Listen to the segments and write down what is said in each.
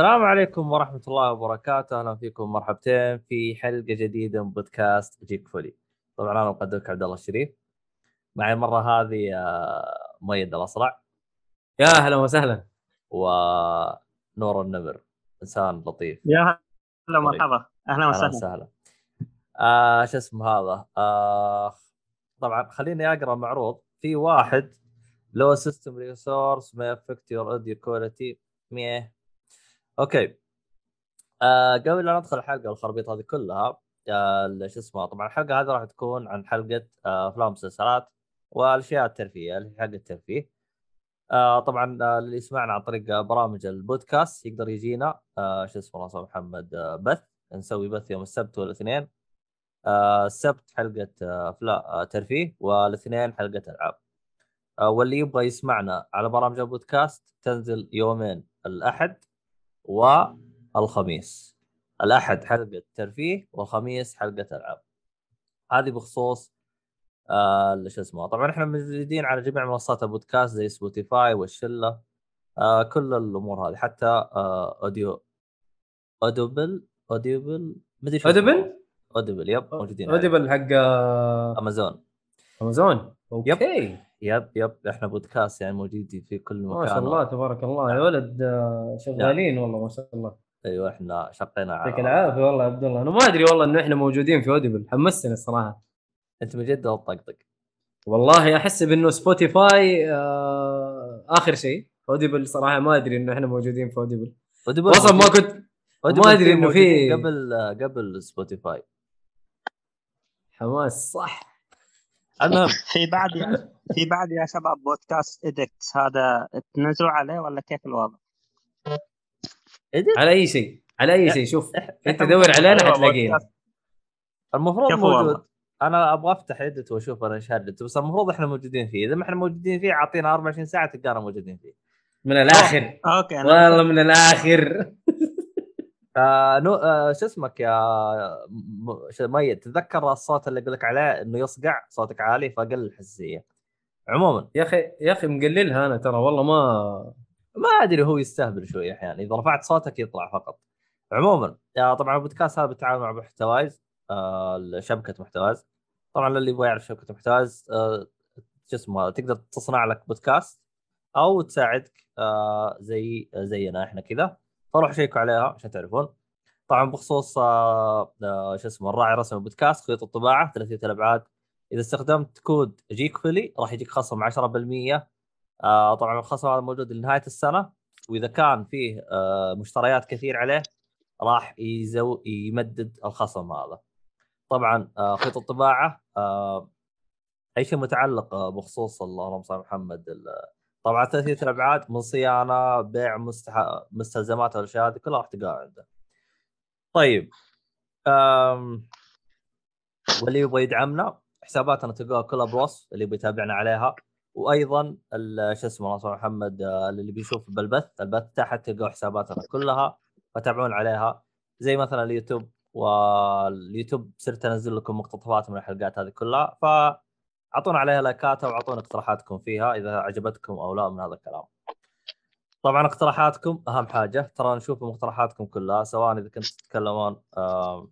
السلام عليكم ورحمة الله وبركاته، أهلا فيكم مرحبتين في حلقة جديدة من بودكاست جيك فولي. طبعا أنا مقدمك عبد الله الشريف. معي المرة هذه آه، مؤيد الأصرع يا أهلا وسهلا ونور النمر، إنسان لطيف. يا هلا مرحبا أهلا أهلا وسهلا وسهلا. آه شو اسمه هذا؟ آه طبعا خليني أقرأ معروض في واحد low system resources may affect your audio quality مية okay. آه قبل لا ندخل الحلقة والخربيط هذه كلها آه شو اسمه طبعا الحلقة هذه راح تكون عن حلقة آه، أفلام ومسلسلات والأشياء الترفيهية اللي حلقة الترفيه. آه طبعا آه اللي يسمعنا عن طريق آه، برامج البودكاست يقدر يجينا آه شو اسمه الله محمد آه بث. نسوي بث يوم السبت والاثنين. آه السبت حلقة آه آه ترفيه والاثنين حلقة ألعاب. آه واللي يبغى يسمعنا على برامج البودكاست تنزل يومين الأحد. والخميس. الأحد حلقة ترفيه والخميس حلقة العاب هذه بخصوص آه شو اسمه طبعا إحنا موجودين على جميع منصات البودكاست زي Spotify والشلة. آه كل الأمور هذه حتى آه audio Audible Audible مدري. Audible؟ Audible yep موجودين. Audible حق آه، أمازون. أمازون؟ okay. yep yep إحنا بودكاست يعني موجودين في كل مكان ما شاء الله تبارك الله. يا ولد آه، شغالين والله ما شاء الله. أيوه إحنا شقينا يعطيك على العافية والله عبد الله. أنا ما أدري والله انه إحنا موجودين في Audible. حمستني الصراحة. أنت من جده وطقطق والله احسب انه Spotify آه آخر شيء. Audible صراحة ما أدري إنه إحنا موجودين في Audible. Audible أصلا ما كنت ما إنه موجودين في- قبل قبل سبوتيفاي حماس صح. المهم. في بعد يا في بعد يا شباب بودكاست ادكت هذا تنزلوا عليه ولا كيف الوضع؟ على أي شيء؟ على أي شيء؟ شوف أنت دور علينا حتلاقينا. المفروض موجود. والله؟ أنا أبغى أفتح ادت وأشوف أنا إيش بس المفروض إحنا موجودين فيه. إذا ما إحنا موجودين فيه أعطينا 24 ساعة تلقانا موجودين فيه. من الآخر. okay والله من الآخر. آه no آه شو اسمك يا ميت تذكر الصوت اللي أقول لك عليه إنه يصقع؟ صوتك عالي فقل الحساسيه عموما. يا أخي يا أخي مقللها أنا ترى والله ما ما أدري هو يستهبل شوي أحيانا إذا رفعت صوتك يطلع فقط. عموما آه، طبعا البودكاست هذا بالتعاون مع محتوايز آه، شبكة محتوايز طبعا للي يبغى يعرف شبكة محتوايز آه، شو اسمه تقدر تصنع لك بودكاست أو تساعدك آه، زي زينا إحنا كذا. فروحوا شيكوا عليها عشان تعرفون. طبعا بخصوص آه، آه، شو اسمه الراعي الرسمي البودكاست خيوط الطباعة ثلاثية الأبعاد. إذا استخدمت كود جيك فيلي راح يجيك خصم 10% آه طبعا الخصم هذا موجود لنهاية السنة. وإذا كان فيه مشتريات كثير عليه راح يزو يمدد الخصم هذا. طبعا خيط الطباعة أي شيء متعلق بخصوص اللهم صل محمد طبعا ثلاثيه الأبعاد من صيانة بيع مستح... مستلزمات والاشياء هذه كلها راح تلقاها عنده. طيب آم... واللي يبغى يدعمنا حساباتنا تلقاها كلها بوصف اللي بيتابعنا عليها. وأيضا شو اسمه يسلمك محمد آه، اللي بيشوف بالبث البث تحت تلقوا حساباتنا كلها فتابعون عليها. زي مثلا اليوتيوب واليوتيوب صرت أنزل لكم مقتطفات من الحلقات هذه كلها فاعطونا عليها لايكات وأعطونا اقتراحاتكم فيها إذا عجبتكم أو لا من هذا الكلام. طبعا اقتراحاتكم أهم حاجة ترى نشوف مقترحاتكم كلها سواء إذا كنتوا تتكلمون آه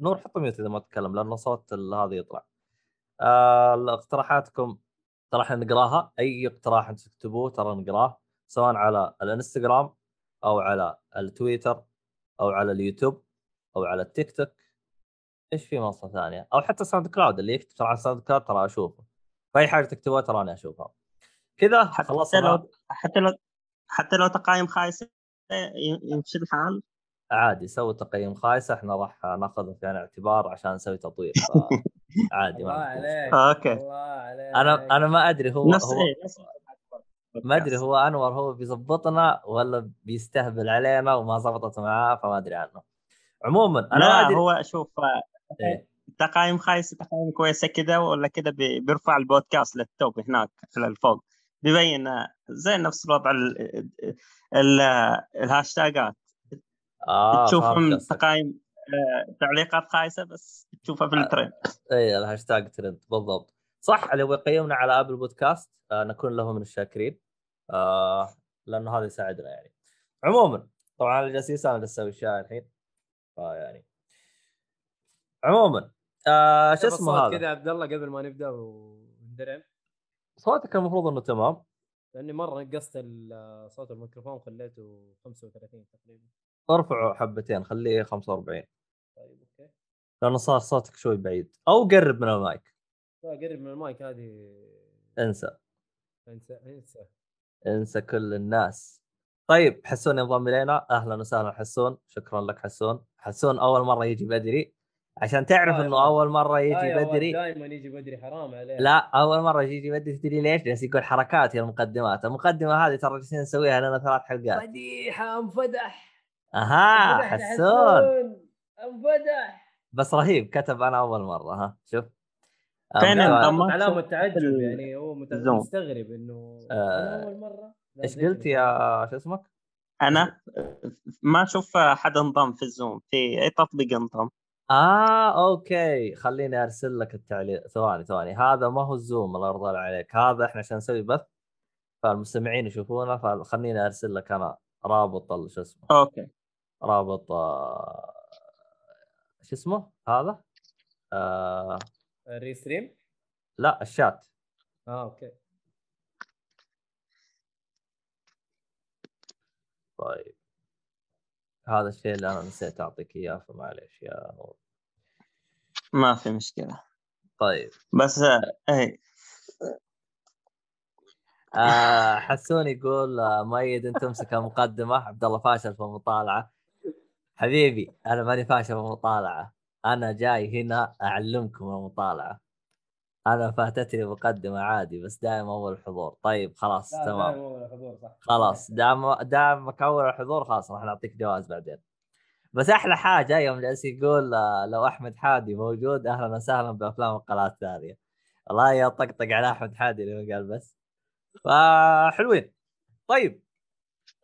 نور حط ميوت إذا ما تتكلم لأنه صوت هذا يطلع. آه اقتراحاتكم ترى إحنا نقراها أي اقتراح أنتم تكتبوه ترى نقراه سواء على الإنستغرام أو على التويتر أو على اليوتيوب أو على التيك توك إيش في منصة ثانية؟ أو حتى SoundCloud اللي يكتب ترى على SoundCloud ترى أشوفه. فأي حاجة تكتبوها ترى أنا أشوفها. كذا حتى خلصنا. لو حتى لو حتى لو تقييم خايسه يمشي الحال. عادي سوي تقييم خايس إحنا راح ناخذه في عين الاعتبار عشان نسوي تطوير عادي ما. عليك okay. الله عليك. أنا أنا ما أدري هو نفس هو ما أدري هو أنور هو بيظبطنا ولا بيستهبل علينا وما زبطت معاه فما أدري عنه. عموما أنا ما لا ادري هو شوف. تقايم خايسه تقايم كويسة كذا ولا كذا بي- بيرفع البودكاست لل top هناك للفوق بيبين آه، زي نفس الوضع ال- ال- الهاشتاجات. آه تشوفهم. تقايم آه، تعليقات خايسة بس تشوفها في الترند. اي الهاشتاج ترند بالضبط. صح لو يقيمنا على ابل بودكاست آه نكون له من الشاكرين. آه لأنه هذا يساعدنا يعني. عموما طبعا أنا جالس أنا جالس أسوي الحين. فيعني عموما آه شو اسمه هذا؟ كذا عبد الله قبل ما نبدأ وندرع. صوتك المفروض إنه تمام. لأني مرة نقصت ال- صوت الميكروفون خليته 35 تقريبا. ارفعه حبتين خليه 45 طيب okay. لأنه صار صوتك شوي بعيد. أو قرب من المايك. لا قرب من المايك هذه. انسى. انسى انسى. انسى كل الناس. طيب حسون ينضم إلينا. أهلا وسهلا حسون. شكرا لك حسون. حسون أول مرة يجي بدري. عشان تعرف آه إنه. أول مرة يجي بدري. دائما يجي بدري حرام عليه لا أول مرة يجي بدري. تدري ليش؟ جالس يقول حركات يا المقدمات، المقدمة هذه ترى جالسين نسويها لنا ثلاث حلقات. فديحة انفدح أها حسون. انفدح بس رهيب كتب أنا أول مرة. ها شوف. آه، ما علامة تعجب يعني هو. مستغرب إنه آه، أول مرة. إيش قلت. يا شو اسمك؟ أنا ما أشوف حد انضم في الزوم. في أي تطبيق انضم؟ آه أوكي خليني أرسل لك التعليق ثواني ثواني هذا ما هو الزوم الله يرضى عليك. هذا إحنا عشان نسوي بث فالمستمعين يشوفونا فخليني أرسل لك أنا رابط شو اسمه؟ okay. رابط آه، شو اسمه؟ هذا؟ آه ال Restream؟ لا الشات. آه okay. طيب. هذا الشيء اللي أنا نسيت أعطيك إياه فمعليش يا ما في مشكلة. طيب. بس آه، اي آه حسون يقول آه مؤيد أنت تمسك المقدمة. عبد الله فاشل في المطالعة. حبيبي أنا ماني فاشل في المطالعة. أنا جاي هنا أعلمكم المطالعة. أنا فاتتني مقدمة عادي بس دائما اول حضور طيب خلاص لا تمام. دائما أول حضور صح. خلاص دام دامك اول الحضور خلاص راح نعطيك جواز بعدين. بس أحلى حاجة يوم جالس يقول آه، لو أحمد حادي موجود أهلا وسهلا بأفلام القناه الثانية. والله يا طقطق على أحمد حادي اللي قال بس. فحلوين. طيب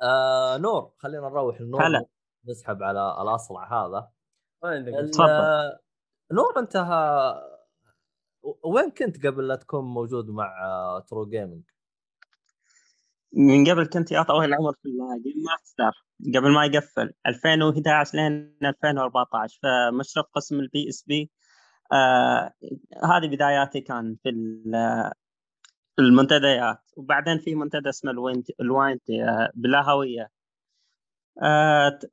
آه نور خلينا نروح النور هلا. نسحب على الأصلع هذا. ما عندك ال- تفضل. نور أنت ها- وين كنت قبل لا تكون موجود مع آه، True Gaming؟ من قبل كنت يا طويل العمر في ال GameMaster. قبل ما يقفل. 2011 لين 2014 فمشرف قسم ال PSP آه هذه بداياتي كان في ال- المنتديات. وبعدين في منتدى اسمه الوينت الواينت آه، بلا هويه آه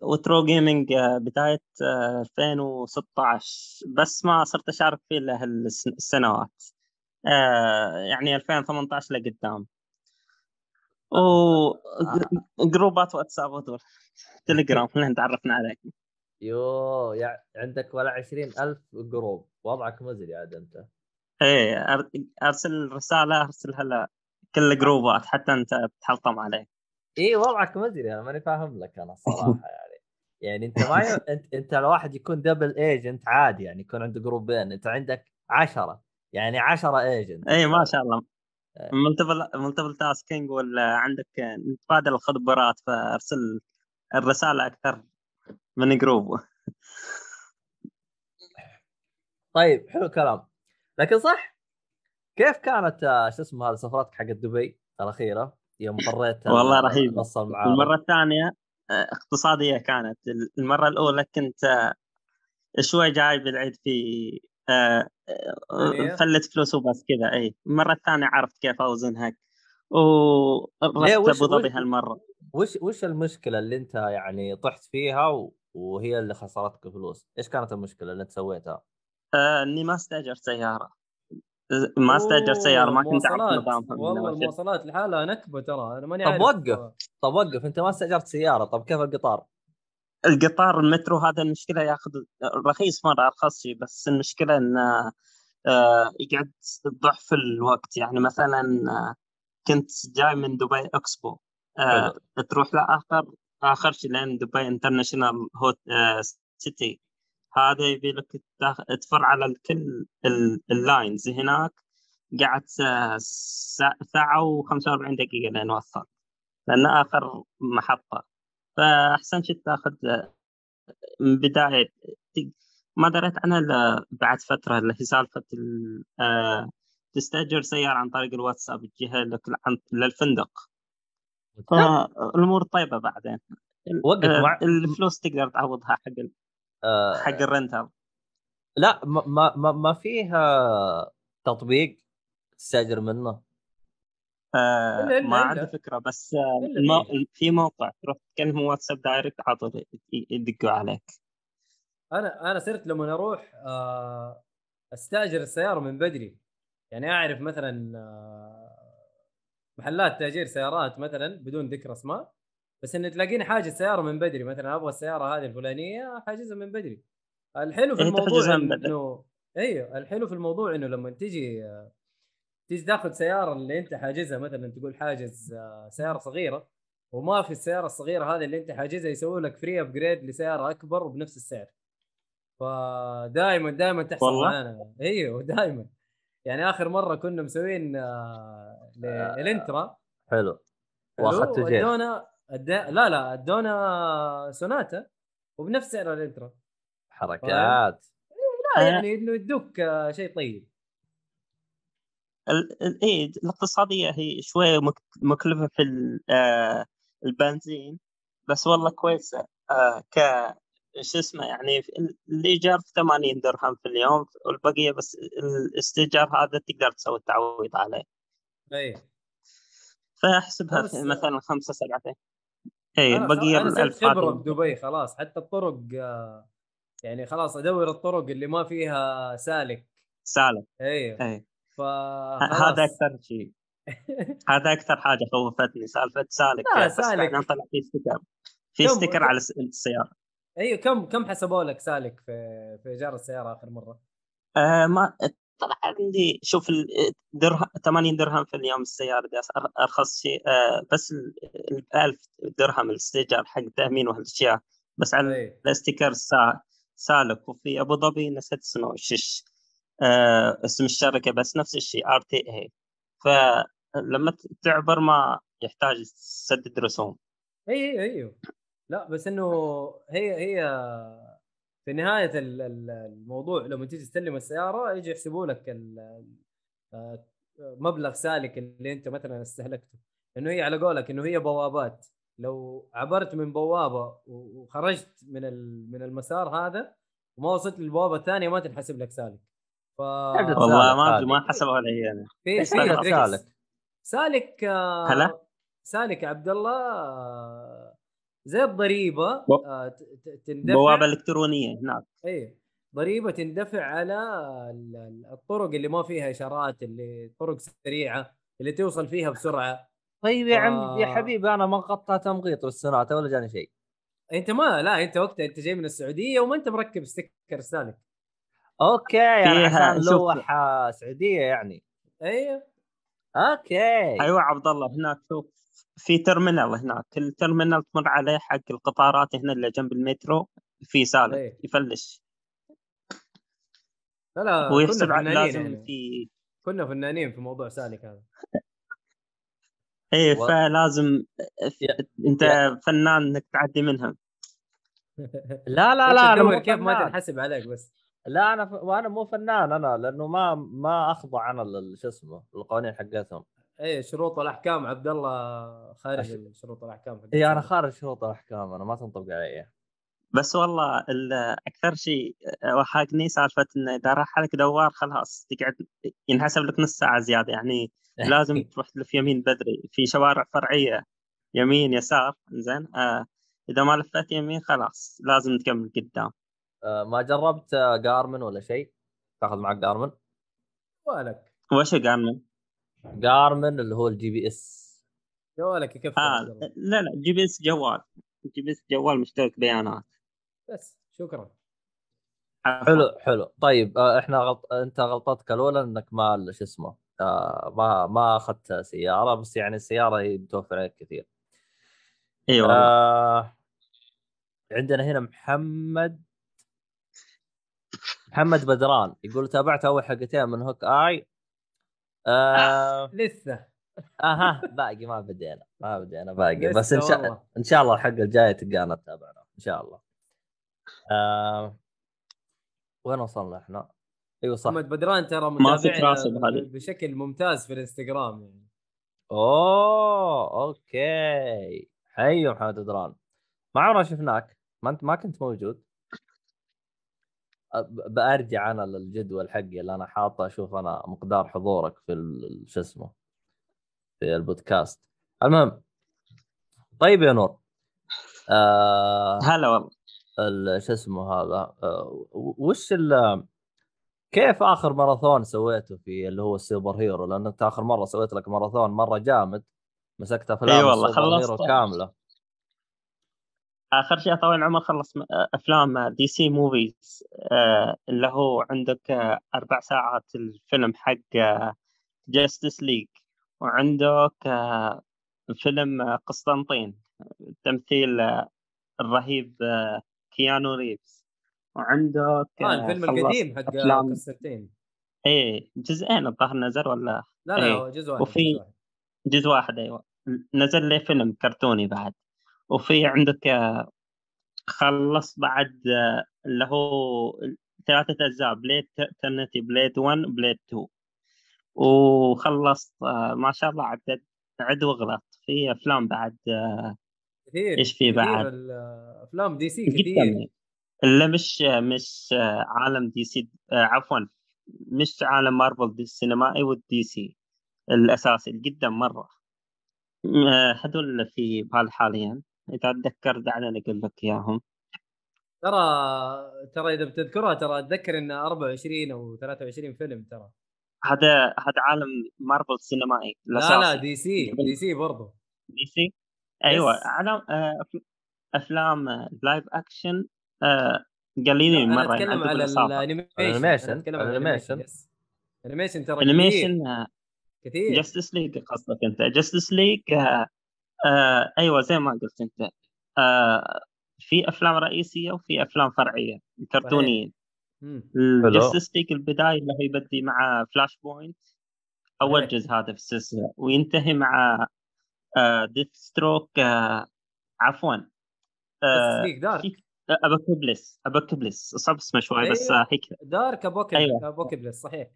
و True Gaming آه بداية آه 2016 بس ما صرت أشارك فيه إلا هالسنوات. آه يعني 2018 لقدام. وجروبات واتساب ودول تليجرام اللي تعرفنا عليه يو يع... عندك ولا عشرين ألف group. وضعك مزري عاد أنت. إيه أرسل رسالة أرسلها ل كل جروبات حتى أنت بتحلطم عليه اي وضعك مزري أنا ماني فاهم لك أنا الصراحه يعني. يعني أنت ما ي... أنت أنت لو واحد يكون double agent عادي يعني يكون عنده جروبين أنت عندك عشرة يعني عشرة agent اي ما شاء الله. multiple multiple tasking ولا عندك نتبادل الخبرات فأرسل الرسالة أكثر من group طيب حلو الكلام. لكن صح كيف كانت آه، شو اسمه هذا سفرتك حقت دبي الأخيرة؟ يوم فريت ال- والله المعارض المرة الثانية آه، اقتصادية كانت. المرة الأولى كنت آه، شوي جاي بالعيد في آه،؟ آه، فلت فلوس وبس كذا. أي المرة الثانية عرفت كيف اوزنها؟ ورحت أبو ظبي وش- هالمرة. وش وش المشكلة اللي أنت يعني طحت فيها و... وهي اللي خسرتك فلوس؟ إيش كانت المشكلة اللي أنت سويتها؟ آه، إني ما استأجرت سيارة. ما أستأجر سيارة ما كنت أعرف. نظامها والله. المواصلات لحالها نكبة ترى أنا ماني طب عارف وقف. طب وقف أنت ما استأجرت سيارة طب كيف القطار؟ القطار المترو هذا المشكلة ياخذ رخيص مرة ارخص شيء بس المشكلة انه آه، يقعد ضعف الوقت يعني مثلا آه، كنت جاي من دبي اكسبو آه، تروح لآخر آخر شيء لين دبي International Hot City هذا يبي لك تفر على الكل ال- ال lines هناك. قعدت سا- ساعة و45 دقيقة لين وصلت. لأن آخر محطة. فأحسن شيء تاخذ من بداية ما دريت عنها إلا بعد فترة اللي هي سالفة ال- آه، تستأجر سيارة عن طريق الواتساب تجيها لك للفندق. فالأمور طيبة بعدين. وقف آه، الفلوس تقدر تعوضها حق آه حق ال rental. لا ما ما ما, فيها تطبيق تستأجر منه. آه إلا- إلا- ما. عندي فكرة بس المو... في موقع تروح تكلم واتساب دايركت عطوا ي- يدقوا عليك. أنا أنا صرت لما أروح آه، أستأجر السيارة من بدري. يعني أعرف مثلا آه، محلات تأجير سيارات مثلا بدون ذكر أسماء. بس انه تلاقيني حاجز سيارة من بدري مثلا أبغى السيارة هذه الفلانية حاجزها من بدري. الحلو في إيه، الموضوع تحجزها من بدري. انه إيوه الحلو في الموضوع إنه لما تجي آه، تيجي تاخذ سيارة اللي أنت حاجزها مثلا تقول حاجز آه، سيارة صغيرة وما في السيارة الصغيرة هذه اللي أنت حاجزها يسوي لك free upgrade لسيارة أكبر وبنفس السعر. فدائما دائما تحصل والله؟ معانا. إيوه دائما يعني آخر مرة كنا مسوين آه، إلنترا. حلو. حلو؟ واخذته جيش. ادونا أدا... لا لا ادونا سوناتا وبنفس سعر الانترا حركات. لا. يعني إنه يدوك آه، شيء طيب. ال... ال... إيه الاقتصادية هي شوية مك... مكلفة في ال... آه البنزين بس والله كويسة. آه ك شو اسمه يعني في ال- الإيجار 80 درهم في اليوم والبقية بس الاستئجار هذا تقدر تسوي التعويض عليه. اي فأحسبها مثلا خمسة سبعتين. اي صرت الألف خبره بدبي خلاص. حتى الطرق آه، يعني خلاص أدور الطرق اللي ما فيها سالك. سالك أيوه اي ف هذا أكثر شيء. هذا أكثر حاجة خوفتني سالفة سالك لا، سالك. طلع في sticker في كم- على الس- السيارة. أيوه كم كم حسبوا لك سالك في في إيجار السيارة آخر مرة؟ آه ما طلع عندي شوف ال- درهم 80 درهم في اليوم السيارة دي أرخص شيء آه بس ال 1000 درهم الاستئجار حق تامين وهالأشياء. بس على اي ال sticker سا سالك وفي أبو ظبي نسيت اسمه شش آه اسم الشركة بس نفس الشيء RTA فلما تعبر ما يحتاج تسدد رسوم. اي أيوه. لا بس إنه هي هي في نهاية ال- ال- الموضوع لما تيجي تستلم السيارة يجي يحسبوا لك ال- آه، مبلغ سالك اللي انت مثلا استهلكته إنه هي على قولك إنه هي بوابات لو عبرت من بوابة وخرجت من ال- من المسار هذا وما وصلت للبوابة الثانية ما تنحسب لك سالك ف والله سالك ما. ما حسبوا علي أنا في إيش في. سالك. سالك آه، هلا؟ سالك عبد الله آه، زي الضريبة آه، تندفع بوابة إلكترونية هناك. اي ضريبة تندفع على ال- ال- الطرق اللي ما فيها إشارات اللي طرق سريعة اللي توصل فيها بسرعة. طيب يا عم آه. يا حبيبي أنا ما قطع تمغيط بالسنات ولا جاني شيء؟ أنت ما لا أنت وقتها أنت جاي من السعودية وما أنت مركب sticker سالك. okay يعني عشان. لوحة سعودية يعني. أيوه okay. أيوه عبد الله هناك شوف. في terminal هناك ال terminal تمر عليه حق القطارات هنا اللي جنب المترو في سالك إيه. يفلش لا لا ويحسب كنا على فنانين لازم يعني. في كنا فنانين في موضوع سالك هذا إيه و- فلازم يا- أنت يا- فنان إنك تعدي منهم لا لا لا أنا كيف ما. تنحسب عليك بس لا أنا ف... وأنا مو فنان أنا لأنه ما ما أخضع أنا لل- شو اسمه القوانين حقتهم إيه شروط والاحكام عبد الله خارج أش- شروط الأحكام اي أنا. خارج شروط الأحكام أنا ما تنطبق علي. بس والله ال- أكثر شيء وحاقني سالفة إنه إذا راح لك دوار خلاص تقعد ينحسب لك نص ساعة زيادة. يعني لازم تروح تلف يمين بدري. في شوارع فرعية يمين يسار زين آه إذا ما لفيت يمين خلاص لازم تكمل قدام. آه، ما جربت آه، جارمن ولا شيء؟ تاخذ معك جارمن والك وش قارمن؟ Garmin اللي هو ال GPS جوالك يكفي آه. لا لا GPS جوال. GPS جوال مشترك بيانات. بس شكرا. حلو. حلو طيب آه، إحنا غلط... أنت غلطتك الأولى إنك ما شو اسمه آه ما ما أخذت سيارة بس يعني السيارة هي بتوفر عليك كثير. إي والله. آه عندنا هنا محمد محمد بدران يقول تابعت أول حلقتين من Hawkeye آه لسه. أها باقي ما بدينا ما بدينا باقي. بس إن شاء والله. إن شاء الله الحلقة الجاية تلقانا تتابعنا إن شاء الله. آه وين وصلنا إحنا؟ أيوه صح. محمد بدران ترى متابعنا بشكل ممتاز في الإنستغرام يعني. أوه okay. حي محمد بدران. ما عمرنا شفناك. ما انت ما كنت موجود. بأرجع أنا للجدول حقي اللي أنا حاطه. أشوف أنا مقدار حضورك في شو اسمه في البودكاست. المهم طيب يا نور. آه هلا والله. ال- شو اسمه هذا آه وش ال كيف آخر ماراثون سويته في اللي هو ال superhero؟ لأن أنت آخر مرة سويت لك ماراثون مرة جامد مسكت افلام إي والله، السوبر خلصت. كاملة. آخر شيء طبعا عمر خلص م- أفلام DC movies آه، اللي هو عندك آه، أربع ساعات الفيلم حق Justice League وعندك آه، فيلم آه، قسطنطين تمثيل آه، الرهيب آه، كيانو ريفز. وعندك آه الفيلم القديم حق قسطنطين. إيه جزئين الظاهر نزل ولا؟ لا لا إيه. جزء واحد وفي- جزء واحد. أيوه. نزل لي فيلم كرتوني بعد. وفي عندك خلص بعد اللي هو ثلاثة أجزاء Blade Trinity Blade 1 Blade 2 وخلصت ما شاء الله عدد عد واغلط في أفلام بعد كثير إيش في بعد؟ أفلام DC كثير. إلا مش مش عالم DC عفوا مش عالم مارفل دي السينمائي وال DC الأساسي جدا مرة. آه، هذول اللي في بالي حاليا. إذا أتذكر دعني أقول لك إياهم. ترى ترى إذا بتذكرها ترى أتذكر إن 24 أو 23 فيلم ترى. هذا هذا عالم مارفل السينمائي لا الأساسي. لا DC DC برضو. DC؟ أيوه. على آه، أفلام آه، live action آه، قليلين أنا مرة أتكلم عندهم على. ال animation على ال animation. ال animation ال animation ترى كثير. animation كثير. Justice League قصدك أنت. Justice League أيوه زي ما قلت أنت آه، في أفلام رئيسية وفي أفلام فرعية كرتونيين. Justice League البداية اللي هو يبدي مع Flashpoint اول. جزء هذا في السلسلة وينتهي مع Deathstroke عفوا آه، League Dark. في- Apokolips Apokolips صعب اسمه شوي بس أيوة. آه، هيك Dark Apokol أيوة. صحيح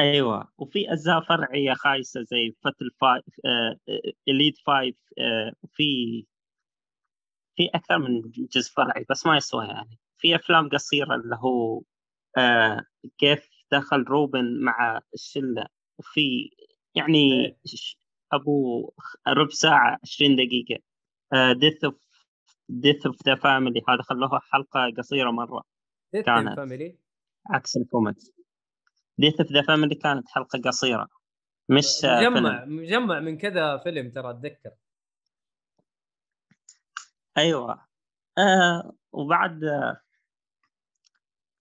أيوه. وفي أجزاء فرعية خايسة زي Fatal Five آه اليد Five آه وفي في أكثر من جزء فرعي بس ما يسوى يعني. في أفلام قصيرة اللي هو آه كيف دخل روبن مع الشلة. وفي يعني إيه. أبو ربع ساعة 20 دقيقة. Death of Death of the Family هذا خلوها حلقة قصيرة مرة. Death كانت. Family عكس ال comics. Death of the Family كانت حلقة قصيرة. مش مجمع فيلم. مجمع من كذا فيلم ترى أتذكر. أيوه. آه وبعد آه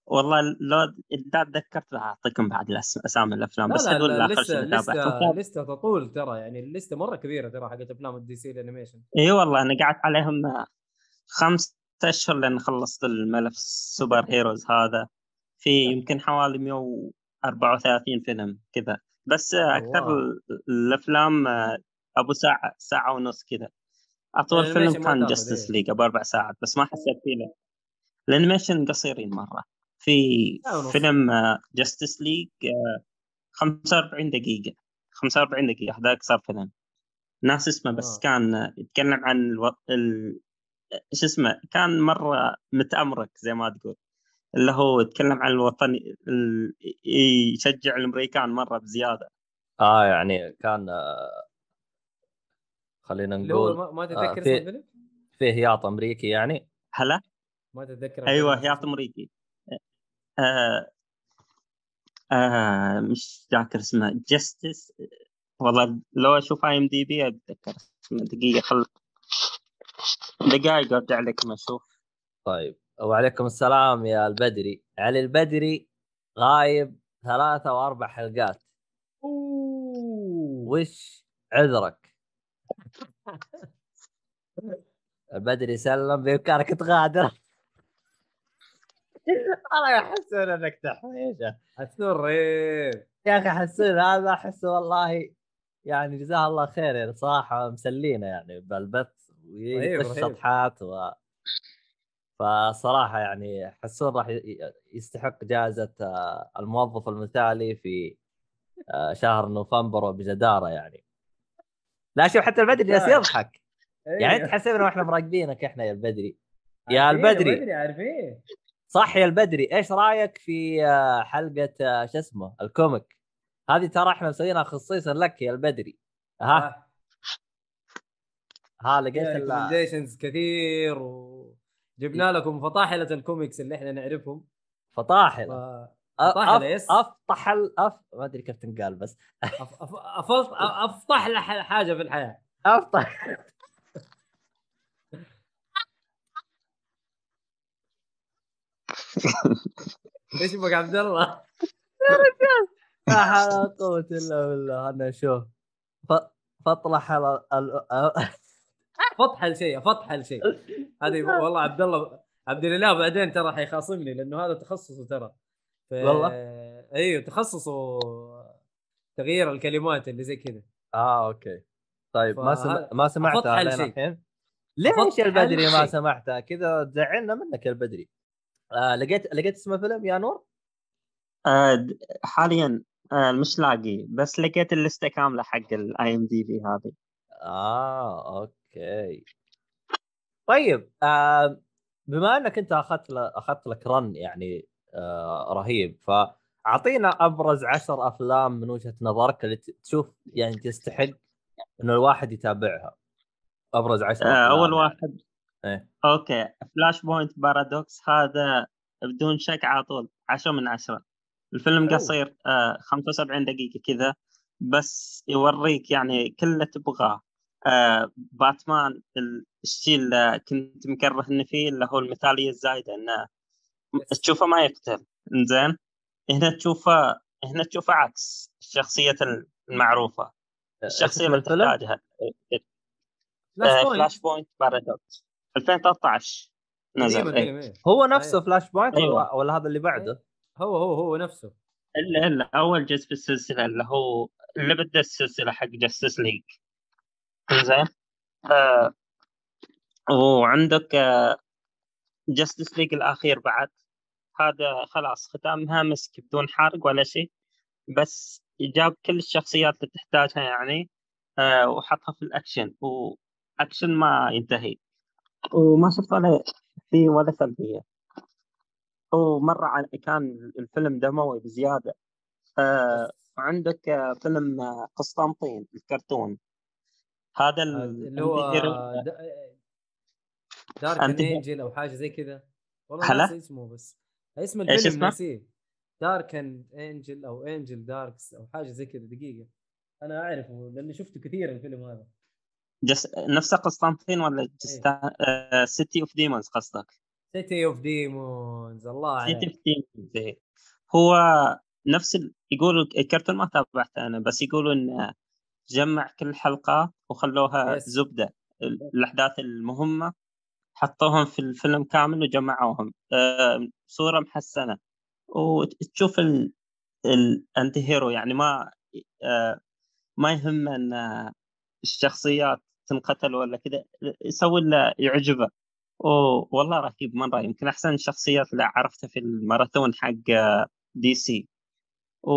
والله لو إذا تذكرت أعطيكم بعد أسامي الأفلام لا بس لا, هذول لا آخر لسه شيء تابعتهم لسه لسه تطول ترى يعني اللسته مرة كبيرة ترى حقت أفلام ال DC ال animation إي والله أنا قعدت عليهم خمسة أشهر لين خلصت الملف ال superheroes هذا. في يمكن حوالي 134 فيلم كذا بس أكثر wow. الأفلام آه، أبو ساعة ساعة ونص كذا أطول ال animation فيلم كان Justice إيه. League أبو أربع ساعات بس ما حسيت فيه. ال animation قصيرين مرة في. فيلم Justice League 45 دقيقة 45 دقيقة هذا اقصر فيلم ناس اسمه بس آه. كان يتكلم عن ألو... ال... شو اسمه كان مرة متأمرك زي ما تقول اللي هو يتكلم عن الوطن ال... يشجع الأمريكان مرة بزيادة. آه يعني كان آه خلينا نقول ما, ما آه، تتذكر في- اسم الفيلم؟ فيه هياط أمريكي يعني. هلا؟ ما تتذكر أيوه هياط؟ أمريكي. آه... آه مش ذاكر اسمه. Justice والله لو أشوف IMDb أتذكر اسمه. دقيقة خل دقائق أرجع لك ما أشوف. طيب. وعليكم السلام يا البدري. علي البدري غايب ثلاثة وأربع حلقات. وش عذرك؟ البدري سلم بإمكانك تغادر. أنا يحسون إنك تحويشه السرير يا أخي حسون هذا احسه والله يعني جزاه الله خير يعني صراحة مسلينا يعني بالبث. شطحات و فصراحة يعني حسون راح يستحق جائزة آه، الموظف المثالي في آه، شهر نوفمبر وبجداره يعني. لا شوف حتى البدري جالس. يضحك. يعني أنت حسبنا وإحنا مراقبينك إحنا يا البدري. يا البدري. عارفين. صح يا البدري. إيش رأيك في آه، حلقة شو اسمه الكوميك؟ هذه ترى إحنا مسوينها خصيصا لك يا البدري. ها؟ ها لقيت recommendations كثير وجبنا لكم فطاحلة الكوميكس اللي إحنا نعرفهم. ف... فطاحل فطاحلة، أف... yes. أفطح ال... أف... ما أدري كيف تنقال بس. أف... أف... أفلط... أفطح حاجة في الحياة. أفطح. إيش بك عبد الله؟ لا حول ولا قوة إلا بالله. أنا شوف ف... فاطلح ال... ال... فطح الشيء فطح الشيء هذه والله عبد الله عبد الاله بعدين ترى حيخاصمني لأنه هذا تخصصه ترى. ف... والله؟ أيوه تخصصه تغيير الكلمات اللي زي كذا. آه أوكي. طيب ما سم... ما سمعتها. الحين؟ ليش البدري ما. سمعتها؟ كذا تزعلنا منك يا البدري. آه لقيت لقيت اسم الفيلم يا نور؟ آه حاليا آه مش لاقي بس لقيت ال list كاملة حق ال IMDb هذه. آه okay طيب آه بما أنك أنت أخذت. أخذت لك run يعني آه رهيب فأعطينا أبرز عشر أفلام من وجهة نظرك اللي تشوف يعني تستحق إنه الواحد يتابعها أبرز عشر آه أفلام أول. واحد إيه. أوكي Flashpoint Paradox هذا بدون شك على طول 10 من 10 الفيلم حلو. قصير آه 75 دقيقة كذا بس يوريك يعني كل اللي تبغاه آه باتمان ال- الشيء اللي كنت مكره إنه فيه اللي هو المثالية الزايدة إنه تشوفه ما يقتل إنزين هنا تشوفه هنا تشوفه عكس الشخصية المعروفة الشخصية اسم اللي؟ تحتاجها فلاش آه، point Paradox 2013 قديم نزل إيه. إيه. هو نفسه أيوة. Flashpoint ولا, أيوة. ولا هذا اللي بعده؟ هو هو هو نفسه إلا إلا أول جزء في السلسلة اللي هو اللي بدأ السلسلة حق Justice League زين. آه وعندك آه Justice League الأخير بعد. هذا خلاص ختامها مسك بدون حرق ولا شيء. بس جاب كل الشخصيات اللي تحتاجها يعني آه وحطها في ال action. و action ما ينتهي. وما شفت ولا في ولا سلبية. ومرة عن- كان الفيلم دموي بزيادة. آه عندك آه، فيلم آه، قسطنطين الكرتون. هذا ال- اللي هو Dark Angel أو حاجة زي كذا. والله هلا؟ ناسي اسمه بس. اسم الفيلم؟ ناسيه. Dark Angel أو Angel Darks أو حاجة زي كذا دقيقة. أنا أعرفه لأني شفته كثير الفيلم هذا. جس... نفسه قسطنطين ولا Justi... آه City of Demons قصدك؟ City of Demons الله City عليك of Demons إيه. هو نفس ال... يقولوا الكرتون ما تابعته أنا بس يقولوا إن جمع كل حلقات وخلوها yes. زبدة. ال- الأحداث المهمة حطوهم في الفيلم كامل وجمعوهم. صورة محسنة. وتشوف ال... ال anti-hero يعني ما ما يهم أن الشخصيات تنقتل ولا كذا يسوي اللي يعجبه. والله رهيب مرة يمكن أحسن الشخصيات اللي عرفتها في الماراثون حق DC. و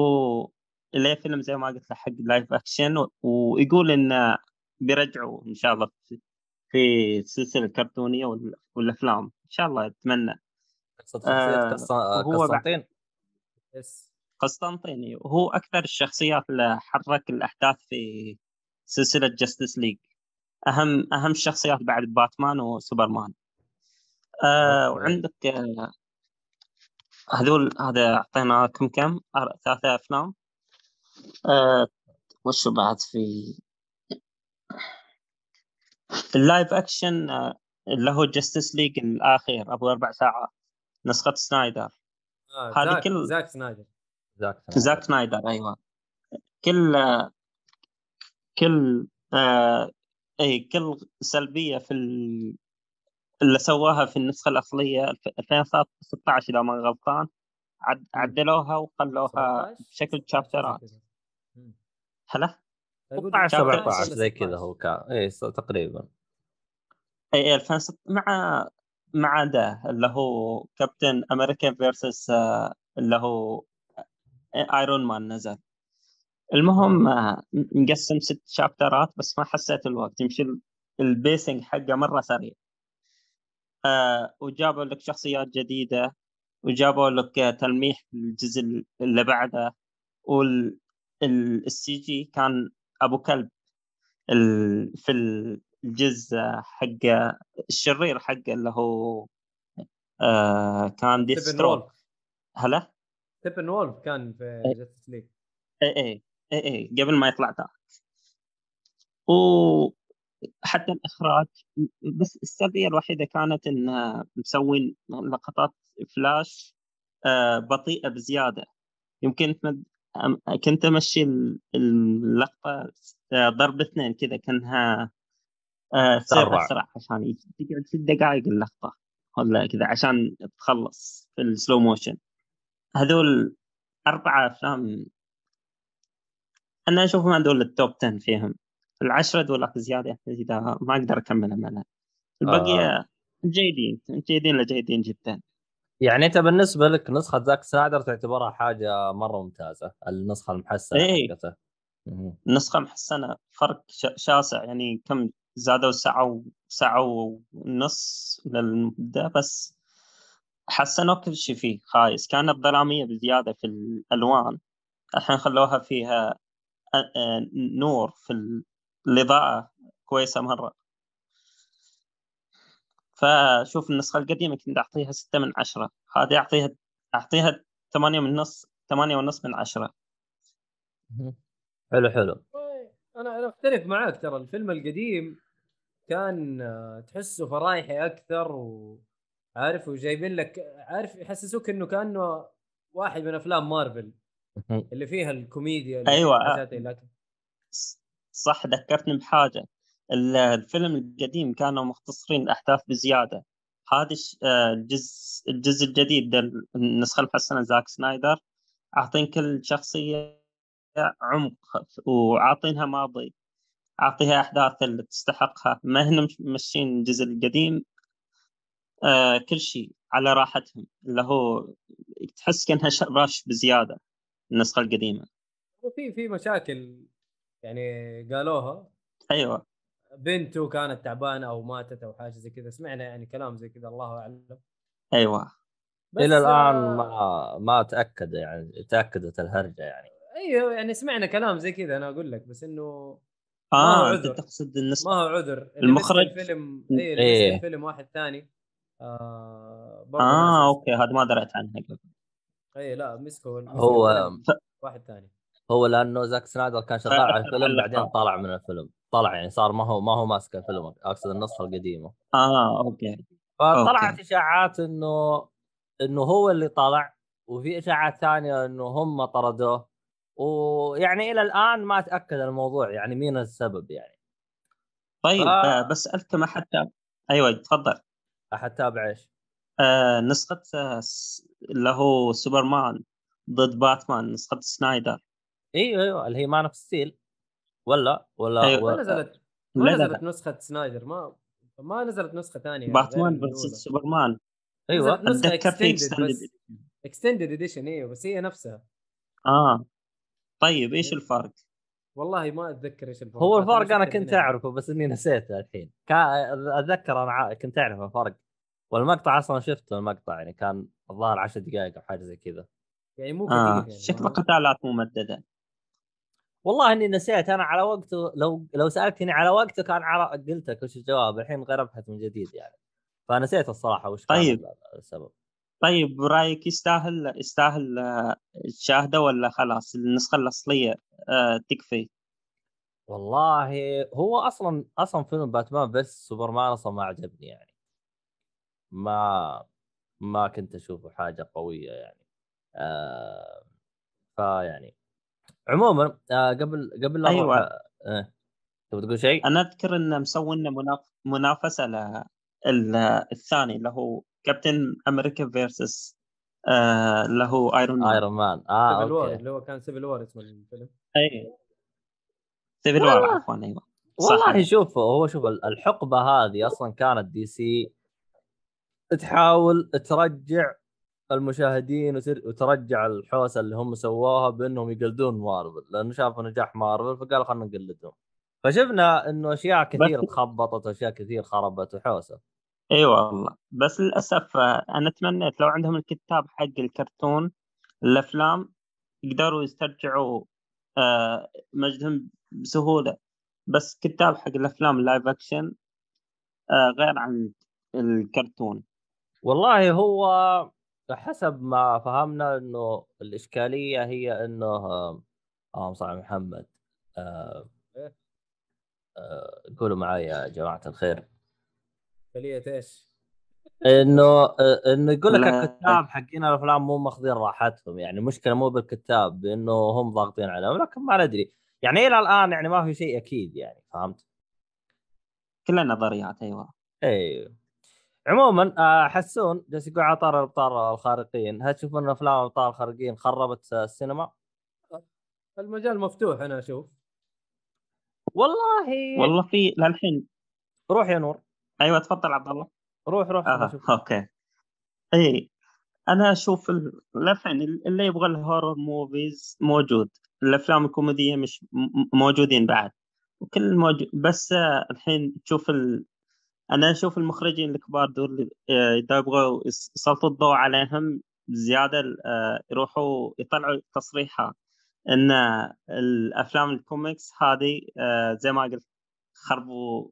اللي فيلم زي ما قلت له حق live action ويقول إن بيرجعوا إن شاء الله في- السلسله الكرتونيه وال- والأفلام. إن شاء الله أتمنى. آه، بعد- قسطنطين. yes قسطنطيني وهو أكثر الشخصيات اللي حرك الأحداث في سلسلة Justice League اهم أهم الشخصيات بعد Batman و Superman. آه. وعندك آه هذول هذا أعطيناكم كم؟ ثلاثة أفلام. آه وشو بعد في ال live action؟ آه اللي هو Justice League الآخير أبو أربع ساعات نسخة سنايدر. آه هذه زاك كل- زاك سنايدر. زاك سنايدر. أيوه. كل آه كل آه إي كل سلبية في ال... اللي سواها في النسخة الأصلية 2016 إذا ما غلطان عد... عدلوها وخلوها 17 بشكل 16 chapter ات. هلا 16 شابتر 17 زي كذا 16. هو كان اي تقريبا. اي اي 2006 مع مع ده اللي هو كابتن أمريكا فيرسس اللي هو ايرون مان نزل. المهم آه، مقسم ست شابترات بس ما حسيت الوقت. يمشي ال- البيسنج حقه مرة سريع. آه وجابوا لك شخصيات جديدة وجابوا لك آه، تلميح الجزء اللي بعده والسي جي كان أبو كلب. ال- في الجزء حق الشرير حقه اللي هو آه كان ديث ستروك وولف هلا؟ ستيفن وولف كان في إيه. جاستس ليج اي اي اي اي قبل ما يطلع ذاك وحتى الإخراج بس السلبيه الوحيدة كانت إن مسوين لقطات فلاش آه، بطيئة بزيادة. يمكن كنت أمشي ال- اللقطة آه، ضرب اثنين كذا كأنها آه، تصير سرع. اسرع عشان تقعد ست دقائق اللقطة ولا كذا عشان تخلص في ال slow motion هذول أربعة أفلام أنا أشوفهم هذول ال top 10 فيهم. العشرة دولار زيادة إذا ما أقدر أكملها منها البقية جيدين جيدين لجيدين جدا. يعني انت بالنسبة لك نسخة زاك سنايدر تعتبرها حاجة مرة ممتازة النسخة المحسنة إيه. حقته. النسخة محسنة فرق شاسع يعني كم زادوا ساعة و- ساعة ونص للمدة بس حسنوا كل شيء فيه خايس كانت ظلامية بزيادة في الألوان الحين خلوها فيها نور في ال- الإضاءة كويسة مرة فشوف النسخة القديمة كنت أعطيها ستة من عشرة. هذه أعطيها أعطيها ثمانية من نص ثمانية ونص من عشرة. حلو حلو. أنا أنا أختلف معاك ترى. الفيلم القديم كان آه، تحسه فرايحي أكثر وعارف وجايبين لك عارف يحسسوك إنه كأنه واحد من أفلام مارفل. اللي فيها الكوميديا اللي لكن صح ذكرتني بحاجة. ال- الفيلم القديم كانوا مختصرين الأحداث بزيادة. هذا آه، الجزء الجزء الجديد ده النسخة المحسنة زاك سنايدر عاطين كل شخصية عمق وعاطينها ماضي. عاطيها أحداث اللي تستحقها. ما هن ماشيين الجزء القديم آه كل شيء على راحتهم. اللي هو تحس كأنها ش- رش بزيادة النسخة القديمة. وفي في مشاكل يعني قالوها. أيوة. بنته كانت تعبانة أو ماتت أو حاجة زي كذا سمعنا يعني كلام زي كذا الله أعلم. بس إلى الآن آه، ما ما تأكد يعني تأكدت الهرجة يعني. أيوه يعني سمعنا كلام زي كذا أنا أقول لك بس إنه ما هو أنت عذر. تقصد النسخة ما هو عذر. المخرج- الفيلم اي اللي إيه. الفيلم واحد ثاني. آه ناس- okay هذا ما دريت عنها قبل. اي لا مسكوا مسك هو- واحد ثاني. هو لأنه زاك سنايدر كان شغال على الفيلم بعدين. طلع من الفيلم طلع يعني صار ما هو ما هو ماسك الفيلم أقصد النسخة القديمة آه okay فطلعت okay. إشاعات انه إنه هو اللي طلع وفي إشاعات ثانية إنه هم طردوه ويعني إلى الآن ما تاكد الموضوع يعني مين السبب يعني طيب آه. آه. بسألكم حتى أيوة تفضل احد تابع إيش؟ آه نسخة آه، س- اللي هو سوبرمان ضد باتمان نسخة سنايدر إيوه أيوه اللي هي Man of Steel ولا ولا أيوة. ما. نزلت ما لا نزلت لا. نسخة سنايدر ما ما نزلت نسخة ثانية باتمان versus سوبرمان. أيوه نسخة extended بس extended edition إيوه بس هي نفسها. آه. طيب إيش الفرق؟ والله ما أتذكر إيش الفرق. هو الفرق أنا كنت. أعرفه بس إني نسيته الحين. أتذكر أنا كنت أعرف الفرق. والمقطع أصلا شفته المقطع يعني كان الظاهر 10 دقائق أو حاجة زي كذا. يعني مو كثير آه يعني شكل ما- قتالات ممددة. والله إني نسيت أنا على وقته لو لو سألتني على وقته كان على قلت لك وش الجواب؟ الحين غير أبحث من جديد يعني. فنسيت الصراحة وش كان طيب. السبب. طيب برأيك يستاهل يستاهل تشاهده ولا خلاص النسخة الأصلية آه، تكفي؟ والله هو أصلا أصلا فيلم باتمان بس سوبرمان أصلا ما عجبني يعني. ما ما كنت أشوفه حاجة قوية يعني. آه فيعني عموما آه قبل قبل لا أيوة. أروح- آه. تبغى تقول شيء؟ أنا أذكر انه مسوي لنا مناف- منافسة للثاني اللي هو كابتن أمريكا versus آه، اللي هو Iron Man Iron Man آه Civil War أوكي اللي هو كان Civil War اسم الفيلم أي Civil والله. عفوا أيوه والله. شوف هو شوف الحقبة هذه أصلا كانت DC تحاول ترجع المشاهدين وتر- وترجع الحوسة اللي هم سووها بأنهم يقلدون مارفل لأنه شافوا نجاح مارفل فقالوا خلينا نقلدهم. فشفنا إنه أشياء كثير بس- تخبطت وأشياء كثير خربت وحوسه إي والله. بس للأسف آه، أنا تمنيت لو عندهم الكتاب حق الكرتون الأفلام يقدروا يسترجعوا آه، مجدهم بسهولة. بس كتاب حق الأفلام ال live action آه، غير عن الكرتون. والله هو حسب ما فهمنا إنه الإشكالية هي إنه صل على محمد آه، إيه. آه، قولوا معي يا جماعة الخير خليه إيش؟ إنه آه، إنه يقول لك. الكتاب حقين الأفلام مو ماخذين راحتهم يعني المشكلة مو بالكتاب بإنه هم ضاغطين عليهم لكن ما ندري يعني إلى الآن يعني ما في شيء أكيد يعني فهمت؟ كلها نظريات أيوه اي عموما آه، حسون جالس يقول على طار الأبطال الخارقين. هل تشوفون افلام الأبطال الخارقين خربت السينما؟ المجال مفتوح أنا أشوف. والله. والله في للحين. روح يا نور. أيوه تفضل عبد الله. روح روح آه. أوكي. إي أنا أشوف ال- للحين اللي يبغى ال horror movies موجود. الأفلام الكوميدية مش موجودين بعد. وكل موجود بس آه، الحين تشوف ال... أنا أشوف المخرجين الكبار دول آه، إذا يبغوا يس- يسلطوا الضوء عليهم زياده آه، يروحوا يطلعوا تصريحات إن الأفلام الكوميكس هذه آه، زي ما قلت خربوا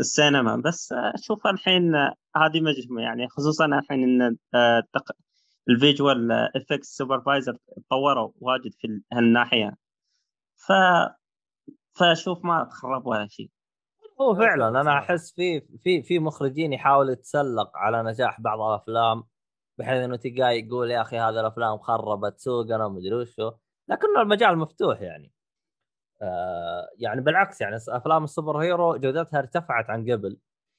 السينما. بس أشوف الحين هذه مجرمه يعني خصوصا الحين إن ال visual effects supervisor تطوروا واجد في هالناحية. ف فأشوف ما تخرب ولا شيء. هو لا، فعلا أنا. أحس في في في مخرجين يحاول يتسلق على نجاح بعض الأفلام بحيث إنه تلقاه يقول يا أخي هذه الأفلام خربت سوقنا ومدري وشو. لكنه المجال مفتوح يعني. آه يعني بالعكس يعني أفلام ال super hero جودتها ارتفعت عن قبل.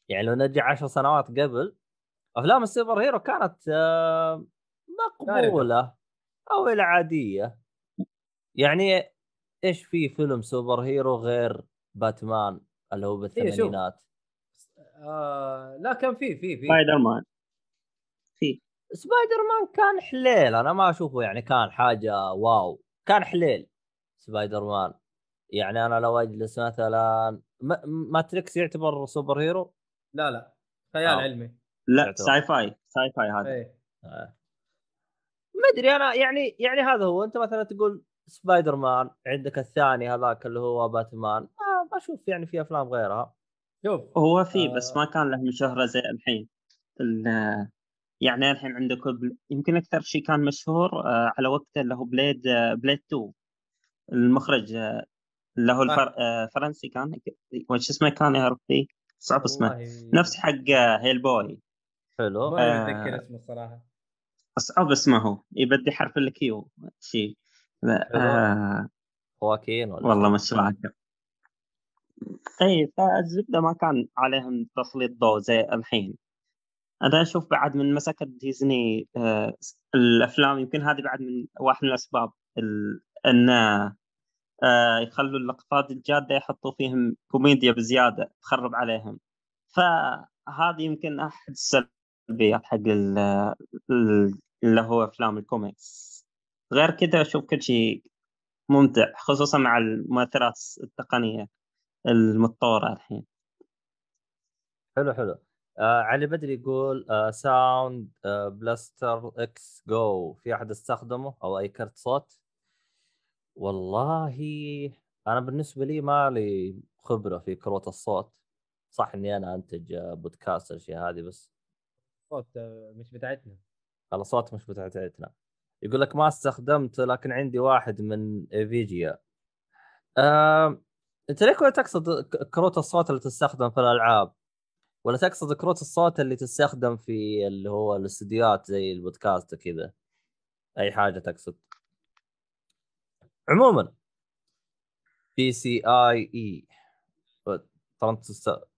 يعني لو نرجع عشر سنوات قبل أفلام ال super hero كانت آه مقبوله أو إلى عادية. يعني إيش في فيلم super hero غير باتمان؟ اللي هو شوف. بالثمانينات. آه لا كان في في في. سبايدر مان. في. سبايدر مان كان حليل. أنا ما أشوفه يعني كان حاجة wow. كان حليل سبايدر مان. يعني أنا لو أجلس مثلا ما- ماتريكس يعتبر super hero؟ لا لا. خيال آه. علمي. لا يعتبر. sci-fi. sci-fi هذا. إيه. آه. ما أدري أنا يعني يعني هذا هو. أنت مثلا تقول سبايدر مان عندك الثاني هذاك اللي هو باتمان. ما ما أشوف يعني في أفلام غيرها. شوف هو في آه. بس ما كان له شهرة زي الحين. ال- يعني الحين عندك بل... يمكن أكثر شيء كان مشهور آه، على وقته اللي هو Blade آه، Blade 2 المخرج آه، اللي هو الفر... آه، فرنسي كان وش اسمه كان يعرف فيه صعب اسمه. نفس حق آه، Hellboy. حلو. ما آه. اتذكر اسمه الصراحه صعب اسمه هو. يبدي حرف ال Q. شيء. آه. خواكين ولا والله؟ مش فاكر إي فالزبدة ما كان عليهم تسليط ضوء زي الحين. أنا أشوف بعد من مسكت ديزني آه الأفلام يمكن هذه بعد من واحد من الأسباب ال- إن آه يخلوا اللقطات الجادة يحطوا فيهم كوميديا بزيادة تخرب عليهم. فهذه يمكن أحد السلبيات حق ال- ال- اللي هو أفلام الكوميكس. غير كذا أشوف كل شيء ممتع خصوصا مع المؤثرات التقنية. المتطوره الحين. حلو حلو. آه علي بدري يقول آه Sound آه Blaster X ج و في أحد استخدمه أو أي كرت صوت؟ والله أنا بالنسبة لي ما لي خبرة في كروت الصوت. صح إني أنا أنتج بودكاست الاشياء هذه بس. صوت آه، مش بتاعتنا. الاصوات مش بتاعتنا. يقول لك ما استخدمت لكن عندي واحد من ايفيجيا آه... أنت ليه كنت تقصد كروت الصوت اللي تستخدم في الألعاب ولا تقصد كروت الصوت اللي تستخدم في اللي هو الاستديوهات زي البودكاست كذا أي حاجة تقصد عموما بي سي آي إي.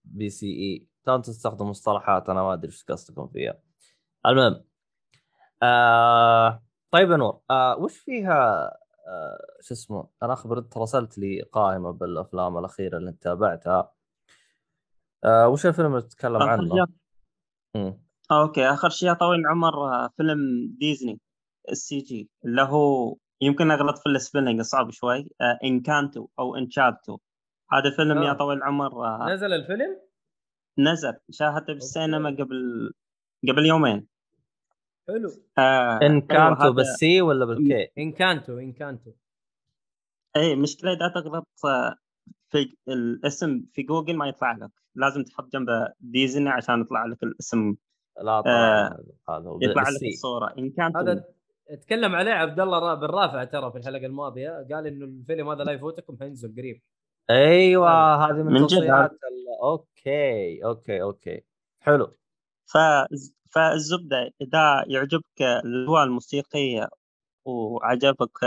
PCIe ترى تستخدم مصطلحات أنا ما أدري إيش قصدكم فيها المهم آه... طيب نور آه... وش فيها. شو اسمه أنا أخبر أنت رسلت لي قائمة بالأفلام الأخيرة اللي أنت تابعتها. آه... وش الفيلم اللي تتكلم عنه؟ شيء. أوكي آخر شيء يا طويل العمر آه، فيلم ديزني ال CG اللي هو يمكن أغلط في ال spelling صعب شوي. آه Encanto أو Enchanto هذا فيلم يا آه. طويل العمر آه نزل الفيلم؟ نزل شاهدته بالسينما قبل قبل يومين. حلو. آه En أيوة canto هذا بال C ولا بال K؟ Encanto Encanto. اي مشكلة إذا تغلط آه، في الاسم في جوجل ما يطلع لك. لازم تحط جنبه ديزني عشان يطلع لك الاسم. لا طبعا آه، هذا هو يطلع لك الصورة. Encanto هذا تكلم عليه عبد الله را- بن رافع ترى في الحلقة الماضية. قال إنه الفيلم هذا لا يفوتكم حينزل قريب. أيوه هذا. هذه من من جد. توصيات okay okay okay. حلو. فالزبدة إذا يعجبك الأجواء الموسيقية وعجبك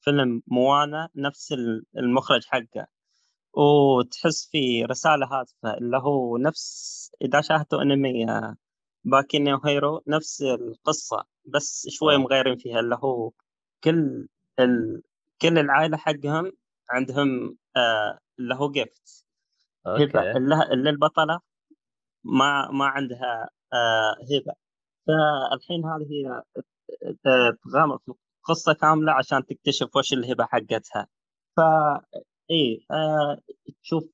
فيلم موانا نفس ال- المخرج حقه. وتحس في رسالة هادفة اللي هو نفس إذا شاهدتوا أنمي آه، Boku no Hero نفس القصة بس شوي. مغيرين فيها اللي هو كل ال... كل العائلة حقهم عندهم آه اللي هو gift اللي البطلة ما ما عندها هبة فالحين هذه تغامر في قصة كاملة عشان تكتشف وش الهبة حقتها. ف إي آه تشوف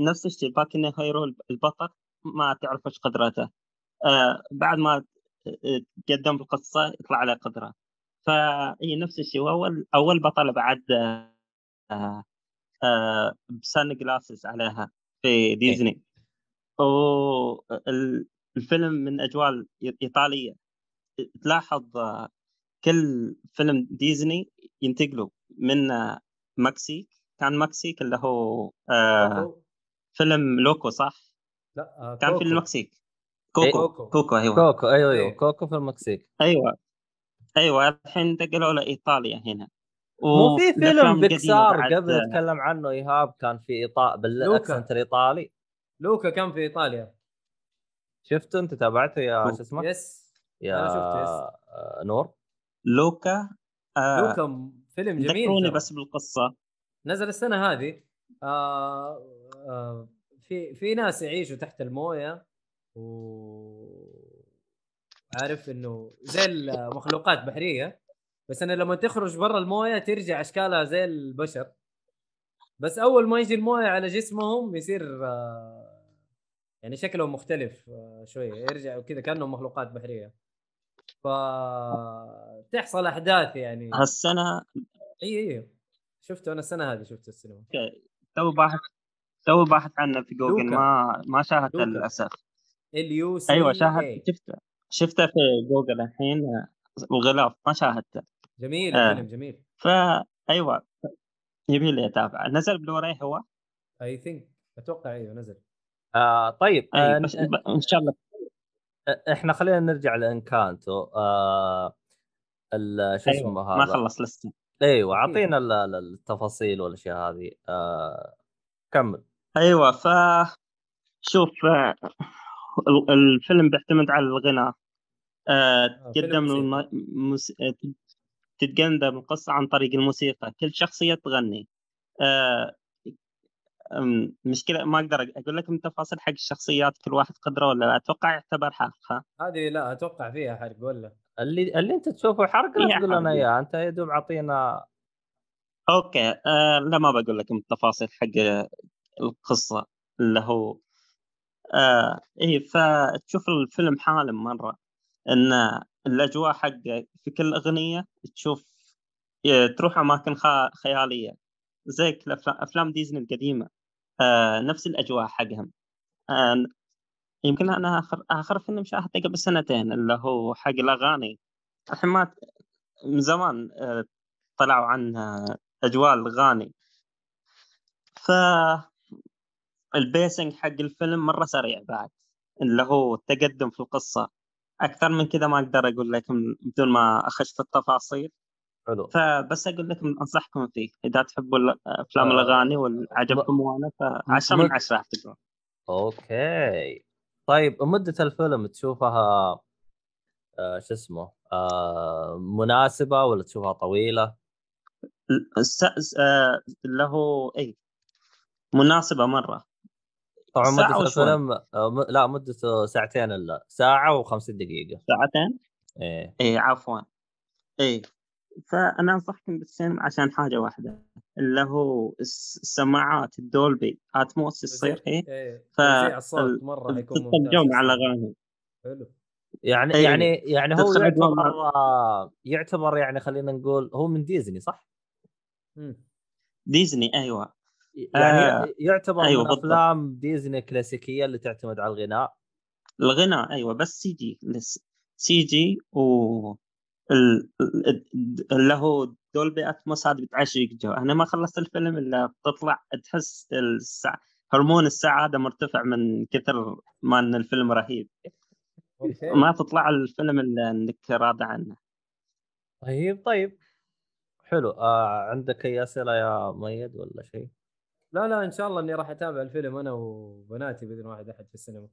نفس الشيء Boku no Hero البطل ما تعرف وش قدرته آه بعد ما تقدم بالقصة يطلع عليه قدرة. فهي نفس الشيء. وأول أول بطلة بعد آه آه بسن جلاسز عليها في ديزني. والفيلم من أجواء ايطاليه تلاحظ آه، كل فيلم ديزني ينتقلوا من آه، مكسيك كان مكسيك اللي هو آه كوكو. فيلم لوكو صح؟ لا آه كان في كوكو. المكسيك إيه. كوكو. كوكو. كوكو أيوه. كوكو أيوه أيوه. إيه. كوكو في المكسيك. أيوه. أيوه الحين انتقلوا لايطاليا هنا. مو في فيلم بيكسار قبل نتكلم عنه إيهاب كان في ايطالي بال accent الإيطالي. لوكا كان في إيطاليا. شفته انت تابعته يا. شو اسمه؟ yes يا أنا شفته، yes. نور لوكا آه لوكا فيلم جميل ذكروني. بس بالقصة نزل السنة هذه آه آه في في ناس يعيشوا تحت الموية و عارف إنه زي المخلوقات بحرية بس إنه لما تخرج برا الموية ترجع أشكالها زي البشر بس أول ما يجي الموية على جسمهم يصير آه يعني شكلهم مختلف آه شوية يرجعوا كذا كأنهم مخلوقات بحرية. ف تحصل أحداث يعني. هالسنة؟ إي إي شفته أنا السنة هذه شفته السينما. تو باحث تو باحث عنه في جوجل. لوكا. ما ما شاهدته. للأسف. ال يو سي أيوه اي شاهد شفته. شفته في جوجل الحين آه، الغلاف. ما شاهدته. جميل آه. الفيلم جميل. فا أيوه. يبي لي اتابع نزل بلوراي هو؟ I think أتوقع أيوه نزل. آه طيب آه بس ب- إن شاء الله. إحنا خلينا نرجع لإنكانتو. آه شو اسمه أيوة. هذا؟ ما خلص لسه أيوه. أعطينا ال- ال- التفاصيل والأشياء هذه. آه كمل. أيوه ف شوف آه، ال- الفيلم بيعتمد على الغناء. آه، آه، تقدم موسيقى. الم... مس... آه، تتقدم القصة عن طريق الموسيقى. كل شخصية تغني. آه، أم، مشكلة ما أقدر أقول لك من تفاصيل حق الشخصيات كل واحد قدرة ولا لا؟ أتوقع يعتبر حرق ها؟ هذه لا أتوقع فيها حرق ولا اللي اللي أنت تشوفه حرق لا فيها تقول لنا. اياه أنت يا دوب اعطينا أوكي آه، لا ما بقول لك من التفاصيل حق القصة اللي هو آه إيه فتشوف الفيلم حالم مرة إن الأجواء حقه في كل أغنية تشوف إيه، تروح أماكن خ- خيالية. زي أفلام ديزني القديمة آه نفس الأجواء حقهم. آه يمكن أنا اخر اخر فيلم شاهدته قبل سنتين اللي هو حق الأغاني. الحين ما من زمان آه، طلعوا عن آه، أجواء الأغاني. ف البيسنج حق الفيلم مرة سريع بعد اللي هو التقدم في القصة. أكثر من كذا ما أقدر أقول لكم بدون ما اخش في التفاصيل. حلو. فبس أقول لكم أنصحكم فيه. إذا تحبوا أفلام آه، الأغاني وعجبكم وأنا فعشرة من مد- عشرة اعتبر أوكي. طيب مدة الفيلم تشوفها آه شو اسمه آه مناسبة ولا تشوفها س- آه، اللي هو اي مناسبة مرة. طبعا ساعة مدة. الفيلم آه. لا مدته ساعتين إلا. ساعة و50 دقيقة. ساعتين؟ إيه. اي عفوا. اي فأنا أنصحكم بالسينما عشان حاجة واحدة اللي هو الس- السماعات الدولبي أتموس تصير هي إيه ف- توزيع الصوت ال- مرة تستمتعون مع الأغاني حلو يعني إيه. يعني يعني هو يعتبر يعتبر يعني خلينا نقول هو من ديزني صح؟ مم. ديزني أيوه يعني آه، يعتبر أيوة من. أفلام ديزني الكلاسيكيه اللي تعتمد على الغناء الغناء أيوه بس سي جي لس- سي جي و اللي هو Dolby Atmos هذا بتعشق جو. أنا ما خلصت الفيلم إلا بتطلع تحس السع... هرمون السعاده مرتفع من كثر ما إن الفيلم رهيب. ما تطلع الفيلم إلا إنك راضي عنه. طيب طيب. حلو. آه عندك أي أسئلة يا ميد ولا شيء؟ لا لا إن شاء الله إني راح أتابع الفيلم أنا وبناتي بإذن واحد أحد في السينما.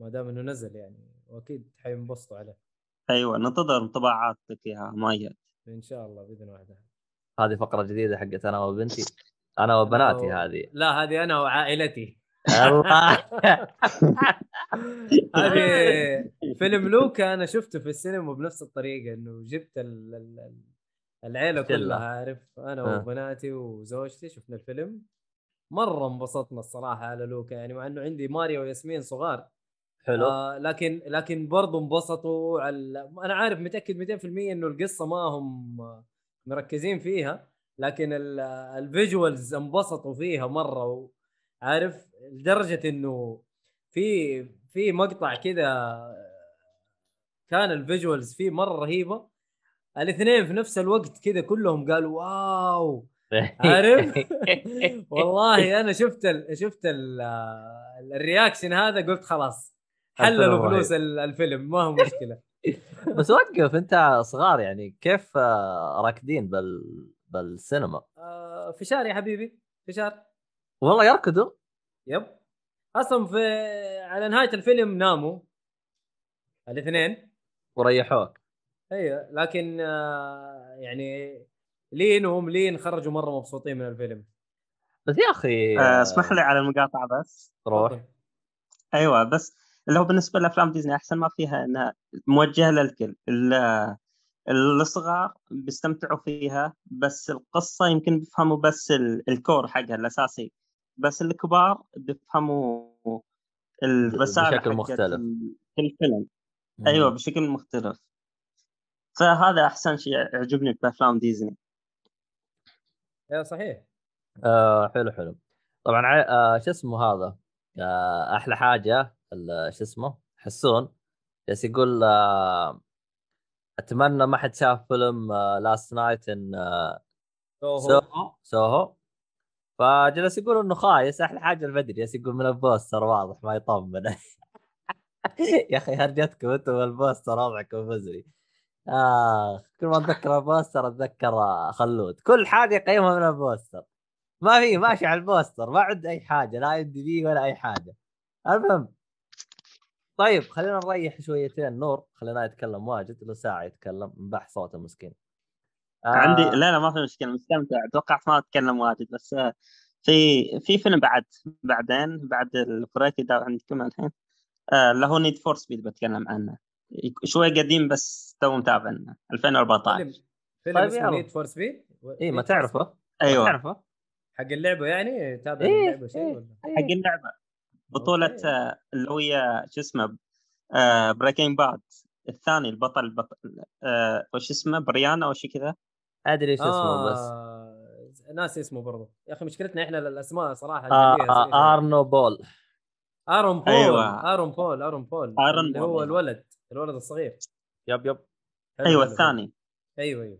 ما دام إنه نزل يعني وأكيد حينبسطوا عليه. أيوه ننتظر انطباعاتك يا مايد. إن شاء الله بإذن واحد احد هذه فقرة جديدة حقت أنا وبنتي. أنا وبناتي أنا و- هذه. لا هذه أنا وعائلتي. الله. هذه فيلم لوكا أنا شفته في السينما بنفس الطريقة إنه جبت ال- ال- ال- العيلة. كلها عارف؟ أنا آه. وبناتي وزوجتي شفنا الفيلم. مرة انبسطنا الصراحة على لوكا يعني مع إنه عندي ماريو وياسمين صغار. حلو. آه لكن لكن برضه انبسطوا على أنا عارف متأكد 200% إنه القصة ما هم مركزين فيها لكن ال- الفيجوالز انبسطوا فيها مرة عارف لدرجة إنه في في مقطع كذا كان ال visuals فيه مرة رهيبة الاثنين في نفس الوقت كذا كلهم قالوا wow عارف؟ والله أنا شفت ال شفت ال ال reaction هذا قلت خلاص. حللوا فلوس ال- الفيلم ما هو مشكلة. بس وقف انت صغار يعني كيف آه، راكدين بال بالسينما؟ آه فشار يا حبيبي فشار والله يركضوا؟ yep. أصلا في على نهاية الفيلم ناموا. الاثنين. وريحوك. أيوه لكن آه يعني لين وهم لين خرجوا مرة مبسوطين من الفيلم. بس يا أخي آه، اسمح لي على المقاطعة بس. روح. أيوه بس اللي هو بالنسبة لأفلام ديزني أحسن ما فيها إنها موجهة للكل. ال- الصغار بيستمتعوا فيها بس القصة يمكن بيفهموا بس ال- الكور حقها الأساسي بس الكبار بيفهموا الرسائل بشكل مختلف. في الفيلم. أيوه بشكل مختلف. فهذا أحسن شيء يعجبني بأفلام ديزني. أيوه صحيح. آه حلو حلو. طبعا آه شو اسمه هذا؟ آه أحلى حاجة شو اسمه حسون بس يقول آه أتمنى ما حد شاف فيلم Last Night in سوهو. سوهو. فجلس يقول إنه خايس أحلى حاجة البدري جالس يقول من ال poster واضح ما يطمن. يا أخي هرجتكم أنتم ال poster وضعكم مزري. اخ كل ما أتذكر ال poster أتذكر آه، خلود. كل حاجة يقيمها من ال poster ما في ماشي على ال poster ما عند أي حاجة لا IMDb ولا أي حاجة. المهم طيب خلينا نريح شويتين. نور خلينا يتكلم واجد له ساعة يتكلم نبح صوته مسكين. آه. عندي لا لا ما في مشكلة مستمتع. توقعت ما أتكلم واجد بس آه، في في فيلم بعد بعدين بعد ال break اذا عندكم الحين. آه، اللي هو Need for Speed بتكلم عنه. شوي قديم بس تو متابعنا 2014 فيلم فيلم طيب اسمه. Need for Speed إيه ما تعرفه. ما أيوه. تعرفه؟ حق اللعبة يعني؟ تابع إيه، اللعبة شيء إيه. ولا؟ حق اللعبة. بطولة. آه، اللي هي شو اسمه Breaking Bad الثاني البطل البطل آه، وش اسمه بريانا أو شيء كذا؟ أدري إيش اسمه بس. آه ناسي اسمه برضه يا أخي مشكلتنا إحنا الأسماء صراحة آه آه ارنو بول ارون بول أيوة. ارون بول ارون بول آرون اللي بول، هو أيوة. الولد الولد الصغير. yep yep. أيوه الثاني. أيوه أيوه.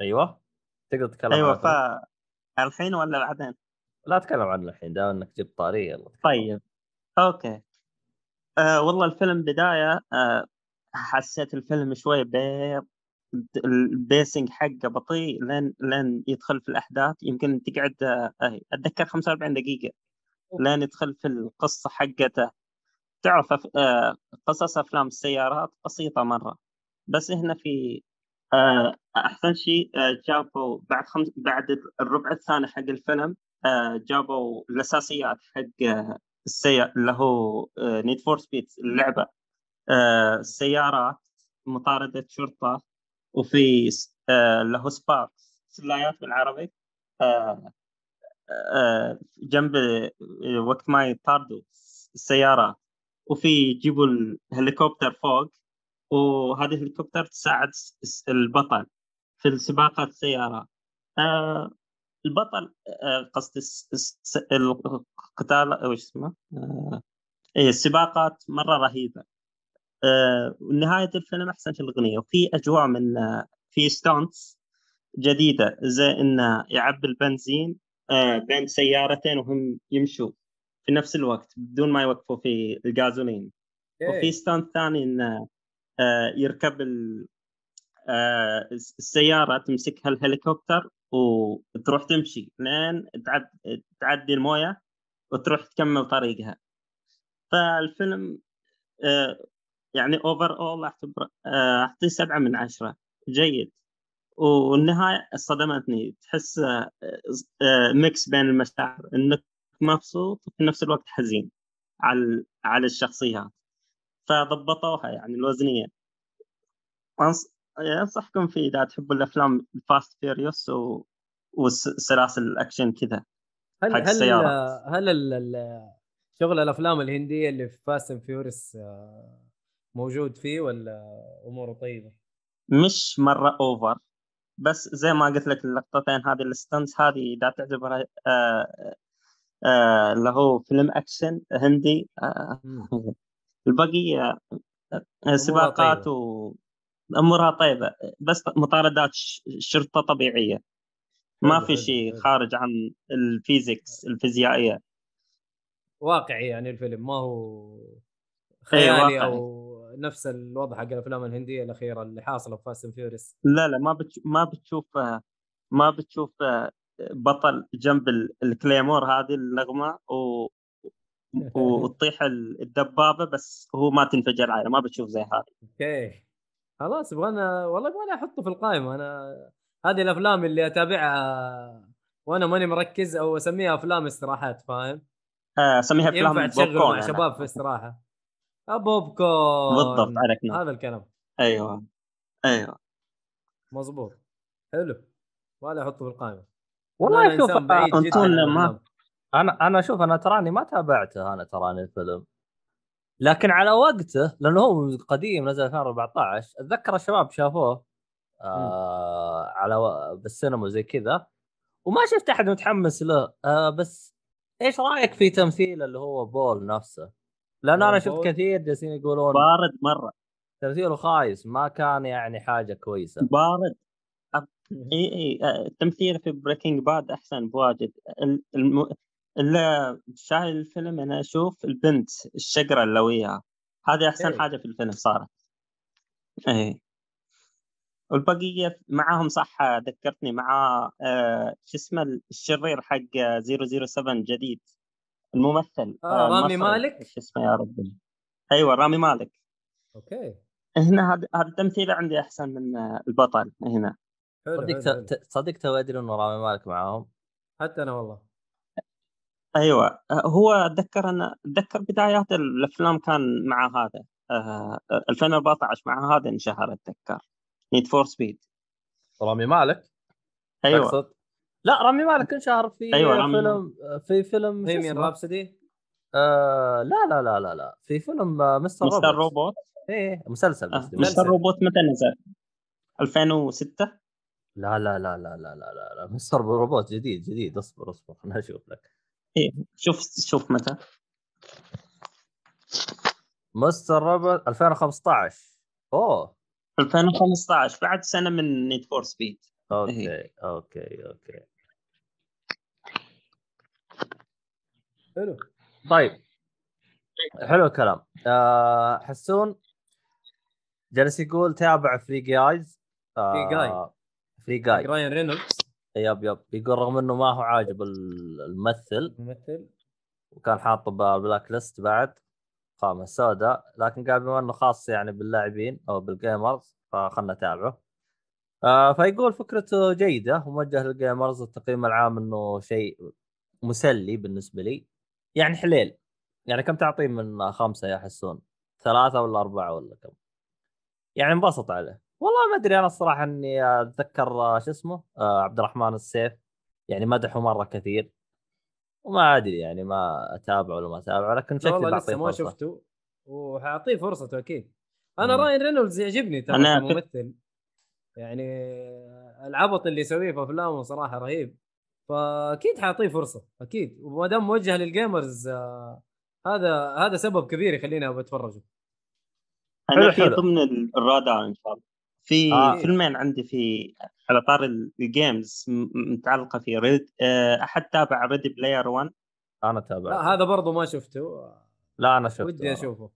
أيوه. تقدر تتكلم أيوه. ف الحين ولا بعدين؟ لا تكلم عنه الحين دام إنك جبت طاري يلا. طيب. okay. آه والله الفيلم بداية آه حسيت الفيلم شوي بيض ال pacing حقه بطيء لين لين يدخل في الأحداث. يمكن تقعد آه أتذكر 45 دقيقة لين يدخل في القصة حقته. تعرف آه قصص أفلام السيارات بسيطة مرة. بس هنا في آه أحسن شيء آه جابوا بعد خمس بعد الربع الثاني حق الفيلم آه جابوا الأساسيات حق آه السيارة اللي هو Need for Speed اللعبة. آه السيارات مطاردة شرطة وفي آه اللي هو سباركس سلايات بالعربي. جنب وقت ما يطاردوا السيارات وفي يجيبوا الهليكوبتر فوق وهذه الهليكوبتر تساعد البطل في السباقات السيارات البطل آه الس- القتال وش اسمه؟ آه إيه السباقات مرة رهيبة آه ونهاية الفيلم أحسن في الأغنية وفي أجواء من آه في ستونتس جديدة زي إنه يعبي البنزين آه بين سيارتين وهم يمشوا في نفس الوقت بدون ما يوقفوا في الجازولين okay. وفي stunt ثاني انه آه، يركب ال- آه، السيارة تمسكها الهليكوبتر وتروح تمشي لين تعد تعدي الموية وتروح تكمل طريقها. فالفيلم آه، يعني overall اعتبر آه، اعطيه سبعة من عشرة. جيد. والنهاية صدمتني. تحس آه، آه، mix بين المشاعر. إنك مبسوط وفي نفس الوقت حزين على على الشخصيات. فضبطوها يعني الوزنية. انصحكم فيه إذا تحبوا الأفلام ال Fast Furious و... وسلاسل الأكشن كذا هل هل السيارة. هل ال- ال- شغل الأفلام الهندية اللي في Fast and Furious موجود فيه ولا أموره طيبة؟ مش مرة over بس زي ما قلت لك اللقطتين هذه ال stunts هذه إذا تعتبرها آه آه اللي هو فيلم أكشن هندي آه البقية آه، سباقات. و أمورها طيبة بس مطاردات ش- شرطة طبيعية. ما حلو، في شيء. خارج عن ال physics الفيزيائية. واقعي يعني الفيلم ما هو إيه، خيالي. أو نفس الوضع حق الأفلام الهندية الأخيرة اللي حاصلة في Fast and Furious لا لا ما بتش... ما بتشوف ما بتشوف بطل جنب ال- الكليمور هذه النغمة و... وتطيح ال- الدبابة بس هو ما تنفجر عائلة ما بتشوف زي هذه. أوكي. خلاص يبغانا والله يبغانا أحطه في القائمة. أنا هذه الأفلام اللي أتابعها وأنا ماني مركز أو أسميها أفلام استراحات فاهم؟ آه، أسميها أفلام ينفع تشغله بوب كورن. مع أنا. شباب في استراحة. آه، بوب كورن. بالضبط عرفنا هذا الكلام. أيوه. أيوه. مظبوط. حلو. ولا أحطه في القائمة. والله أنا شوف آه، ما-. أنا أنا شوف أنا تراني ما تابعته أنا تراني الفيلم. لكن على وقته لأنه هو قديم نزل 2014 أتذكر الشباب شافوه آه على و... بالسينما زي كذا. وما شفت أحد متحمس له. آه بس إيش رأيك في تمثيل اللي هو بول نفسه؟ أنا آه، شفت بول؟ كثير جالسين يقولون بارد مرة. تمثيله خايس ما كان يعني حاجة كويسة. بارد. اي إي آه، التمثيل في Breaking Bad أحسن بواجد. ال- الم... اللي شاهد الفيلم أنا أشوف البنت الشقره اللي وياها هذه أحسن إيه. حاجة في الفيلم صارت. إيه. والبقية معاهم صح ذكرتني مع آه شو اسمه الشرير حق 007 جديد. الممثل آه، رامي المصري. مالك؟ إيش اسمه يا ربي؟ أيوه رامي مالك. okay. هنا هذا هذا التمثيل عندي أحسن من آه، البطل هنا. صدق صدق تو ادري إنه رامي مالك معاهم. حتى أنا والله. أيوه هو اتذكر أنا اتذكر بدايات الافلام كان مع هذا آه 2014 مع هذا انشهر اتذكر Need for Speed رامي مالك أيوه تقصد؟ لا رامي مالك انشهر في أيوة، رامي فيلم في فيلم Bohemian اسمه؟ Rhapsody آه لا لا لا لا لا في فيلم آه، Mr., Mr. Robot Robot إيه مسلسل آه. Mr. Robot متى نزل؟ 2006 لا لا لا لا لا لا لا, لا. Mr. Robot جديد جديد اصبر اصبر خليني أشوف لك إيه. شوف شوف متى. Mr. Robot 2015 أوه. 2015 بعد سنة من Need for Speed okay okay okay. حلو. طيب. حلو الكلام. آه حسون جالس يقول تابع Free Guys Free Guy. Free Guy راين رينولدز yep yep. يقول رغم إنه ما هو عاجب ال- الممثل ممثل وكان حاطه بال black list بعد قائمة سوداء لكن قال بما إنه خاص يعني باللاعبين أو بال gamers فخلنا نتابعه. آه فيقول فكرته جيدة وموجه لل gamers التقييم العام إنه شيء مسلي بالنسبة لي. يعني حليل. يعني كم تعطيه من خمسة يا حسون ثلاثة ولا أربعة ولا كم؟ يعني انبسط عليه. والله ما أدري أنا الصراحة إني أتذكر آه، شو اسمه آه عبد الرحمن السيف. يعني مدحه مرة كثير. وما أدري يعني ما أتابعه ولا ما أتابعه لكن لا شكلي والله بعطيه لسه ما فرصة. شفته وحاعطيه فرصته أكيد. أنا مم. راين رينولدز يعجبني ترى أنا كممثل. يعني العبط اللي يسويه في أفلامه صراحة رهيب. فأكيد حاعطيه فرصة أكيد. وما دام موجه لل gamers آه، هذا هذا سبب كبير يخليني ابى أتفرجه. أنا في. ضمن الرادار إن شاء الله. في آه. فيلمين عندي في على طاري ال games متعلقة في Ready آه، أحد تابع Ready Player 1 أنا تابعته لا هذا برضو ما شفته. لا أنا شفته. ودي أشوفه.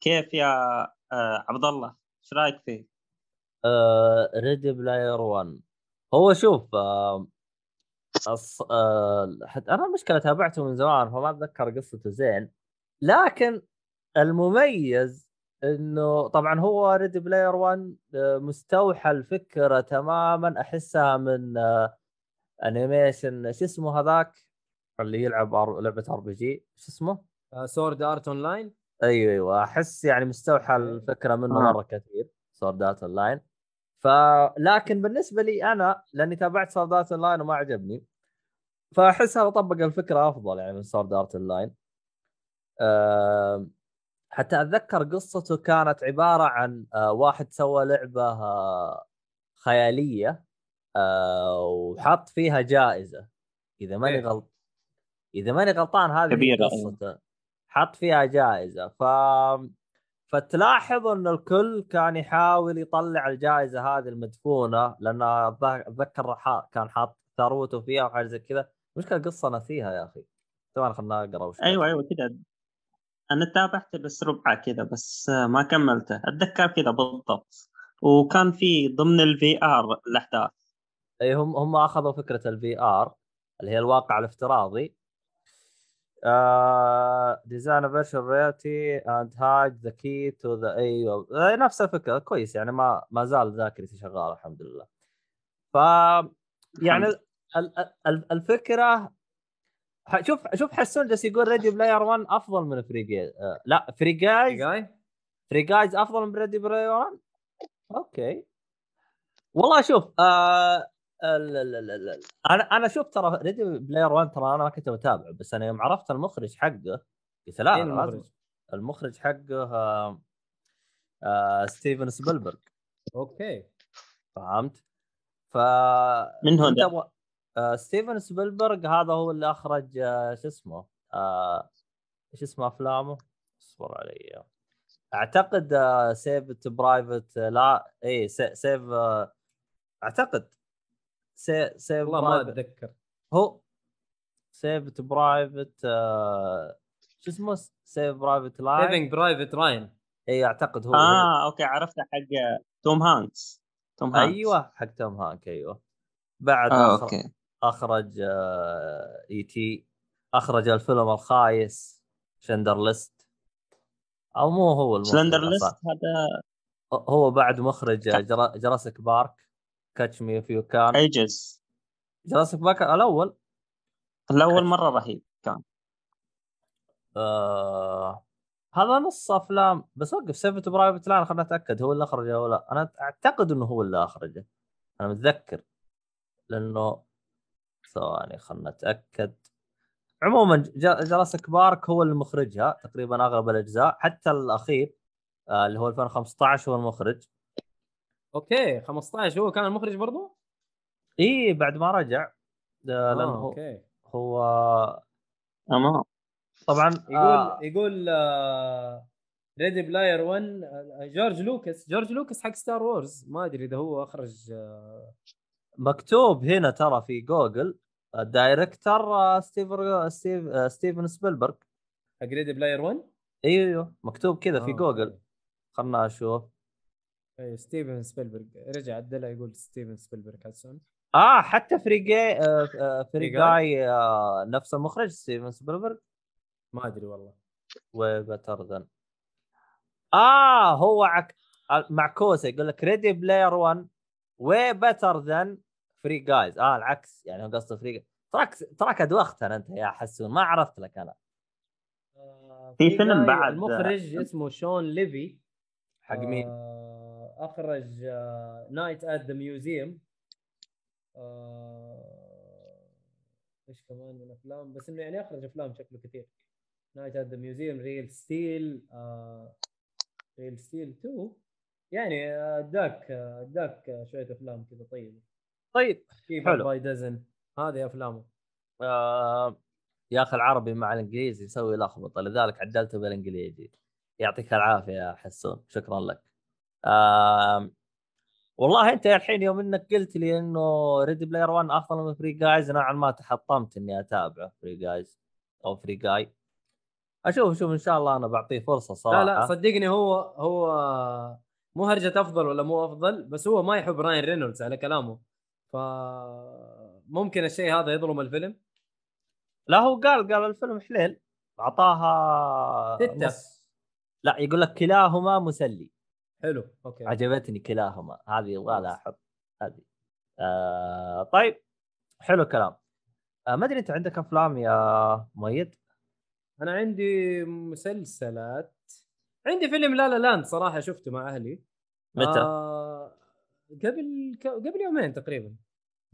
كيف يا آه، عبد الله؟ إيش رأيك فيه؟ ريدي بلاير 1 هو شوف آه أص... آه حتى أنا المشكلة تابعته من زمان فما أتذكر قصته زين. لكن المميز إنه طبعا هو ريدي بلاير 1 آه، مستوحى الفكرة تماما. أحسها من آه animation شو اسمه هذاك؟ اللي يلعب. لعبة RPG شو اسمه؟ Sword Art Online أيوه أيوه. أحس يعني مستوحى الفكرة منه آه. مرة كثير Sword Art Online ف لكن بالنسبة لي أنا لأني تابعت Sword Art Online وما عجبني فاحس هذا طبق الفكرة أفضل يعني من Sword Art Online حتى أتذكر قصته كانت عبارة عن آه، واحد سوى لعبة آه، خيالية آه، وحط فيها جائزة. إذا ماني إيه. غلط إذا ماني غلطان هذه كبيرة، قصته. حط فيها جائزة. ف فتلاحظ إن الكل كان يحاول يطلع الجائزة هذه المدفونة لأن أتذكر كان حاط ثروته فيها وحاجه زي كذا. مشكلة القصة نسيها يا أخي. ثواني خلنا اقرا وش أيوه أيوه كذا أنا تابعت بس ربعه كذا بس آه، ما كملته. أتذكر كذا بالضبط. وكان في ضمن ال VR الأحداث. أي هم هم أخذوا فكرة ال VR اللي هي الواقع الافتراضي. designed virtual reality and had the key to the أيوه نفس الفكرة. كويس يعني ما ما زال ذاكرتي شغالة الحمد لله. ف يعني الفكرة شوف شوف حسون جالس يقول Ready Player 1 أفضل من Free Guys آه لا Free Guys Guy Free Guys أفضل من Ready Player 1 okay. والله شوف آه ال- ال- ال- ال- أنا أنا شوف ترى Ready Player 1 ترى أنا ما كنت متابع بس أنا يوم عرفت المخرج حقه قلت لا المخرج؟ المخرج حقه آه آه ستيفن سبيلبرغ okay. فهمت؟ ف من هو كنت ده؟ أبغى- آه ستيفن سبيلبرغ هذا هو اللي أخرج آه شو اسمه؟ آه إيش اسمه أفلامه؟ اصبر علي. أعتقد آه سيف برايفت لا اي سيف آه أعتقد سي سيف والله ما أتذكر. هو سيف برايفت آه شو اسمه؟ سيف برايفت لاين سيفنج برايفت راين اي أعتقد هو, هو. آه أوكي عرفته حق توم هانكس توم هانكس أيوه حق توم هانك أيوه. بعد أخر- أوكي. أخرج آه اي تي أخرج الفيلم الخايس شندر ليست أو مو هو أصلاً. ليست هذا؟ هو بعد مخرج جرا... جراسيك بارك كاتش مي فيو كان ايجز جراسيك بارك الأول. الأول مرة رهيب كان. آه... هذا نص أفلام. بس وقف سيفت برايفت لاين خلنا نتاكد هو اللي أخرجه ولا لأ. أنا أعتقد إنه هو اللي أخرجه. أنا متذكر. لأنه ثواني خلنا نتأكد. عموما ج- Jurassic Park هو اللي مخرجها تقريبا أغلب الأجزاء حتى الأخير آه اللي هو 2015 هو المخرج. okay 15 هو كان المخرج برضو؟ إي بعد ما رجع آه آه لأنه هو okay. هو تمام طبعا يقول آه يقول Ready Player 1 آه، جورج لوكاس جورج لوكاس حق Star Wars ما أدري إذا هو أخرج آه، مكتوب هنا ترى في جوجل ال director آه، ستيفن ستيف آه، ستيفن سبيلبرغ. حق Ready Player 1 إيوه إيوه مكتوب كذا في آه، جوجل. خلنا أشوف. اي ستيفن سبيلبرغ. رجع عدلها يقول ستيفن سبيلبرغ حسن آه حتى Free Guy آه آه Free Free Guy؟ جاي آه نفس المخرج ستيفن سبيلبرغ. ما أدري والله. better than آه هو عك... معكوسه يقول لك Ready Player 1 better than Free Guys آه العكس. يعني هو قصده Free تراك تراك دوختنا أنت يا حسون. ما عرفت لك أنا. آه، في في فيلم بعد- المخرج اسمه شون ليفي. حق مين؟ آه، أخرج Night at the Museum إيش كمان من أفلام؟ بس إنه يعني أخرج أفلام شكله كثير. Night at the Museum Real Steel Real Steel 2 يعني أداك أداك شوية أفلام كذا طيبه طيب كيف حلو. by dozen هذه أفلامه. آه يا أخي العربي مع الإنجليزي يسوي لخبطة لذلك عدلته بالإنجليزي. يعطيك العافية يا حسون شكرا لك. آه والله أنت الحين يوم إنك قلت لي إنه Ready Player 1 أفضل من Free Guys نوعا ما تحطمت إني أتابعه Free Guys أو Free Guy أشوف شوف إن شاء الله أنا بعطيه فرصة صراحة لا لا صدقني هو هو مو هرجة أفضل ولا مو أفضل بس هو ما يحب راين رينولدز على كلامه. ف ممكن الشيء هذا يظلم الفيلم؟ لا هو قال قال الفيلم حليل. أعطاها ستة. نص لا يقول لك كلاهما مسلي. حلو okay. عجبتني كلاهما. هذه يبغى لها. أحط. هذه. آه طيب حلو الكلام. آه ما أدري أنت عندك أفلام يا مؤيد؟ أنا عندي مسلسلات. عندي فيلم لا لا لاند صراحة شفته مع أهلي. متى؟ آه قبل ك... قبل يومين تقريبا.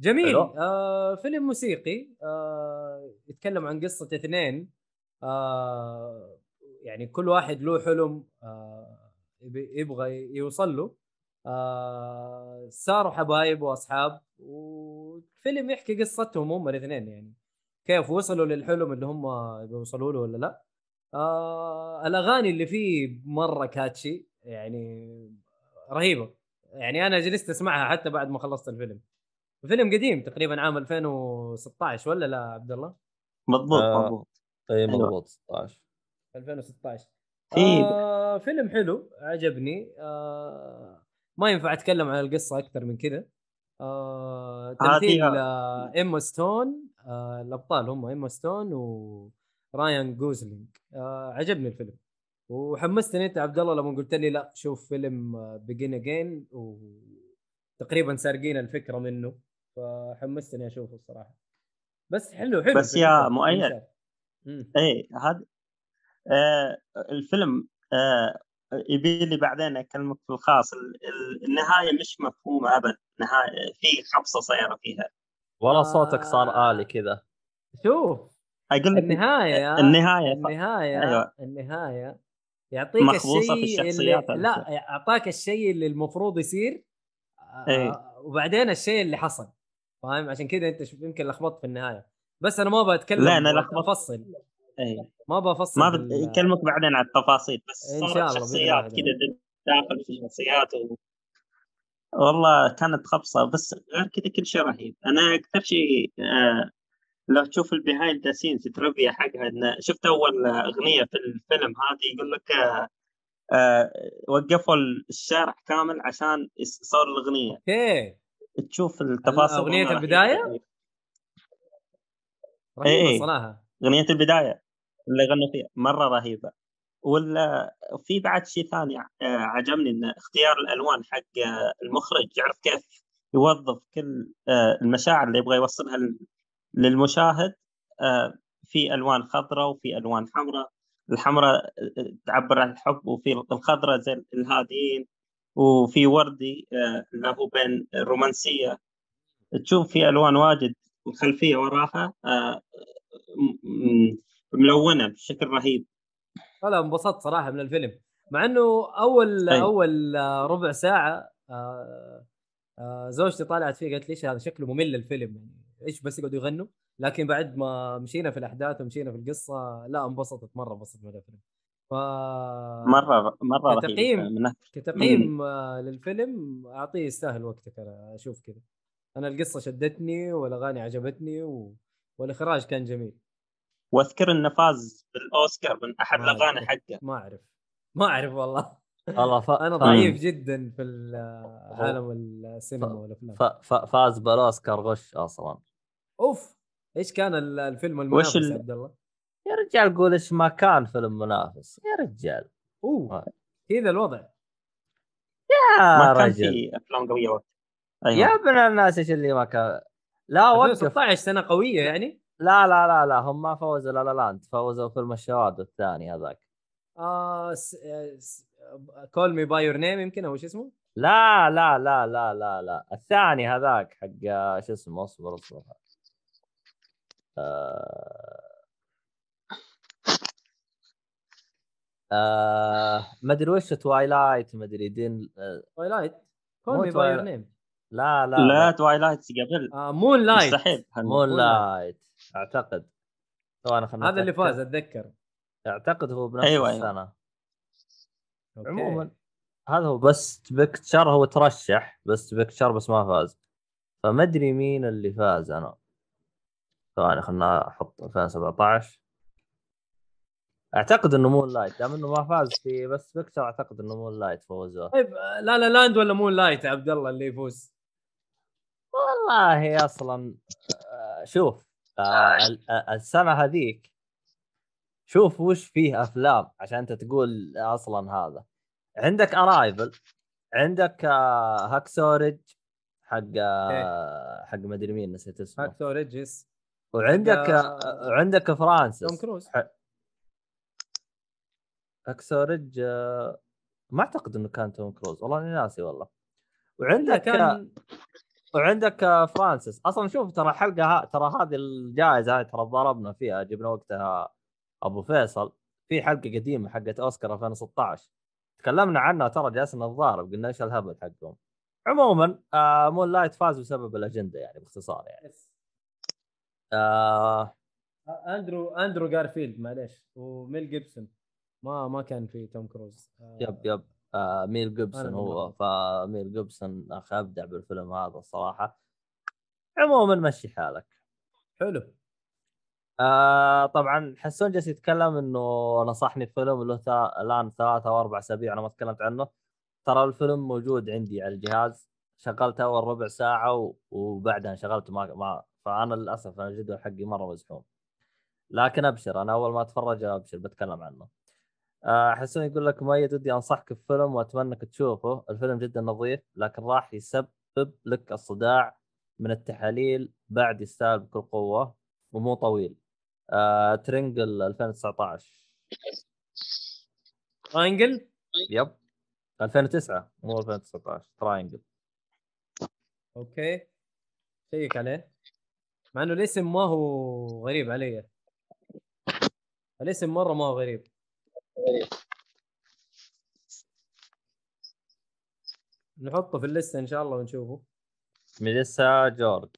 جميل. آه فيلم موسيقي. آه يتكلم عن قصة اثنين. آه يعني كل واحد له حلم آه يبغى يوصل له. آه صاروا حبايب وأصحاب. وفيلم يحكي قصتهم هم الاثنين يعني. كيف وصلوا للحلم اللي هم بيوصلوا له ولا لا. آه الأغاني اللي فيه مرة كاتشي يعني رهيبة. يعني أنا جلست أسمعها حتى بعد ما خلصت الفيلم. فيلم قديم تقريبا عام 2016 ولا لا عبد الله؟ مضبوط آه. مضبوط. اي أيوة. مضبوط 16 2016 في آه فيلم حلو عجبني. آه ما ينفع أتكلم عن القصة أكثر من كذا. آه تمثيل آه ايما ستون. آه الأبطال هم ايما ستون ورايان جوزلينج آه عجبني الفيلم. وحمستني. انت عبد الله لما قلت لي لا شوف فيلم Begin Again وتقريبا سارقين الفكرة منه. فحمستني أشوفه الصراحة. بس حلو حلو بس الفيلم. يا. مؤيد. إيه هذا آه الفيلم آه يبي لي بعدين أكلمك في الخاص. ال- ال- النهاية مش مفهومة أبد. نهاية في خبصة صايرة فيها. والله آه. صوتك صار آلي كذا. شوف. أقول لك النهاية النهاية ف- النهاية أيوة. النهاية. يعطيك مخبوصة في الشيء الشخصيات اللي. لا اعطاك الشيء اللي المفروض يصير آه، إيه. وبعدين الشيء اللي حصل فاهم؟ عشان كذا أنت شوف- يمكن لخبطت في النهاية. بس أنا ما بتكلم لا، أنا لخبطت. أفصل. إيه. ما بفصل ما بكلمك بعدين عن التفاصيل بس صارت شاء الله شخصيات كذا داخل في شخصيات و... والله كانت خبصة. بس غير كذا كل شيء رهيب. أنا أكثر شيء آه لو تشوف ال behind the scenes التربيه حقها إن شفت أول أغنية في الفيلم هذه يقول لك آه وقفوا الشارع كامل عشان صار الأغنية أوكي تشوف التفاصيل البداية؟ رهيبة. رهيبة إيه. صراحة أغنية البداية اللي غنوا فيها مرة رهيبة ولا في بعد شيء ثاني آه، عجبني إن اختيار الألوان حق آه، المخرج يعرف كيف يوظف كل آه، المشاعر اللي يبغى يوصلها للمشاهد آه، في ألوان خضراء وفي ألوان حمراء الحمراء آه، تعبر عن الحب وفي الخضراء زي الهاديين وفي وردي آه، اللي هو بين الرومانسية تشوف في ألوان واجد الخلفيه وراها ملونه بشكل رهيب لا انبسطت صراحة من الفيلم مع انه اول أي. اول ربع ساعه زوجتي طالعت فيه قالت لي إيش هذا شكله ممل الفيلم يعني إيش بس يقعدوا يغنوا لكن بعد ما مشينا في الأحداث ومشينا في القصة لا انبسطت مرة انبسطت من الفيلم ف مرة مرة كتقييم. كتقييم آه، للفيلم أعطيه يستاهل وقتك أنا أشوف كذا أنا القصة شدتني والأغاني عجبتني و... والإخراج كان جميل واذكر إنه فاز بالأوسكار من أحد الأغاني. حقه ما أعرف ما أعرف والله والله ف... أنا. ضعيف جدا في ال- عالم السينما ف- والأفلام ف... ف... فاز بالأوسكار غش أصلا اوف إيش كان ال- الفيلم وش المنافس ال- عبد الله؟ يا رجال قول إيش ما كان فيلم منافس يا رجال. أوه آه. كذا الوضع. يا ما كان رجل. في أفلام قوية وقت. يا أيوه ابن الناس إيش اللي ما كان؟ لا وقف. 2016 سنة قوية يعني؟ لا لا لا لا هم ما فوزوا. La La Land فوزوا فيلم الشواذ الثاني هذاك. آه Call Me by Your Name يمكن أو إيش اسمه؟ لا لا لا لا لا لا. الثاني هذاك حق آه، شو اسمه؟ اصبر اصبر. آه... آه... ما أدري وش Twilight ما أدري دين آه... Twilight Call Me by. Name لا لا لا Twilight قبل. Moonlight مستحيل. Moonlight أعتقد. هذا اللي. فاز أتذكر. أعتقد هو بنفس أيوة، أيوة. السنة. أوكي. عموما. هذا هو Best Picture هو ترشح Best Picture بس ما فاز. فما أدري مين اللي فاز أنا. ثواني خلنا أحط 2017 أعتقد إنه Moonlight دام إنه ما فاز في Best Picture أعتقد إنه Moonlight فوزوه طيب La La Land ولا Moonlight يا عبد الله اللي يفوز. والله أصلا آه، شوف آه، آه، السنة هذيك شوف وش فيه أفلام عشان أنت تقول أصلا هذا. عندك Arrival عندك Hacksaw Ridge حق آه، حق مدري مين نسيت اسمه. Hacksaw Ridge وعندك آه، وعندك فرانسيس. توم كروز. Hacksaw Ridge آه، ما أعتقد إنه كان توم كروز. والله إني ناسي والله. وعندك كان وعندك آه، فرانسيس. أصلا شوف ترى الحلقة ها ترى هذه الجائزة هاي ترى ضربنا فيها جبنا وقتها أبو فيصل. في حلقة قديمة حقت أوسكار 2016 تكلمنا عنها ترى جالسنا نتضارب قلنا إيش الهبل حقهم. عموما آه Moonlight فاز بسبب الأجندة يعني باختصار يعني. آه أندرو أندرو جارفيلد معليش. وميل جيبسون. ما ما كان في توم كروز. آه، yep. yep آه ميل جيبسون هو. فميل جيبسون اخ أبدع بالفيلم هذا الصراحة. عموما مشي حالك. حلو. آه طبعا حسون جالس يتكلم إنه نصحني بفيلم له. الآن ثلاثة أو أربع أسابيع أنا ما تكلمت عنه. ترى الفيلم موجود عندي على الجهاز. شغلته أول ربع ساعة و... وبعدها انشغلت ما... ما فأنا للأسف أنا الجدول حقي مرة مزحوم. لكن أبشر أنا أول ما أتفرج أبشر بتكلم عنه. آه حسون يقول لك مؤيد ودي أنصحك بفيلم وأتمنى إنك تشوفه. الفيلم جدا نظيف لكن راح يسبب لك الصداع من التحاليل بعد يستاهل بكل قوة ومو طويل. آه Triangle 2019 Triangle؟ yep. 2009 مو 2019 Triangle. أوكي. شيك عليه. مع إنه الاسم ما هو غريب علي. الاسم مرة ما هو غريب. نحطه في الليستة إن شاء الله ونشوفه. ميليسا جورج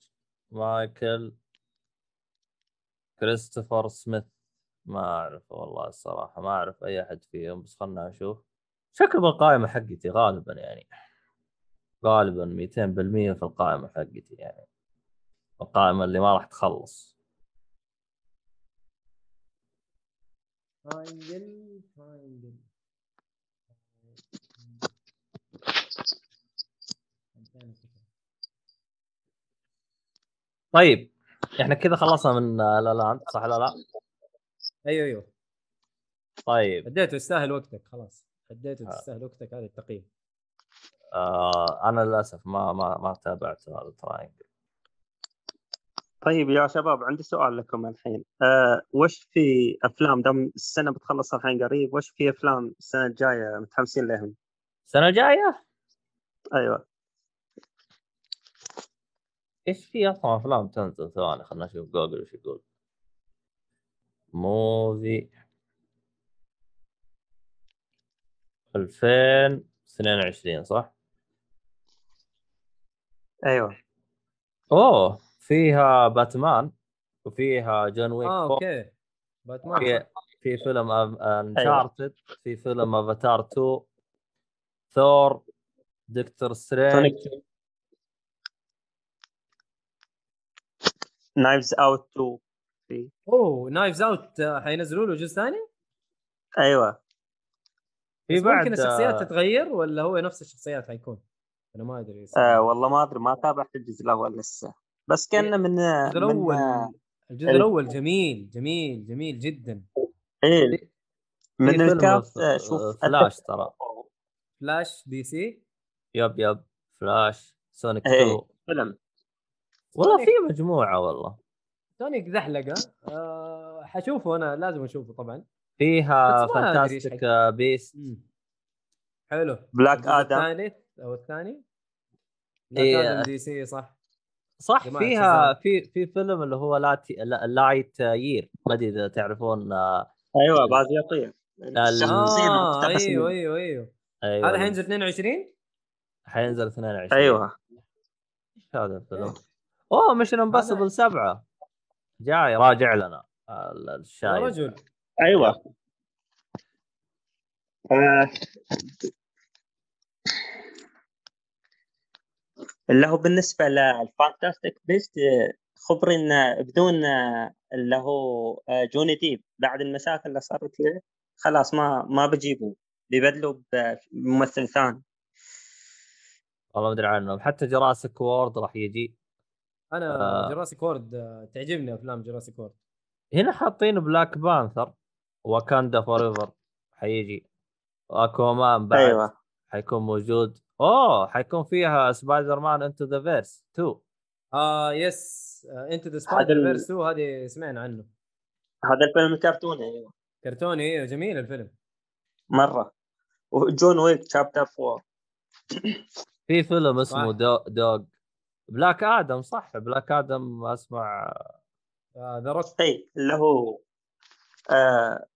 مايكل كريستوفر سميث. ما أعرف والله الصراحة ما أعرف أي أحد فيهم بس خلنا أشوف شكل بالقائمه حقتي غالبا يعني. غالبا 200% في القائمة حقتي يعني. القائمة اللي ما راح تخلص. طيب إحنا كذا خلصنا من آه، لا لاند صح لا لا. أيوه أيوه. طيب. اديته يستاهل وقتك خلاص. اديته آه. تستاهل وقتك هذا التقييم. آه أنا للأسف ما ما ما تابعت هذا ال Triangle طيب يا شباب عندي سؤال لكم الحين. أه وش في أفلام دام السنة بتخلص الحين قريب وش في أفلام السنة الجاية متحمسين لهم؟ السنة الجاية؟ أيوه. إيش في أصلا أفلام تنزل؟ ثواني خلنا نشوف جوجل إيش يقول. movie 2022 صح؟ أيوه. أوه! فيها باتمان وفيها John Wick آه okay. Batman. في. في فيلم Uncharted في فيلم افاتار 2 Thor Doctor Strange Knives Out 2 في. أوه Knives Out حينزلوا له جزء ثاني؟ أيوه. في بعد ممكن الشخصيات آه، تتغير ولا هو نفس الشخصيات حيكون؟ أنا ما أدري آه والله ما أدري ما تابعت الجزء الأول لسه. بس كان من الجزء الأول الجزء ال- الأول جميل جميل جميل جدا. إيه. في من فيلم ال cast ف- آه، شوف فلاش ترى. Flash DC؟ yep yep Flash Sonic إيه. 2 فيلم. والله في مجموعة والله. Sonic the Hedgehog آه حشوفه أنا لازم أشوفه طبعا. فيها Fantastic Beasts مم. حلو. Black Adam الثالث أو الثاني؟ Black إيه. Adam DC صح. صح فيها. في في فيلم اللي هو لاتي لا- Lightyear ما أدري إذا تعرفون آه، أيوه Buzz Lightyear. الشخصية آه مقتبسه أيوه. أيوه أيوه. أيوه هذا حينزل 22 حينزل 22 أيوه. إيش هذا الفيلم؟ أوه Mission Impossible 7 جاي راجع لنا. ال- يا الشايب رجل. أيوه. آه، اللي هو بالنسبة لل Fantastic Beasts آه، خبري انه بدون آه، اللي هو آه، جوني ديب بعد المشاكل اللي صارت له خلاص ما ما بجيبه بيبدلوا بممثل ثاني. والله ما أدري عنهم حتى Jurassic World راح يجي. أنا آه. جراسيك وورد آه، تعجبني أفلام جراسيك وورد هنا حاطين Black Panther Wakanda Forever حيجي. و Aquaman بعد أيوه. حيكون موجود. اوه حيكون فيها Spider-Man Into the Verse 2 آه yes Into the Spider-Verse 2 هذه سمعنا عنه. هذا الفيلم الكرتوني أيوه. كرتوني أيوه جميل الفيلم. مرة. وجون ويك شابتر 4 في فيلم اسمه. دو دوغ بلاك آدم صح. بلاك آدم أسمع. ذا روك اي اللي هو آه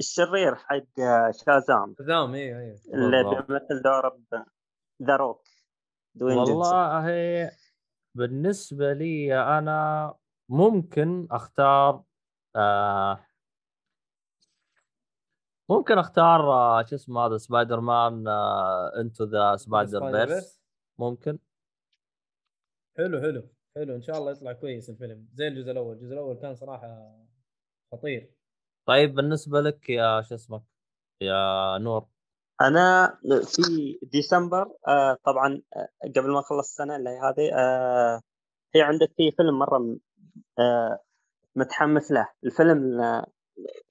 الشرير حق شازام ذام أيوه أيوه اللي. بيمثل دور ذا روك والله بالنسبة لي أنا ممكن أختار آه ممكن أختار آه شو اسمه هذا Spider-Man Into the Spider-Verse ممكن. حلو حلو حلو. إن شاء الله يطلع كويس الفيلم. زي الجزء الأول. الجزء الأول كان صراحة خطير. طيب بالنسبة لك يا شو اسمك يا نور؟ أنا في ديسمبر آه طبعا آه، قبل ما أخلص السنة اللي هذه آه في عندك في فيلم مرة آه متحمس له. الفيلم آه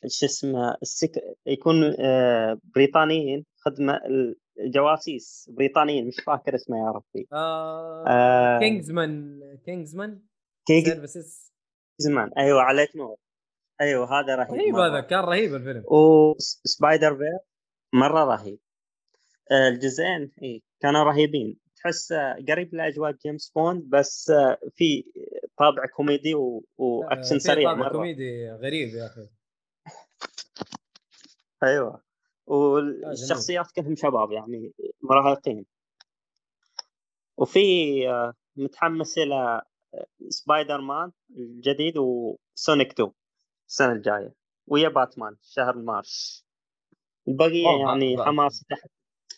شو اسمه السك... يكون آه بريطانيين خدمة الجواسيس بريطانيين مش فاكر اسمه يا ربي. آه آه Kingsman Kingsman King Services زمان أيوه عليك نور؟ أيوه هذا رهيب رهيب. هذا كان رهيب الفيلم. و Spider-Ver مرة رهيب. آه، الجزئين إي كانوا رهيبين. تحس آه، قريب لأجواء جيمس بوند بس آه، في طابع كوميدي و... وأكشن سريع طابع مرة. كوميدي غريب يا أخي. أيوه. والشخصيات كلهم شباب يعني مراهقين. وفي متحمس إلى سبايدر مان الجديد و Sonic 2 السنة الجاية ويا باتمان شهر مارس. البقيه أوه، يعني بات- حماس تحت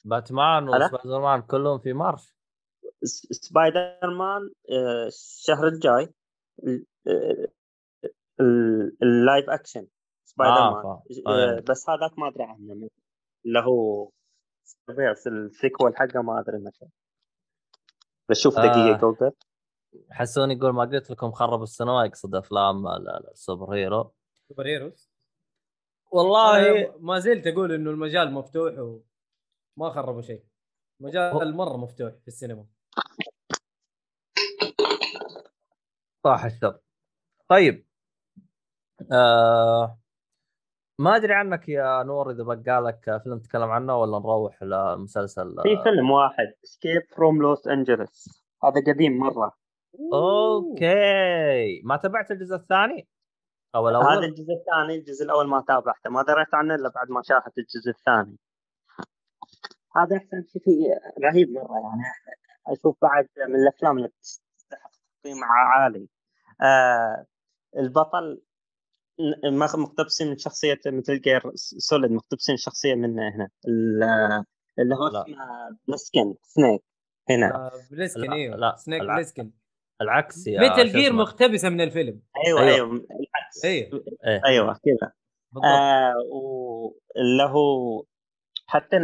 باتمان؟ وسبايدر مان كلهم في مارش س- سبايدر مان آه، الشهر الجاي ال- آه، ال- اللايف اكشن سبايدر آه، مان. آه،. بس هذاك ما أدري عنه اللي هو السيكول حقه ما أدري متى بشوف آه. دقيقة جوجل حسون يقول ما قلت لكم خرب السينما يقصد أفلام ال- ال- السوبر هيرو سوبر هيروز والله ما زلت أقول إنه المجال مفتوح وما خربوا شيء. مجال مرة مفتوح في السينما. صح الشر. طيب آه ما أدري عنك يا نور إذا بقى لك فيلم تتكلم عنه ولا نروح لمسلسل في فيلم واحد Escape from Los Angeles هذا قديم مرة. أوكي. ما تابعت الجزء الثاني؟ أو هذا الأول الجزء الثاني الجزء الأول ما تابعته ما دريت عنه إلا بعد ما شاهدت الجزء الثاني. هذا أحسن شيء فيه رهيب مره يعني أشوف بعد من الأفلام اللي تستحق تقييمه عالي آه البطل مقتبسين من شخصية مثل Gear Solid مقتبسين شخصية منه هنا. ال- اللي هو. اسمه Plissken Snake هنا. آه، Plissken لا، إيوه. لا، Snake Plissken. العكس يا Metal Gear. مقتبسة من الفيلم. أيوه أيوة. أيوه العكس. أيوه. إيه. أيوه كذا بالضبط. آه واللي هو حتى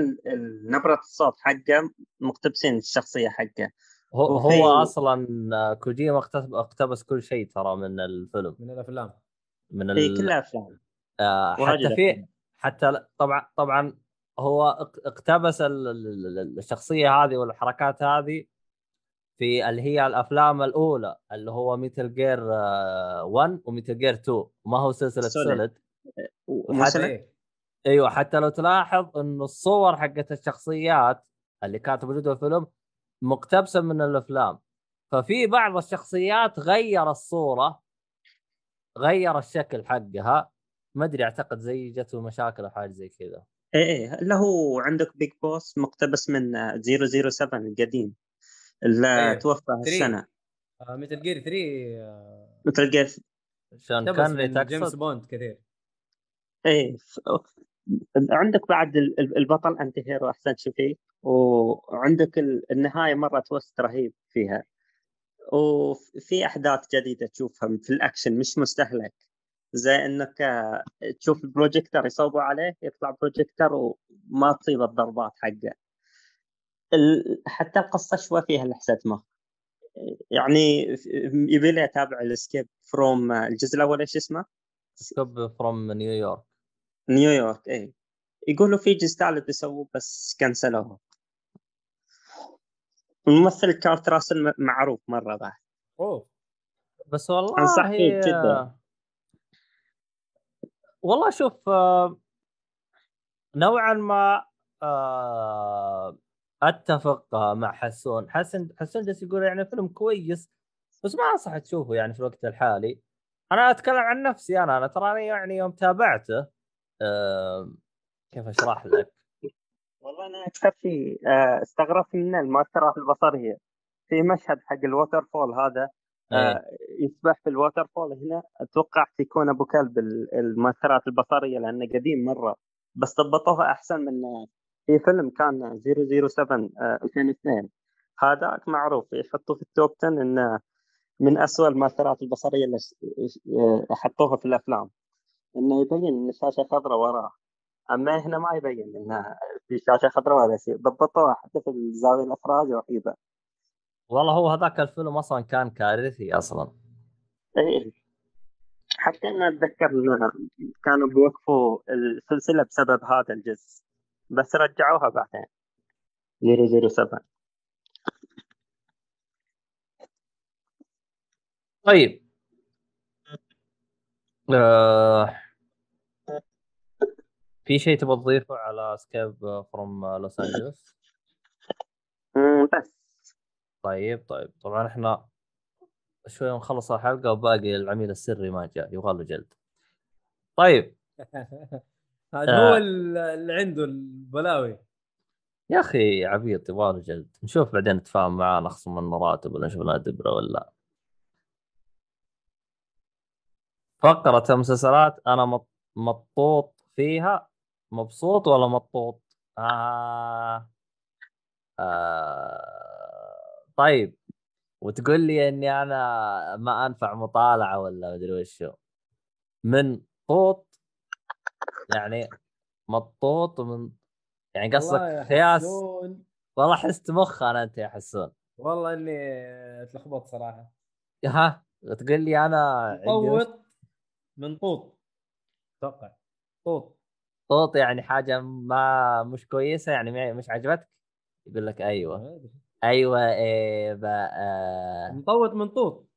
نبرة الصوت حقه مقتبسين الشخصية حقه. هو وفي- هو أصلا آه، كوجيما اقتبس كل شيء ترى من الفيلم. من الأفلام. من في ال... كلها أفلام. آه حتى في. حتى طبعا طبعا هو اق- اقتبس ال- ال- ال- الشخصية هذه والحركات هذه في اللي هي الأفلام الأولى اللي هو Metal Gear 1 و Metal Gear 2 ما هو سلسلة Solid. مثلا إيه. أيوه حتى لو تلاحظ إنه الصور حقت الشخصيات اللي كانت موجودة في الفيلم مقتبسة من الأفلام. ففي بعض الشخصيات غير الصورة غير الشكل حقها. ما أدري أعتقد زي جته مشاكل أو حاجة زي كذا. إيه إيه. اللي هو عندك بيج بوس مقتبس من آه، 007 القديم. اللي أيوة. توفى. السنة آه، ميتال جير 3 آه، مثل شون اقتبس كان جيمس بوند كثير. إيه عندك بعد ال- ال- البطل انت هيرو أحسن شيء فيه وعندك ال- النهاية مرة توست رهيب فيها. وفي أحداث جديدة تشوفها في الأكشن مش مستهلك. زي إنك آه، تشوف البروجيكتور يصوبوا عليه يطلع بروجيكتور وما تصيب الضربات حقه. حتى القصة شوي فيها لحسة مخ يعني يبي لي اتابع ال Escape From الجزء الأول إيش اسمه؟ Escape From New York New York اي يقولوا في جزء ثالث بيسووه بس كنسلوه الممثل كارت راسل معروف مرة بعد. أوه. بس والله أنصح فيه جداً. والله شوف آه، نوعا ما آه، اتفق مع حسون. حسن حسون جالس يقول يعني فيلم كويس بس ما انصح تشوفه يعني في الوقت الحالي. أنا أتكلم عن نفسي أنا أنا تراني يعني يوم تابعته آه، كيف أشرح لك؟ والله أنا أكثر شيء آه، استغربت من المؤثرات البصرية. في مشهد حق ال waterfall هذا إيه. آه، يسبح في ال waterfall هنا أتوقع يكون أبو كلب ال- المؤثرات البصرية لأنه قديم مرة بس ضبطوها أحسن من في فيلم كان 007 آه، 2002 هذاك معروف يحطوه في ال top 10 إنه من أسوأ المؤثرات البصرية اللي آه، حطوها في الأفلام. إنه يبين إن الشاشة خضراء وراه. أما هنا ما يبين إنه في شاشة خضراء ولا شيء ضبطوها حتى في الزاويه الإخراج رهيبة. والله هو هذاك الفيلم أصلا كان كارثي أصلا. إيه. حتى أنا أتذكر إنه كانوا بيوقفوا السلسلة بسبب هذا الجزء. بس رجعوها بعدين. 007 طيب. آه في شيء تبغى تضيفه على Escape From Los Angeles أمم، بس. طيب طيب. طبعا إحنا شوي نخلص الحلقة وباقي العميل السري ما جاء يبغى له جلد. طيب. هذا آه. هو ال- اللي عنده البلاوي يا أخي عبيط يبغى جلد نشوف بعدين نتفاهم معاه نخصم من راتب ولا نشوف لنا دبرة ولا فقرة المسلسلات أنا مط- مطوط فيها مبسوط ولا مطوط؟ آه. آه. طيب وتقول لي إني أنا ما أنفع مطالعة ولا مدري وشو من طوط يعني مطوط ومن يعني قصدك قياس حسون، والله حست مخ أنا أنت يا حسون. والله إني اتلخبطت صراحة. ها؟ تقول لي أنا عندي وش- طوط من طوط. أتوقع. طوط. طوط يعني حاجة ما مش كويسة يعني مش عجبتك؟ يقول لك أيوه. أيوه إيه بقى مطوط من طوط.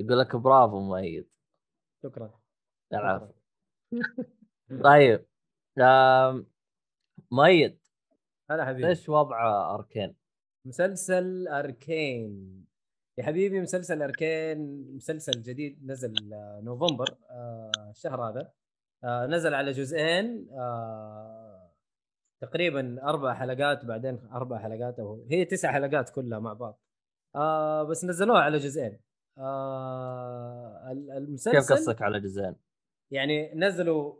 يقول لك برافو مؤيد. شكرا. العفو. طيب مؤيد هلا حبيبي. إيش وضع أركين؟ مسلسل أركين. يا حبيبي مسلسل أركين مسلسل جديد نزل آه، نوفمبر آه، الشهر هذا. آه، نزل على جزئين تقريبا أربع حلقات بعدين أربع حلقات أو هي تسع حلقات كلها مع بعض. بس نزلوها على جزئين. آه ال- كيف المسلسل قصك على جزئين؟ يعني نزلوا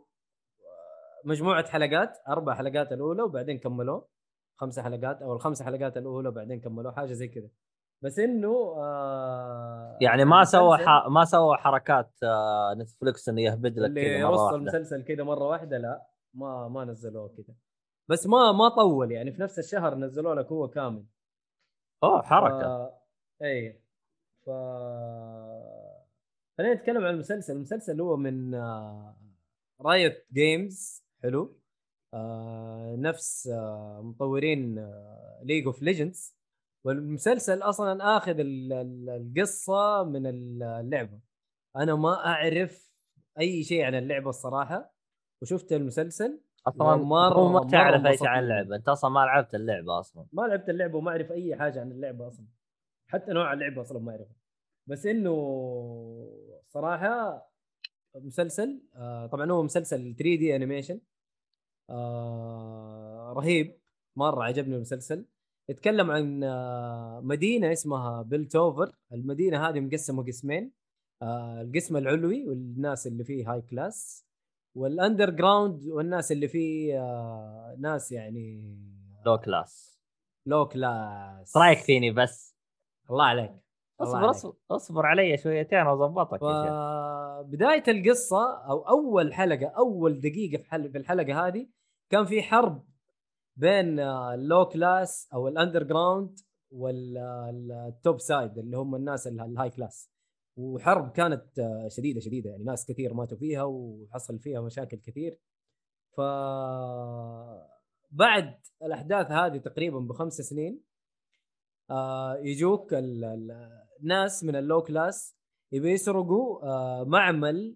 مجموعة حلقات أربع حلقات الأولى وبعدين كملوه خمسة حلقات أو الخمس حلقات الأولى وبعدين كملوه حاجة زي كذا. بس إنه آه يعني ما سوى ح... ما سوى حركات آه، نتفلكس إنه يهبد لك اللي كذا مرة واحدة. المسلسل كذا مرة واحدة لا ما ما نزلوه كذا. بس ما ما طول يعني في نفس الشهر نزلوا لك هو كامل. أوه حركة. ف... اي ف خلينا نتكلم عن المسلسل. المسلسل هو من Riot Games حلو. آه نفس آه مطورين League of Legends والمسلسل أصلا آخذ ال- ال- القصة من اللعبة. أنا ما أعرف أي شيء عن اللعبة الصراحة وشفت المسلسل. أصلا ما تعرف أي شيء عن. اللعبة. أنت أصلا ما لعبت اللعبة أصلا. ما لعبت اللعبة وما أعرف أي حاجة عن اللعبة أصلا. حتى نوع اللعبة أصلا ما اعرفها بس إنه صراحة مسلسل آه طبعا هو مسلسل 3D animation آه رهيب مرة عجبني المسلسل. يتكلم عن آه مدينة اسمها Piltover. المدينة هذه مقسمة قسمين. آه القسم العلوي والناس اللي فيه high class وال underground والناس اللي فيه آه ناس يعني لو كلاس لو كلاس رأيك فيني بس؟ الله عليك. اصبر. اصبر اصبر علي شويتين واظبطك فبداية القصة أو أول حلقة أول دقيقة في حل- في الحلقة هذه كان في حرب بين آه، ال low class أو ال underground وال top side اللي هم الناس ال- ال high class وحرب كانت آه، شديدة شديدة. يعني ناس كثير ماتوا فيها وحصل فيها مشاكل كثير. ف بعد الأحداث هذه تقريبا بخمس سنين آه يجوك ال- الناس من ال low class يبي يسرقوا آه معمل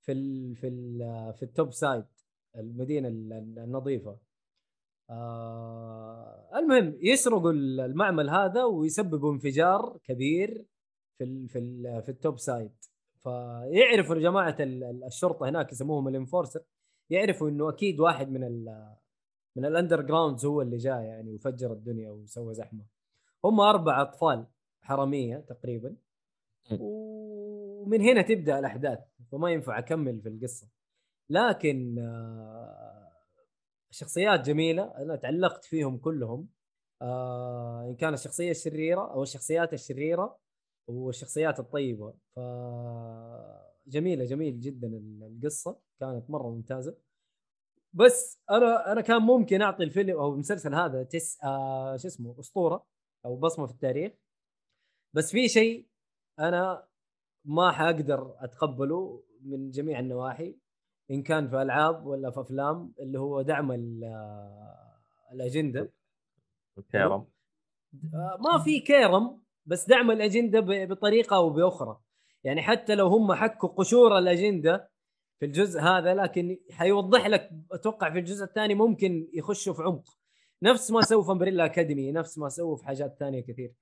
في ال في ال في ال top side المدينة ال- ال- النظيفة. آه المهم يسرقوا ال- المعمل هذا ويسببوا انفجار كبير في ال في ال في ال top side فيعرفوا جماعة ال- ال- الشرطة هناك يسموهم ال enforcer يعرفوا إنه أكيد واحد من ال من ال undergrounds هو اللي جاء يعني وفجر الدنيا وسوى زحمة. هم أربع أطفال. حرامية تقريبا. ومن هنا تبدأ الأحداث فما ينفع أكمل في القصة. لكن آه، الشخصيات جميلة أنا تعلقت فيهم كلهم. آه، إن كان الشخصية الشريرة أو الشخصيات الشريرة والشخصيات الطيبة. ف جميلة جميل جدا القصة. كانت مرة ممتازة. بس أنا أنا كان ممكن أعطي الفيلم أو المسلسل هذا تس آه شو اسمه أسطورة أو بصمة في التاريخ. بس في شيء أنا ما حأقدر أتقبله من جميع النواحي إن كان في ألعاب ولا في أفلام اللي هو دعم آه، الأجندة. كيرم. آه، ما في كيرم بس دعم الأجندة بطريقة أو بأخرى. يعني حتى لو هم حكوا قشور الأجندة في الجزء هذا لكن حيوضح لك أتوقع في الجزء الثاني ممكن يخشوا في عمق. نفس ما سووا في Umbrella Academy نفس ما سووا في حاجات ثانية كثير.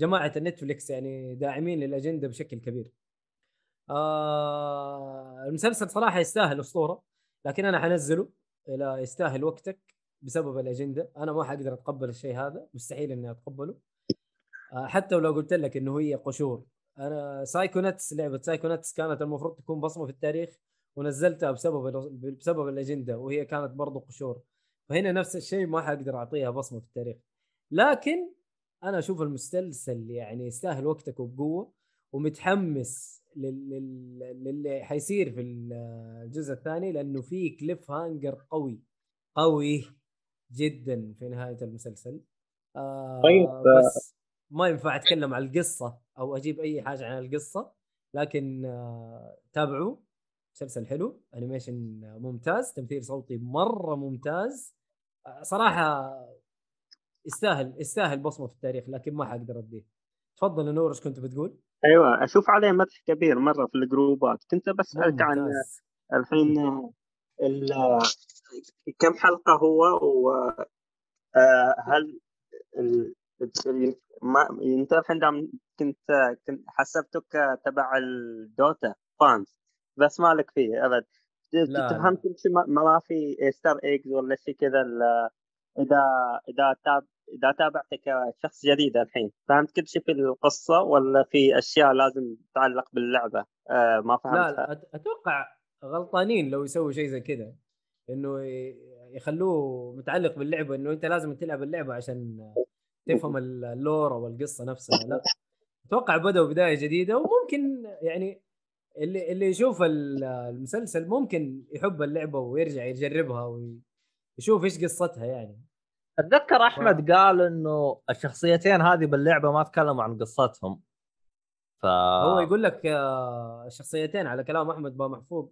جماعة ال Netflix يعني داعمين للأجندة بشكل كبير. آه المسلسل صراحة يستاهل أسطورة لكن أنا حنزله إلى يستاهل وقتك بسبب الأجندة. أنا ما حقدر أتقبل الشيء هذا مستحيل إني أتقبله. آه حتى ولو قلت لك إنه هي قشور. أنا Psychonauts لعبة Psychonauts كانت المفروض تكون بصمة في التاريخ ونزلتها بسبب بسبب الأجندة وهي كانت برضو قشور. فهنا نفس الشيء ما حقدر أعطيها بصمة في التاريخ. لكن أنا أشوف المسلسل يعني يستاهل وقتك وبقوة ومتحمس لل- لل- للي حيصير في ال- الجزء الثاني لأنه في cliffhanger قوي قوي جدا في نهاية المسلسل. آه طيب، بس ما ينفع أتكلم عن القصة أو أجيب أي حاجة عن القصة لكن آه تابعوا. مسلسل حلو animation ممتاز تمثيل صوتي مرة ممتاز. آه، صراحة يستاهل يستاهل بصمة في التاريخ لكن ما حقدر أديه تفضل يا نور إيش كنت بتقول؟ أيوه أشوف عليه مدح كبير مرة في الجروبات كنت بسألك عن. الحين ال- كم حلقة هو وهل ما أنت الحين دام كنت كنت حسبتك تبع ال Dota fans بس مالك فيه أبد. تفهم كل شيء ما- في Easter eggs ولا شيء كذا إذا إذا تاب إذا تابعته كشخص جديد الحين فهمت كل شيء في القصة ولا في أشياء لازم تتعلق باللعبة؟ آه ما فهمتها لا, لا أتوقع غلطانين لو يسووا شيء زي كذا إنه يخلوه متعلق باللعبة إنه أنت لازم تلعب اللعبة عشان تفهم اللور أو القصة نفسها لا. أتوقع بدأوا بداية جديدة وممكن يعني اللي اللي يشوف ال- المسلسل ممكن يحب اللعبة ويرجع يجربها ويشوف إيش قصتها يعني. أتذكر أحمد قال إنه الشخصيتين هذه باللعبة ما تكلموا عن قصتهم. ف هو يقول لك آه، الشخصيتين على كلام أحمد با محفوظ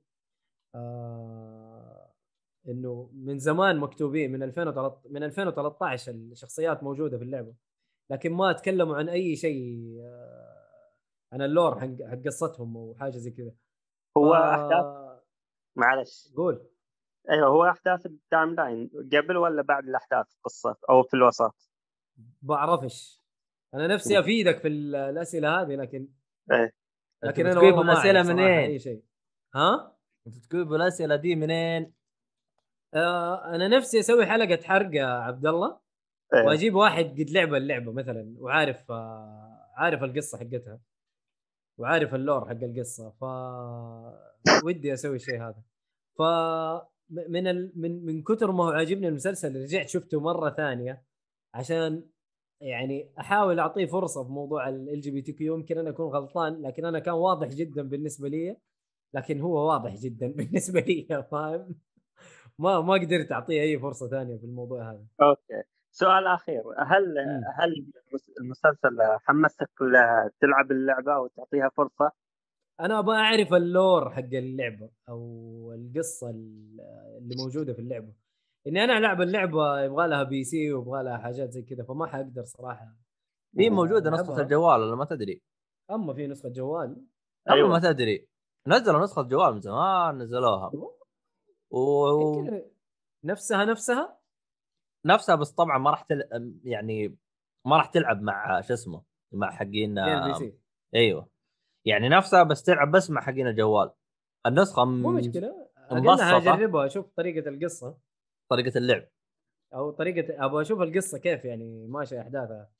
آه، إنه من زمان مكتوبين من 2013 من 2013 الشخصيات موجودة في اللعبة. لكن ما تكلموا عن أي شيء آه، عن اللور حق حق قصتهم وحاجه زي كذا. هو ف- أحداث؟ معلش. قول. أيوه هو أحداث ال timeline قبل ولا بعد الأحداث؟ القصة أو في الوسط بعرفش. أنا نفسي أفيدك في ال- الأسئلة هذه لكن إيه. لكن أنا والله ما الأسئلة منين؟ أي شيء. ها؟ أنت تجيب الأسئلة دي منين؟ آه أنا نفسي أسوي حلقة حرق يا عبد الله إيه. وأجيب واحد قد لعب اللعبة مثلا وعارف آه عارف القصة حقتها وعارف ال lore حق القصة ف ودي أسوي الشيء هذا. ف من ال... من من كثر ما هو عاجبني المسلسل رجعت شفته مرة ثانية عشان يعني أحاول أعطيه فرصة في موضوع ال جي بي تي كيو يمكن أنا أكون غلطان لكن أنا كان واضح جدا بالنسبة لي لكن هو واضح جدا بالنسبة لي فاهم ما ما قدرت أعطيه أي فرصة ثانية في الموضوع هذا okay سؤال أخير هل. هل المسلسل حمسك تلعب اللعبة أو تعطيها فرصة؟ أنا أبغى أعرف ال lore حق اللعبة أو القصة ال- اللي موجودة في اللعبة. إني أنا ألعب اللعبة يبغى لها PC ويبغى لها حاجات زي كذا فما حقدر صراحة. هي موجودة نسخة. الجوال ولا ما تدري؟ أما في نسخة جوال. أيوة. ما تدري. نزلوا نسخة جوال من زمان نزلوها. و... نفسها نفسها؟ نفسها بس طبعا ما راح تل... يعني ما راح تلعب مع شو اسمه مع حقين أيوه. يعني نفسها بس تلعب بس مع حقين الجوال. النسخة مو م- مشكله. اقلها أجربها أشوف طريقة القصة. طريقة اللعب. أو طريقة أبغى أشوف القصة كيف يعني ماشيه أحداثها.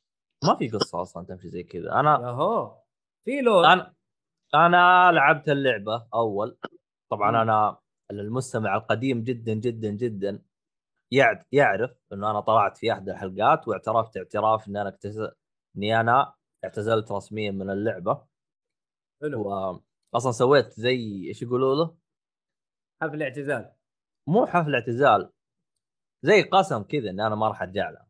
ما في قصة أصلا تمشي زي كذا. أنا ياهو في لور أنا أنا لعبت اللعبة أول. طبعا مم. أنا المستمع القديم جدا جدا جدا يعرف إنه أنا طلعت في أحد الحلقات واعترفت اعتراف ان أنا اكتز... إني أنا اعتزلت رسميا من اللعبة. حلو واصلا سويت زي إيش يقولوا له؟ حفل اعتزال مو حفل اعتزال زي قسم كذا إن أنا ما راح أرجع لها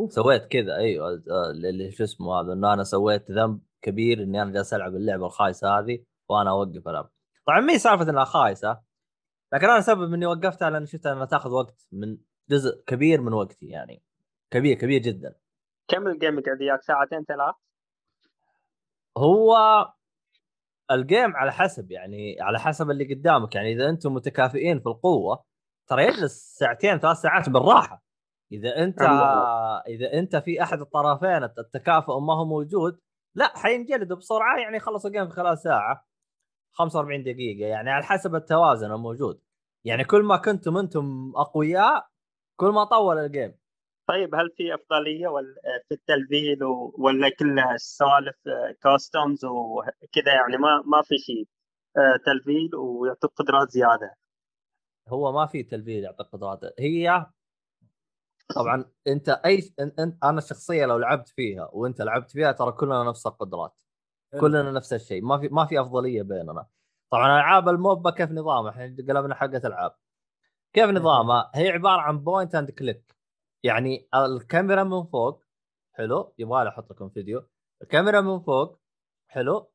أوف. سويت كذا أيوه اللي شو اسمه هذا انه أنا سويت ذنب كبير إني أنا جالس ألعب اللعبة الخايسة هذه وأنا أوقف العب طبعا مي سالفة إنها خايسة لكن أنا سبب إني وقفتها لأن شفت إنها تأخذ وقت من جزء كبير من وقتي يعني كبير كبير جدا كم ال game قاعد ياخذ ساعتين ثلاث؟ هو ال game على حسب يعني على حسب اللي قدامك. يعني إذا أنتم متكافئين في القوة ترى يجلس ساعتين ثلاث ساعات بالراحة. إذا أنت. إذا أنت في أحد الطرفين التكافؤ ما هو موجود لا حينجلد بسرعة يعني يخلص ال game في خلال ساعة 45 دقيقة. يعني على حسب التوازن الموجود. يعني كل ما كنتم أنتم أقوياء كل ما طول ال game. طيب هل في أفضلية ولا في التلفيل ولا كلها سوالف costumes وكذا؟ يعني ما ما في شيء آه، تلفيل ويعطيك قدرات زيادة. هو ما في تلفيل يعطيك قدرات هي طبعا أنت أي انت انت أنا الشخصيه لو لعبت فيها وأنت لعبت فيها ترى كلنا نفس القدرات. كلنا نفس الشيء ما في ما في أفضلية بيننا. طبعا ألعاب ال MOBA كيف نظامها؟ إحنا قلبنا حقة ألعاب. كيف نظامها؟ هي عبارة عن point and click يعني الكاميرا من فوق حلو يبغى لي أحط لكم فيديو. الكاميرا من فوق حلو.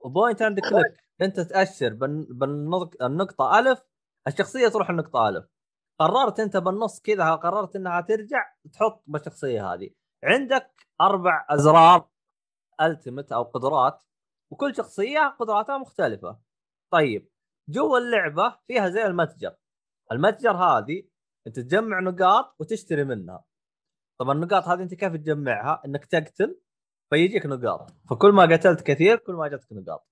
و point and click انت تأشر بال- بالنق- النقطة ألف الشخصية تروح النقطه ألف. قررت انت بالنص كذا قررت إنها ترجع تحط بالشخصية هذه. عندك أربع أزرار التمت أو قدرات وكل شخصية قدراتها مختلفة. طيب جوا اللعبة فيها زي المتجر. المتجر هذه انت تجمع نقاط وتشتري منها. طبعا النقاط هذه انت كيف تجمعها؟ انك تقتل فيجيك نقاط. فكل ما قتلت كثير كل ما جتك نقاط.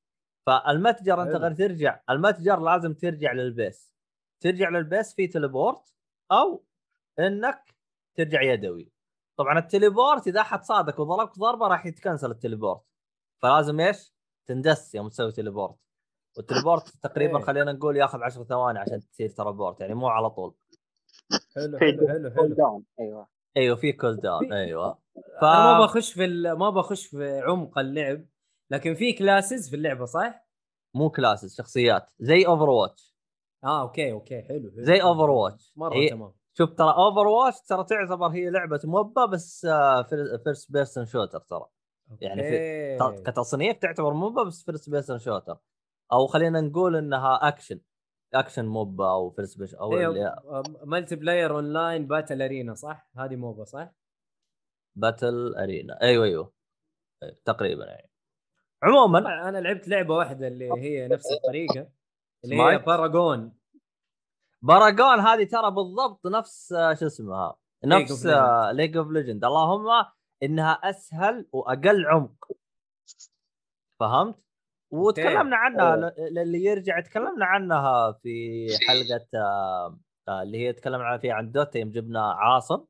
فالمتجر انت. غير ترجع المتجر لازم ترجع لل base. ترجع لل base في teleport أو انك ترجع يدوي. طبعا ال teleport إذا أحد صادك وضربك ضربة راح يتكنسل ال teleport. فلازم إيش؟ تندس يوم تسوي teleport. وال teleport تقريبا إيه. خلينا نقول ياخذ 10 ثواني عشان تصير teleport يعني مو على طول. حلو حلو حلو cool حلو. down أيوه. أيوه في cool down أيوه. ف... أنا ما بخش في ال- ما بخش في عمق اللعب لكن في classes في اللعبة صح؟ مو classes شخصيات. زي Overwatch آه okay okay حلو, حلو. زي Overwatch. مرة هي- تمام. شوف ترى Overwatch ترى تعتبر هي لعبة MOBA بس first person shooter ترى. يعني في- كتصنيف تعتبر MOBA بس first person shooter أو خلينا نقول إنها action action MOBA أو first person أو multiplayer online battle arena صح؟ هذه MOBA صح؟ battle arena أيوه أيوه أيوة، تقريبا يعني عموما أنا لعبت لعبة واحدة اللي هي نفس الطريقة اللي هي؟ Paragon Paragon هذه ترى بالضبط نفس آه، شو اسمها نفس. League of Legends اللهم إنها أسهل وأقل عمق فهمت؟ وتكلمنا عنها أوه. ل- للي يرجع تكلمنا عنها في حلقة آه، آه، اللي هي تكلمنا فيها عن Dota يوم جبنا عاصم.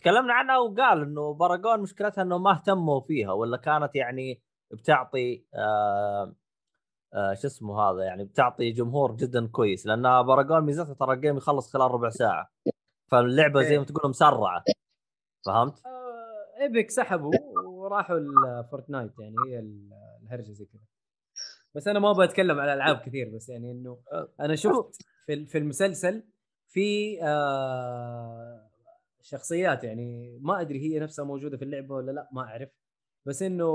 تكلمنا عنها وقال إنه Paragon مشكلتها إنه ما اهتموا فيها ولا كانت يعني بتعطي آه آه شو اسمه هذا يعني بتعطي جمهور جدا كويس لأن Paragon ميزتها ترى ال game يخلص خلال ربع ساعة. فاللعبة زي ما تقول مسرعة. فهمت؟ آه، Epic سحبوا وراحوا ال Fortnite يعني هي ال- الهرجة زي كذا. بس أنا ما أبغى أتكلم على ألعاب كثير بس يعني إنه أنا شفت في في المسلسل في آه شخصيات يعني ما أدري هي نفسها موجودة في اللعبة ولا لأ ما أعرف. بس إنه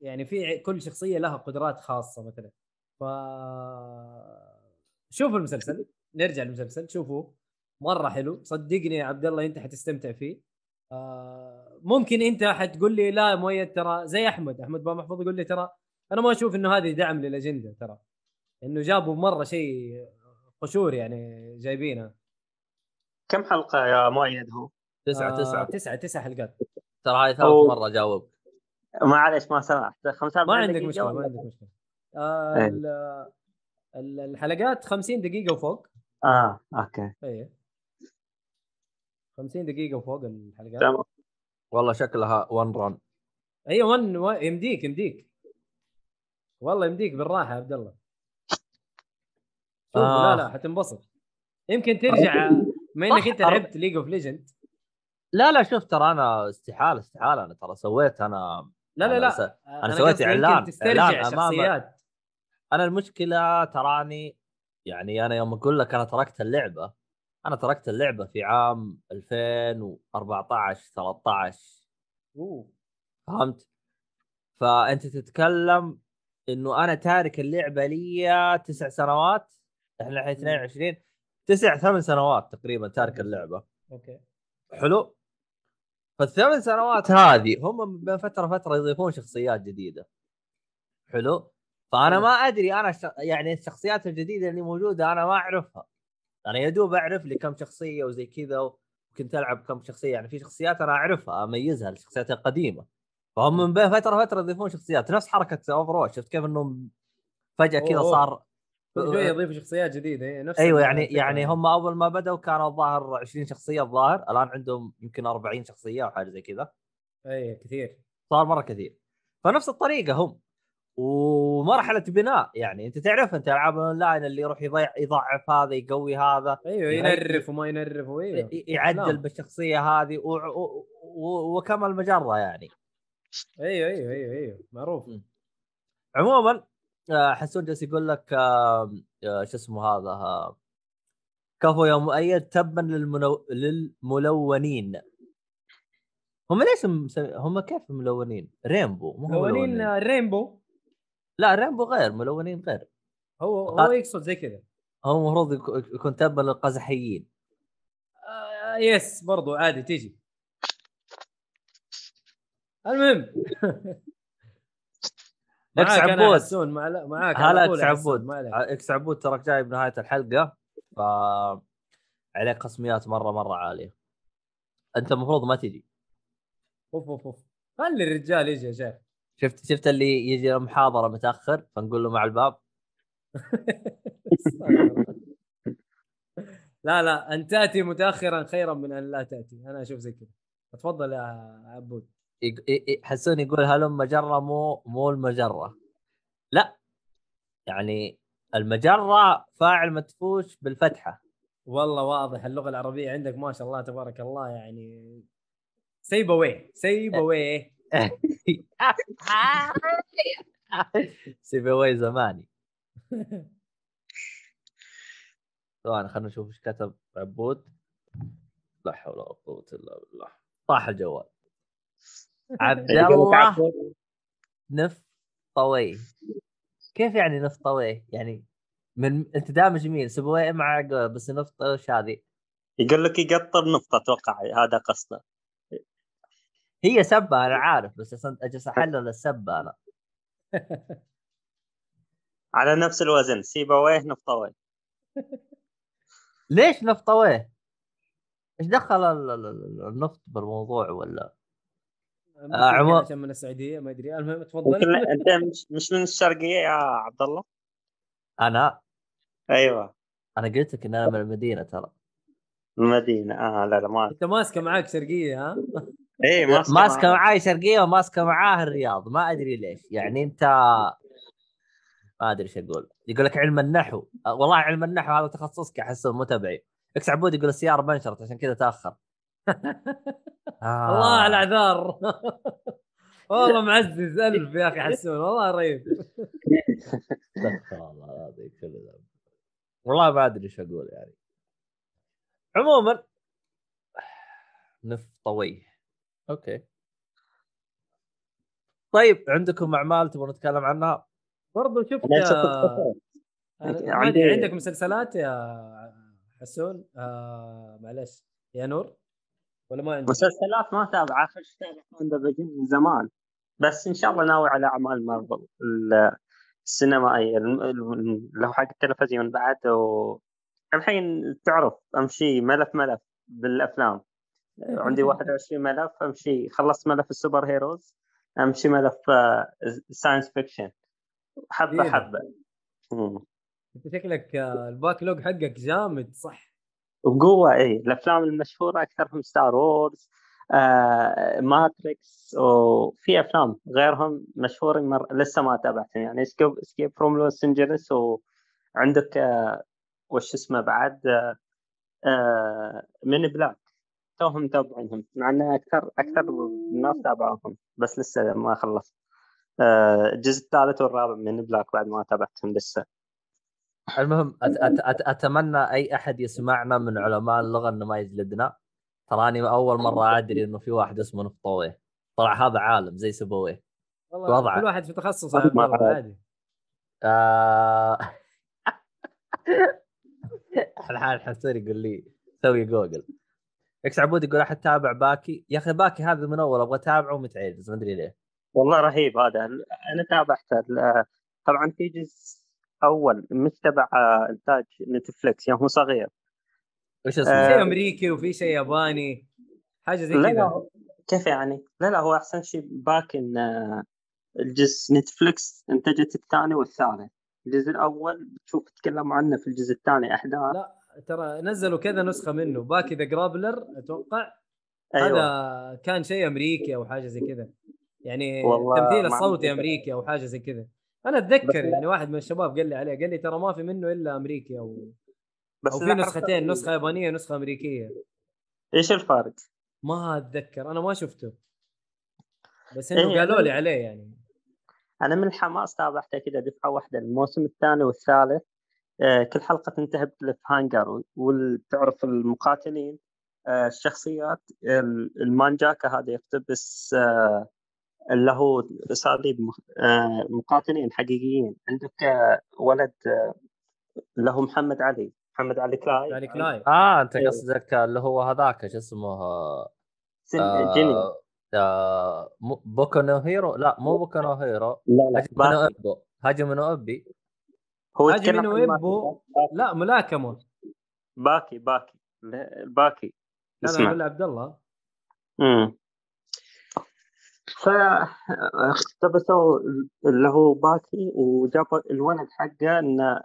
يعني في كل شخصية لها قدرات خاصة مثلا. ف شوفوا المسلسل نرجع للمسلسل شوفوه. مرة حلو. صدقني يا عبد الله أنت حتستمتع فيه. آه ممكن أنت حتقول لي لا مؤيد ترى زي أحمد. أحمد بن محفوظ يقول لي ترى أنا ما أشوف إنه هذه دعم للأجندة ترى. إنه جابوا مرة شيء قشور يعني جايبينها. كم حلقة يا مؤيد هو؟ تسعة آه تسعة. تسعة تسعة حلقات. ترى هاي ثالث. مرة جاوب. معلش ما سمعت 45 ما عندك دقيقة مشكلة ولا- ما عندك مشكلة. آه إيه. ال- ال- الحلقات 50 دقيقة وفوق. آه أوكي. اي 50 دقيقة وفوق الحلقات. تمام. والله شكلها ون رن اي ون ون- يمديك يمديك. والله يمديك بالراحة يا عبد الله شوف آه. لا لا حتنبسط يمكن ترجع ما إنك أنت. لعبت ليج اوف ليجند لا لا شوف ترى أنا استحالة استحالة أنا ترى سويت أنا لا لا أنا لا أنا سويت قصدي يمكن إعلان- تسترجع إعلان أمام- شخصيات أنا المشكلة تراني يعني أنا يوم أقول لك أنا تركت اللعبة أنا تركت اللعبة في عام 2014 13 أوه. فهمت؟ فأنت تتكلم إنه أنا تارك اللعبة لي تسع سنوات إحنا الحين 22 تسع ثمان سنوات تقريبا تارك اللعبة. أوكي. حلو؟ فالثمان سنوات هذه هم بين فترة فترة يضيفون شخصيات جديدة. حلو؟ فأنا. ما أدري أنا ش... يعني الشخصيات الجديدة اللي موجودة أنا ما أعرفها. أنا يا دوب أعرف لي كم شخصية وزي كذا وكنت ألعب كم شخصية. يعني في شخصيات أنا أعرفها أميزها الشخصيات القديمة. فهم من بين فترة فترة يضيفون شخصيات. نفس حركة over شفت كيف إنهم فجأة كذا. صار شوية يضيفوا شخصيات جديدة. إيه، نفس أيوه يعني يعني هم أول ما بدأوا كانوا الظاهر 20 شخصية الظاهر. الآن عندهم يمكن 40 شخصية أو حاجة زي كذا. اي كثير. صار مرة كثير. فنفس الطريقة هم. ومرحلة بناء يعني أنت تعرف أنت ألعاب الأونلاين اللي يروح يضيع يضعف هذا يقوي هذا أيوه ينرف وما ينرف وايوه ي- يعدل. بالشخصية هذه و... و... و... وكما المجره يعني. أيوه أيوه أيوه أيوه معروف. عموما آه، حسون جالس يقول لك آه، شو اسمه هذا آه، كفو يا مؤيد تبا للمنو... للملونين. هم ليش مسمي... هم كيف ملونين؟ رينبو مو ملونين رينبو. لا رينبو غير ملونين غير. هو. هو يقصد زي كذا. هو المفروض يك- يكون تبا للقزحيين. آه يس برضو عادي تيجي. المهم. إكس معاك عبود. معاك على هلا إكس عبود. إكس عبود تراك جاي بنهاية الحلقة. ف عليك خصميات مرة مرة عالية. أنت المفروض ما تجي. أوف أوف أوف. خلي الرجال يجي يا شيخ. شفت شفت اللي يجي المحاضرة متأخر؟ فنقول له مع الباب. لا لا أن تأتي متاخرا خيرا من أن لا تأتي. أنا أشوف زي كذا. تفضل يا عبود. حسون يقول هلم مجرة مو مو المجرة. لا. يعني المجرة فاعل مدفوش بالفتحة. والله واضح اللغة العربية عندك ما شاء الله تبارك الله يعني سيبويه سيبويه سيبوي زماني. ثواني خلينا نشوف إيش كتب عبود. لا حول ولا قوة إلا بالله. طاح الجوال. عبد الله نفطوي كيف يعني نفطوي؟ يعني من انت دامج مين؟ سبوي مع بس نفط وش هذه؟ يقول لك يقطر نفط أتوقع هذا قصده هي سبة أنا عارف بس أجلس أحلل السبة أنا على نفس الوزن سيبويه نفطويه ليش نفطويه؟ إيش دخل ال- ال- ال- النفط بالموضوع ولا؟ ممكن عمو- عشان من السعودية ما أدري. المهم تفضل. أنت مش, مش من الشرقية يا عبد الله؟ أنا؟ أيوه. أنا قلت لك إن أنا من المدينة ترى. المدينة. آه لا لا ما أنت ماسكة معاك شرقية ها؟ اي ماسكة ماسكة معاه. معاي شرقية وماسكة معاه الرياض ما أدري ليش. يعني انت ما أدري إيش أقول. يقول لك علم النحو. أه، والله علم النحو هذا تخصصك أحسه متابعي إكس عبود يقول السيارة بنشرت عشان كذا تأخر. آه. الله على الاعذار والله معزز ألف يا أخي حسون والله رهيب. استغفر الله العظيم كل والله ما أدري إيش أقول يعني. عموما نفطوي أوكي. طيب عندكم أعمال تبغون نتكلم عنها؟ برضو شفت آه، ما عندي- عندك مسلسلات يا حسون؟ آه معلش يا نور؟ ولا ما عندك؟ مسلسلات ما تابع آخر شيء تابع من زمان. بس إن شاء الله ناوي على أعمال مارفل ال- السينمائيه اللي هو حق التلفزيون بعد و الحين تعرف أمشي ملف ملف بالأفلام. عندي 21 ملف أمشي خلصت ملف ال superheroes أمشي ملف science fiction حبة إيه. حبة. أنت شكلك آه، ال backlog حقك جامد صح؟ وبقوه اي الأفلام المشهورة أكثرهم Star Wars آه، Matrix وفي أفلام غيرهم مشهورين مر... لسه ما تابعتهم. يعني Escape Escape from Los Angeles وعندك آه، وش اسمه بعد آه، آه، Men in Black توهم متابعينهم مع إن أكثر أكثر الناس تابعوهم بس لسه ما خلصت. آه، الجزء الثالث والرابع Men in Black بعد ما تابعتهم لسه. المهم أت أت أت أتمنى أي أحد يسمعنا من علماء اللغة إنه ما يجلدنا. تراني أول مرة أدري إنه في واحد اسمه نفطويه طلع هذا عالم زي سيبويه والله. كل واحد في تخصصه أعرف. عادي. آه... الحال حسين يقول لي سوي جوجل. إكس عبود يقول احد تابع باكي. يا أخي باكي هذا من أول أبغى أتابعه ومتعجز ما أدري ليه. والله رهيب هذا. أنا تابعته طبعا في جزء أول مش تبع آه، إنتاج نتفلكس يعني هو صغير. وش آه، اسمه؟ شيء أمريكي وفي شيء ياباني حاجة زي كذا. كيف يعني؟ لا لا هو أحسن شيء باك إن آه، الجزء نتفلكس إنتجت الثاني والثالث. الجزء الأول بتشوف تكلموا عنه في الجزء الثاني أحداث. لا ترى نزلوا كذا نسخة منه. Baki the Grappler أتوقع أيوه. هذا كان شيء أمريكي أو حاجة زي كذا. يعني والله التمثيل الصوتي أمريكي أو حاجة زي كذا. أنا أتذكر. يعني واحد من الشباب قال لي عليه قال لي ترى ما في منه إلا أمريكي أو بس أو في نسختين نسخة يابانية ونسخة أمريكية إيش الفرق؟ ما أتذكر أنا ما شفته بس إنه إيه، قالوا لي عليه يعني أنا من الحماس تابعته كذا دفعة واحدة الموسم الثاني والثالث آه، كل حلقة تنتهي بكليف هانجر وتعرف المقاتلين آه، الشخصيات ال- المانجاكا هذا يقتبس آه، اللي هو اساليب آه، مقاتلين حقيقيين. عندك آه، ولد آه، اللي هو محمد علي. محمد علي كلاي. يعني كلاي. آه. أنت إيه. قصدك اللي هو هذاك شو اسمه؟ آه... سن جيني. آه... بوكو نو هيرو؟ لا مو بوكو نو هيرو. لا لا هاجم نو باكي أبو؟ هاجم نو أبي؟ هو هاجم نو. باكي. لا ملاكمه باكي باكي. لا، باكي. لا لا عبد الله. امم فاقتبسوا اللي هو باكي وجابوا الولد حقه إنه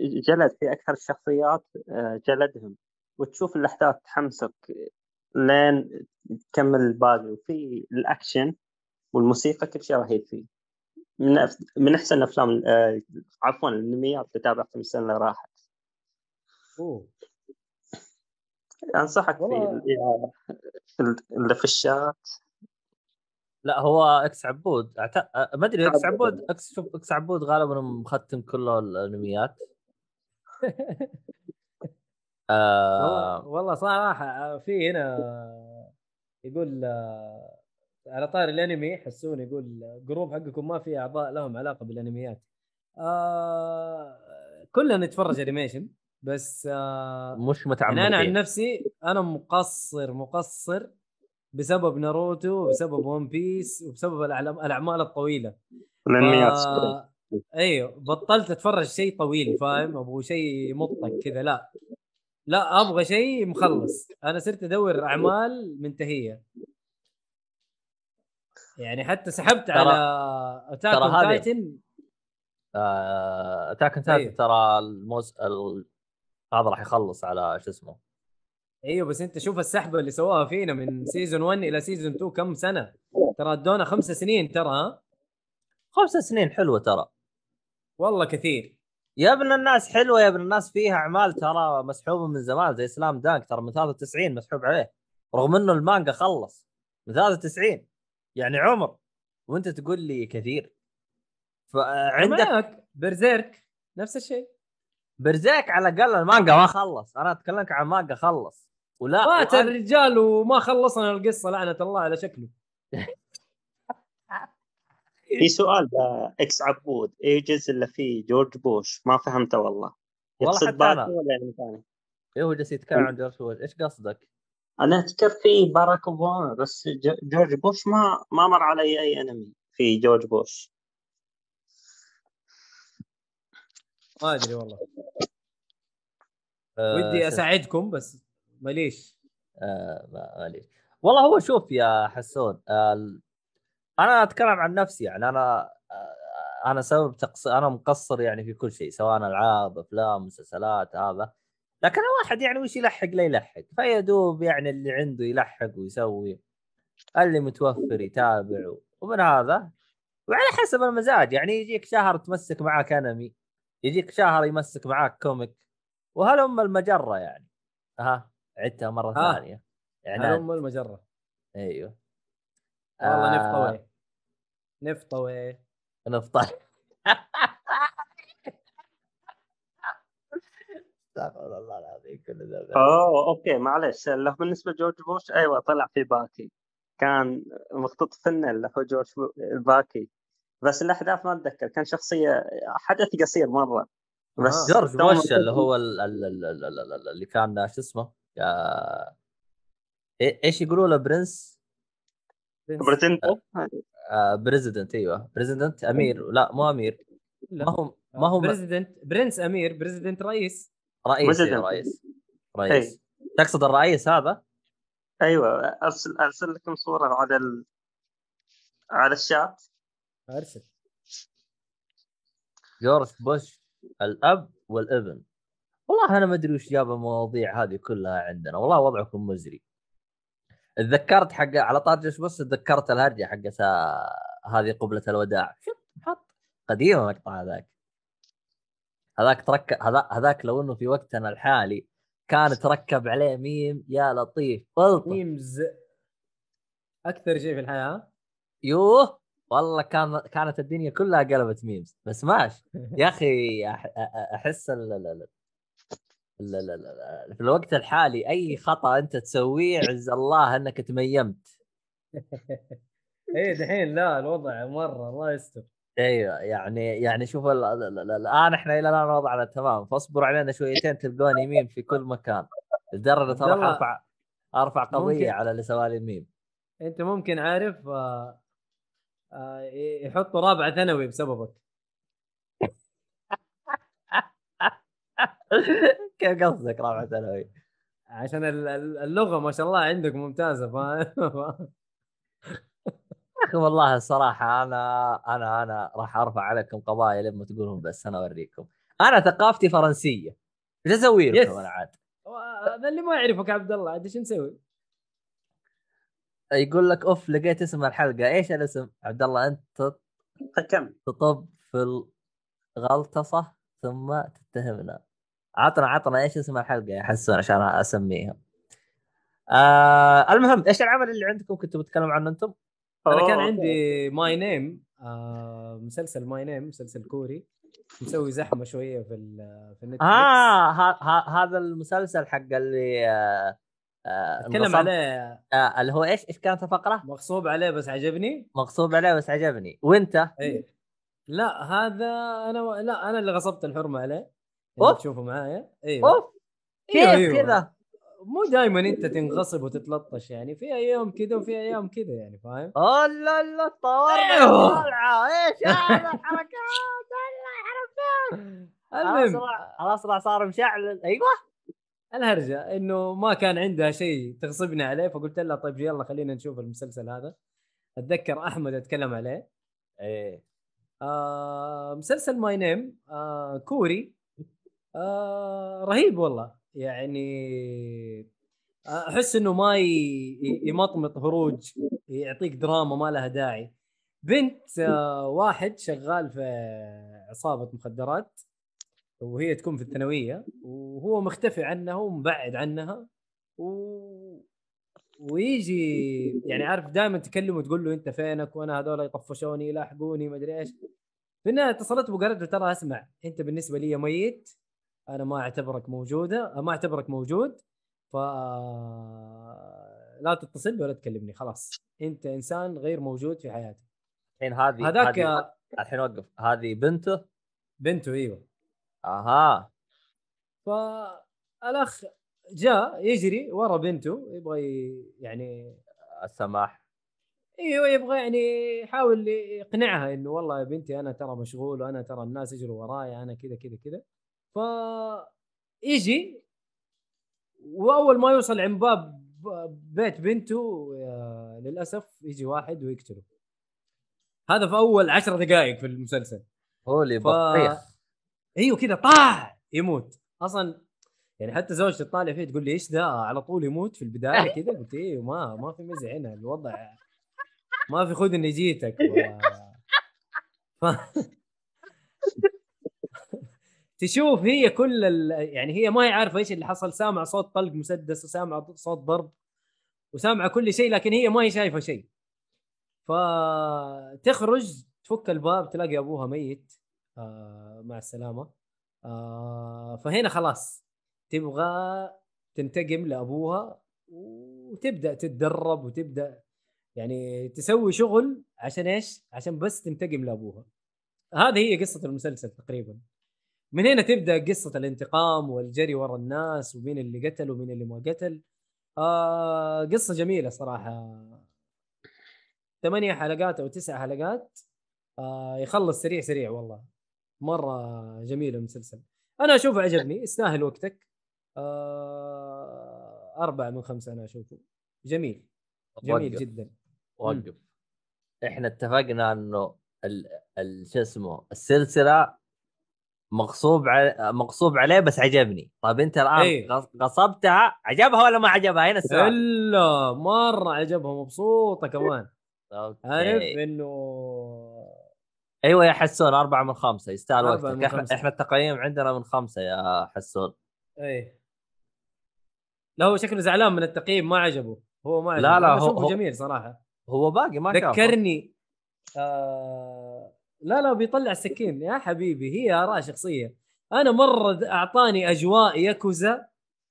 جلد في أكثر الشخصيات آه، جلدهم. وتشوف الأحداث تحمسك لين تكمل الباقي. وفي الأكشن والموسيقى كل شيء رهيب فيه. من أف- من أحسن الأفلام آه، عفوا الأنميات اللي تابعتها السنة اللي راحت. أوه. أنصحك والله- في الشات. لا هو إكس عبود. أعت... أ- ما أدري إكس عبود. إكس شوف إكس عبود غالبا مختم كل الأنميات. والله آه... والله صراحة في هنا يقول آه، على طار الأنمي حسون يقول group حقكم ما في أعضاء لهم علاقة بالأنميات. آه كلنا نتفرج animation بس آه مش يعني أنا عن نفسي أنا مقصر مقصر بسبب ناروتو وبسبب One Piece وبسبب الأعمال الطويلة. الانميات ف... أيوه بطلت أتفرج شيء طويل فاهم؟ أبغى شيء مطق كذا لا. لا أبغى شيء مخلص. أنا صرت أدور أعمال منتهية. يعني حتى سحبت ترى- على Attack ترى on هذه- Titan. Attack on أيوه. ترى الموز... ال... هذا راح يخلص على شو اسمه؟ أيوه بس أنت شوف السحبة اللي سواها فينا من season 1 إلى season 2 كم سنة؟ ترى ادونا خمس سنين ترى ها؟ خمس سنين حلوة ترى. والله كثير. يا ابن الناس حلوة يا ابن الناس فيها أعمال ترى مسحوبة من زمان زي Slam Dunk ترى من 93 مسحوب عليه رغم إنه المانجا خلص من 93 يعني عمر وأنت تقول لي كثير. فعندك Berserk نفس الشيء. Berserk على الأقل المانجا ما خلص. أنا اتكلمك عن مانجا خلص. ولا مات الرجال وما خلصنا القصة لعنة الله على شكله في سؤال إكس عبود اي جزء اللي فيه جورج بوش ما فهمته والله يقصد أنا. ولا يعني ثاني؟ إيه هو جالس يتكلم عن جورج بوش إيش قصدك؟ أنا أذكر في باراك أوباما بس جورج بوش ما ما مر علي أي انمي في جورج بوش ما أدري والله آه، ودي شوف. أساعدكم بس ماليش. آه ما- معليش والله هو شوف يا حسون آه أنا أتكلم عن نفسي يعني أنا آه أنا سبب تقصير أنا مقصر يعني في كل شيء سواء ألعاب أفلام مسلسلات هذا. لكن الواحد يعني وش يلحق؟ لا يلحق. فيا دوب يعني اللي عنده يلحق ويسوي اللي متوفر يتابع ومن هذا. وعلى حسب المزاج يعني يجيك شهر تمسك معك أنمي يجيك شهر يمسك معك comic وهلم المجرة يعني. ها؟ عدتها مرة آه. ثانية. يعني هلم المجرة. أيوه. والله آه. نفطوي نفطوي نفطر استغفر الله العظيم كل ذا أوه okay معلش له بالنسبة لجورج بوش أيوه طلع في باكي. كان محطوط فنه اللي هو جورج باكي. بس الأحداث ما أتذكر كان شخصية حدث قصير مرة. بس آه. جورج بوش اللي هو ال- ال- ال- ال- ال- ال- اللي كان شو اسمه؟ يا- إيه- إيش يقولوا له؟ prince؟ presidento آه president أيوه. president أمير. لا مو أمير. لا. ما هو ما هو president prince أمير. president رئيس. رئيس إيه، President. رئيس. رئيس. تقصد الرئيس هذا؟ أيوه. ارسل أرسل لكم صورة على ال... على الشات. أرسل. جورج بوش الأب والابن. والله أنا ما أدري وش جاب المواضيع هذه كلها عندنا. والله وضعكم مزري. تذكرت حق على طار جورج بوش تذكرت الهرجة حق هذه قبلة الوداع. شوف حط. قديم المقطع هذاك. هذاك هذا هذاك لو إنه في وقتنا الحالي كان تركب عليه ميم يا لطيف. والطف memes. أكثر شيء في الحياة يوه والله كان كانت الدنيا كلها قلبت memes. بس ماشي يا أخي أحس ال- ال- ال- في الوقت الحالي أي خطأ أنت تسويه عز الله أنك تميمت. إيه دحين لا الوضع مرة الله يستر. أيوه يعني يعني شوف ال- ال- ال- ال- الآن إحنا إلى الآن وضعنا تمام فاصبروا علينا شويتين تلقوني ميم في كل مكان لدرجة الله، أرفع أرفع قضية ممكن- على اللي سوالي الميم. أنت ممكن عارف آه آه يحطوا رابعه ثانوي بسببك. كيف قصدك رابعه ثانوي؟ عشان ال- ال- اللغة ما شاء الله عندك ممتازة فاهم يا أخي والله الصراحة أنا أنا أنا راح أرفع عليكم قضايا لما تقولون بس أنا أوريكم أنا ثقافتي فرنسية إيش أسوي. لكم أنا عاد؟ هذا اللي ما يعرفك عبد الله عاد إيش نسوي؟ يقول لك أوف لقيت اسم الحلقة إيش الاسم عبد الله أنت كم تطب في الغلطسه ثم تتهمنا عطنا عطنا إيش اسم الحلقة؟ يا حسون عشان أسميها. آه المهم إيش العمل اللي عندكم؟ كنتوا بتتكلموا عنه أنتم؟ أنا كان عندي My Name آه مسلسل My Name مسلسل كوري. مسوي زحمة شوية في ال- في النت آه ها ها هذا المسلسل حق اللي آه آه أتكلم عليه. آه اللي هو إيش؟ إيش كانت الفقرة؟ مغصوب عليه بس عجبني. مغصوب عليه بس عجبني. وأنت؟ اي لا هذا أنا لا أنا اللي غصبت الحرمة عليه. انت تشوفه معايا؟ أيوه. أوف. كيف أيوة،. كذا؟ مو دائما أنت تنغصب وتتلطش يعني في أيام كذا وفي أيام كذا يعني فاهم؟ لا لا طورنا أيوه. طالعه إيش هذا؟ الحركات المهم. الاسرع الاسرع صار مشعل. أيوه. الهرجة إنه ما كان عندها شيء تغصبني عليه فقلت لها طيب يلا خلينا نشوف المسلسل هذا. أتذكر أحمد أتكلم عليه. إيه. آه مسلسل My Name آه كوري. آه رهيب والله. يعني أحس إنه ما يمطمط هروج يعطيك دراما ما لها داعي. بنت آه واحد شغال في عصابة مخدرات وهي تكون في الثانوية وهو مختفي عنها ومبعد عنها و... ويجي يعني عارف دائما تكلمه وتقول له أنت فينك؟ وأنا هذول يطفشوني يلاحقوني ما أدري إيش. في النهاية اتصلت وقالت له ترى أسمع أنت بالنسبة لي ميت أنا ما أعتبرك موجودة ما أعتبرك موجود ف لا تتصل ولا تكلمني خلاص. أنت إنسان غير موجود في حياتي الحين هذه هذاك الحين وقف. هذه بنته؟ بنته إيوه. أها. فالاخ جاء يجري ورا بنته يبغى يعني السماح. إيوه يبغى يعني يحاول يقنعها إنه والله يا بنتي أنا ترى مشغول وأنا ترى الناس يجروا وراي أنا كذا كذا كذا. ف يجي وأول ما يوصل عند باب بيت بنته للأسف يجي واحد ويقتله. هذا في أول عشر دقائق في المسلسل. هو اللي ف... بطيخ. أيوه كذا طاح يموت. أصلا يعني حتى زوجتي تطالع فيه تقول لي إيش ذا؟ على طول يموت في البداية كذا. قلت إيه ما ما في مزح هنا الوضع ما في خذ اني جيتك و... ف... تشوف هي كل ال... يعني هي ما هي عارفه إيش اللي حصل سامعه صوت طلق مسدس وسامعه صوت ضرب وسامعه كل شيء لكن هي ما هي شايفة شيء فتخرج تفك الباب تلاقي أبوها ميت آه مع السلامة آه فهنا خلاص تبغى تنتقم لأبوها وتبدأ تتدرب وتبدأ يعني تسوي شغل عشان إيش؟ عشان بس تنتقم لأبوها. هذه هي قصة المسلسل تقريبا. من هنا تبدأ قصة الانتقام والجري ورا الناس ومين اللي قتل ومين اللي ما قتل. آه قصة جميلة صراحة. ثمانية حلقات أو تسع حلقات آه يخلص سريع سريع والله. مرة جميل المسلسل. أنا أشوفه عجبني يستاهل وقتك. آه أربعة من خمسة أنا أشوفه جميل جميل وقف جدا وقف إحنا اتفقنا إنه ال... ال... شو اسمه السلسلة مغصوب على مغصوب عليه بس عجبني. طيب أنت الآن. غص- غصبتها عجبها ولا ما عجبها؟ هنا السؤال. إلا مرة عجبها مبسوطة كمان. عارف okay إنه أيوه يا حسون أربعة من خمسة. يستاهل وقتك. إحنا. إحنا التقييم عندنا من خمسة يا حسون. إيه. لا هو شكله زعلان من التقييم ما عجبه. هو ما عجبه. لا، لا، هو- هو- جميل صراحة. هو باقي ما ذكرني آه لا لا بيطلع السكين يا حبيبي هي آراء شخصية. أنا مرة د- أعطاني أجواء ياكوزا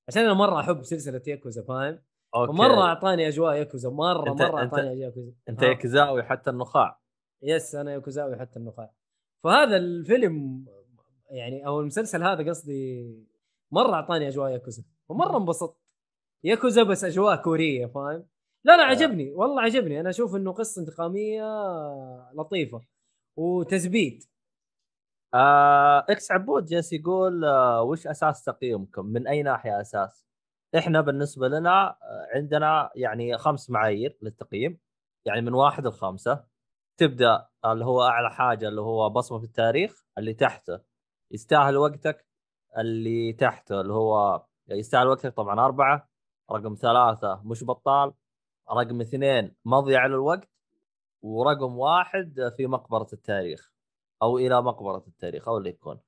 عشان أنا مرة أحب سلسلة ياكوزا فاهم؟ okay. ومرة أعطاني أجواء ياكوزا مرة أنت- مرة أنت- أعطاني أجواء ياكوزا. أنت ها. يكزاوي حتى النخاع. yes أنا يوكوزاوي حتى النخاع. فهذا الفيلم يعني أو المسلسل هذا قصدي مرة أعطاني أجواء ياكوزا. ومرة انبسطت. ياكوزا بس أجواء كورية فاهم؟ لا لا عجبني والله عجبني. أنا أشوف إنه قصة انتقامية لطيفة. وتثبيت آه إكس عبود جالس يقول آه وش أساس تقييمكم؟ من أي ناحية أساس؟ إحنا بالنسبة لنا آه، عندنا يعني خمس معايير للتقييم يعني من واحد لخمسة تبدأ اللي هو أعلى حاجة اللي هو بصمة في التاريخ اللي تحته يستاهل وقتك اللي تحته اللي هو يستاهل وقتك طبعا أربعة رقم ثلاثة مش بطال رقم اثنين مضيعه للوقت ورقم واحد في مقبرة التاريخ أو إلى مقبرة التاريخ أو اللي يكون.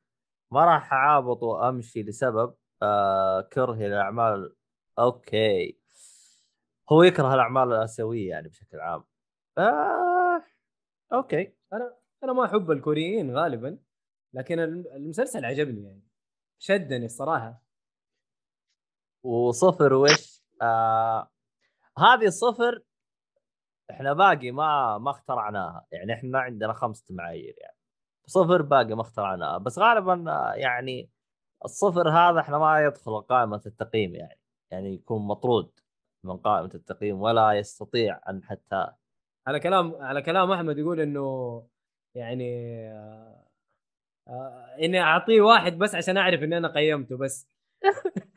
ما راح أعابط وأمشي لسبب آه كرهي للاعمال okay. هو يكره الأعمال الآسيوية يعني بشكل عام. آه okay. أنا أنا ما أحب الكوريين غالبا لكن الم- المسلسل عجبني يعني. شدني الصراحة. وصفر وش؟ آه هذه صفر إحنا باقي ما ما اخترعناها. يعني إحنا عندنا خمسة معايير يعني. صفر باقي ما اخترعناها. بس غالبا يعني الصفر هذا إحنا ما يدخل قائمة التقييم يعني. يعني يكون مطرود من قائمة التقييم ولا يستطيع أن حتى على كلام على كلام أحمد يقول إنه يعني آه آه إني أعطيه واحد بس عشان أعرف إني أنا قيمته بس.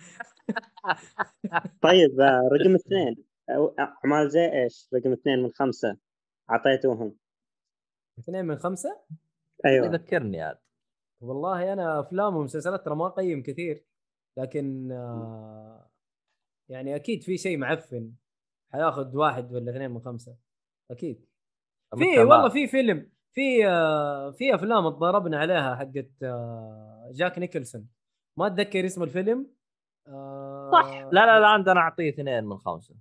طيب آه، رقم اثنين. اعمال زي إيش؟ رقم اثنين من خمسة. أعطيتوهم. اثنين من خمسة؟ أيوه. يذكرني عاد. والله أنا أفلام ومسلسلات ترى ما أقيم كثير لكن آه يعني أكيد في شيء معفن. حياخذ واحد ولا اثنين من خمسة. أكيد. في والله في فيلم في آه في أفلام اتضاربنا عليها حقت آه جاك نيكلسون. ما أتذكر اسم الفيلم. آه صح. لا La La Land أنا أعطيه اثنين من خمسة.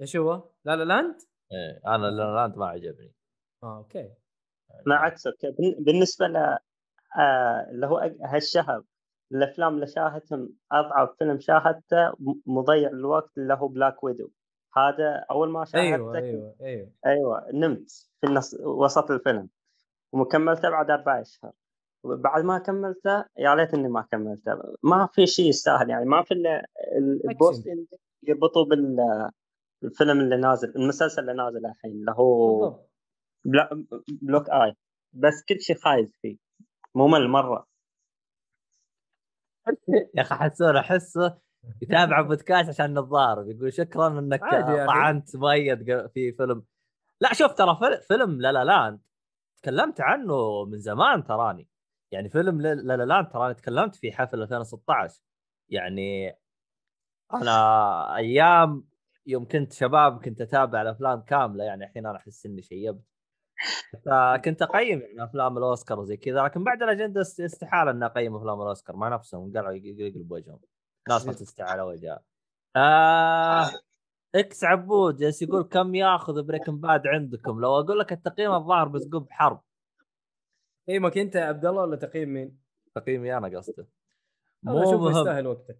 إيش هو؟ La La Land؟ إيه أنا La La Land ما عجبني. آه okay. أنا عكسك بالنسبة ل آه، اللي هو هالشهر الأفلام اللي شاهدتهم أضعف فيلم شاهدته مضيع الوقت اللي هو Black Widow هذا أول ما شاهدته أيوه أيوه. أيوه أيوه نمت في النص وسط الفيلم. ومكملته بعد أربع أشهر. بعد ما كملته يا ليت إني ما كملته. ما في شيء يستاهل يعني ما في إلا ال- ال post يربطوا بالفيلم اللي نازل المسلسل اللي نازل الحين اللي هو بلا بلوك آي. بس كل شيء خايس فيه. ممل مرة. يا أخي حسون احسه يتابع بودكاست عشان نتضارب. يقول شكرا إنك أخي. طعنت مؤيد في فيلم. لا شوف ترى فيل- فيلم La La Land تكلمت عنه من زمان تراني. يعني فيلم لا La La Land تراني. تكلمت في حفل 2016 يعني أنا أيام يوم كنت شباب كنت أتابع الأفلام كاملة يعني الحين أنا أحس إني شيبت. فكنت أقيم يعني أفلام الأوسكار وزي كذا لكن بعد الأجندة است- استحالة إني أقيم أفلام الأوسكار مع نفسهم قالوا يق- يقلب وجههم ناس ما تستحي على وجهها. آه إكس عبود جالس يقول كم ياخذ Breaking Bad عندكم؟ لو أقول لك التقييم الظاهر بس قب حرب. تقييمك انت يا عبد الله ولا تقييم مين؟ تقييمي أنا قصده أنا مو مهم. يستاهل وقتك.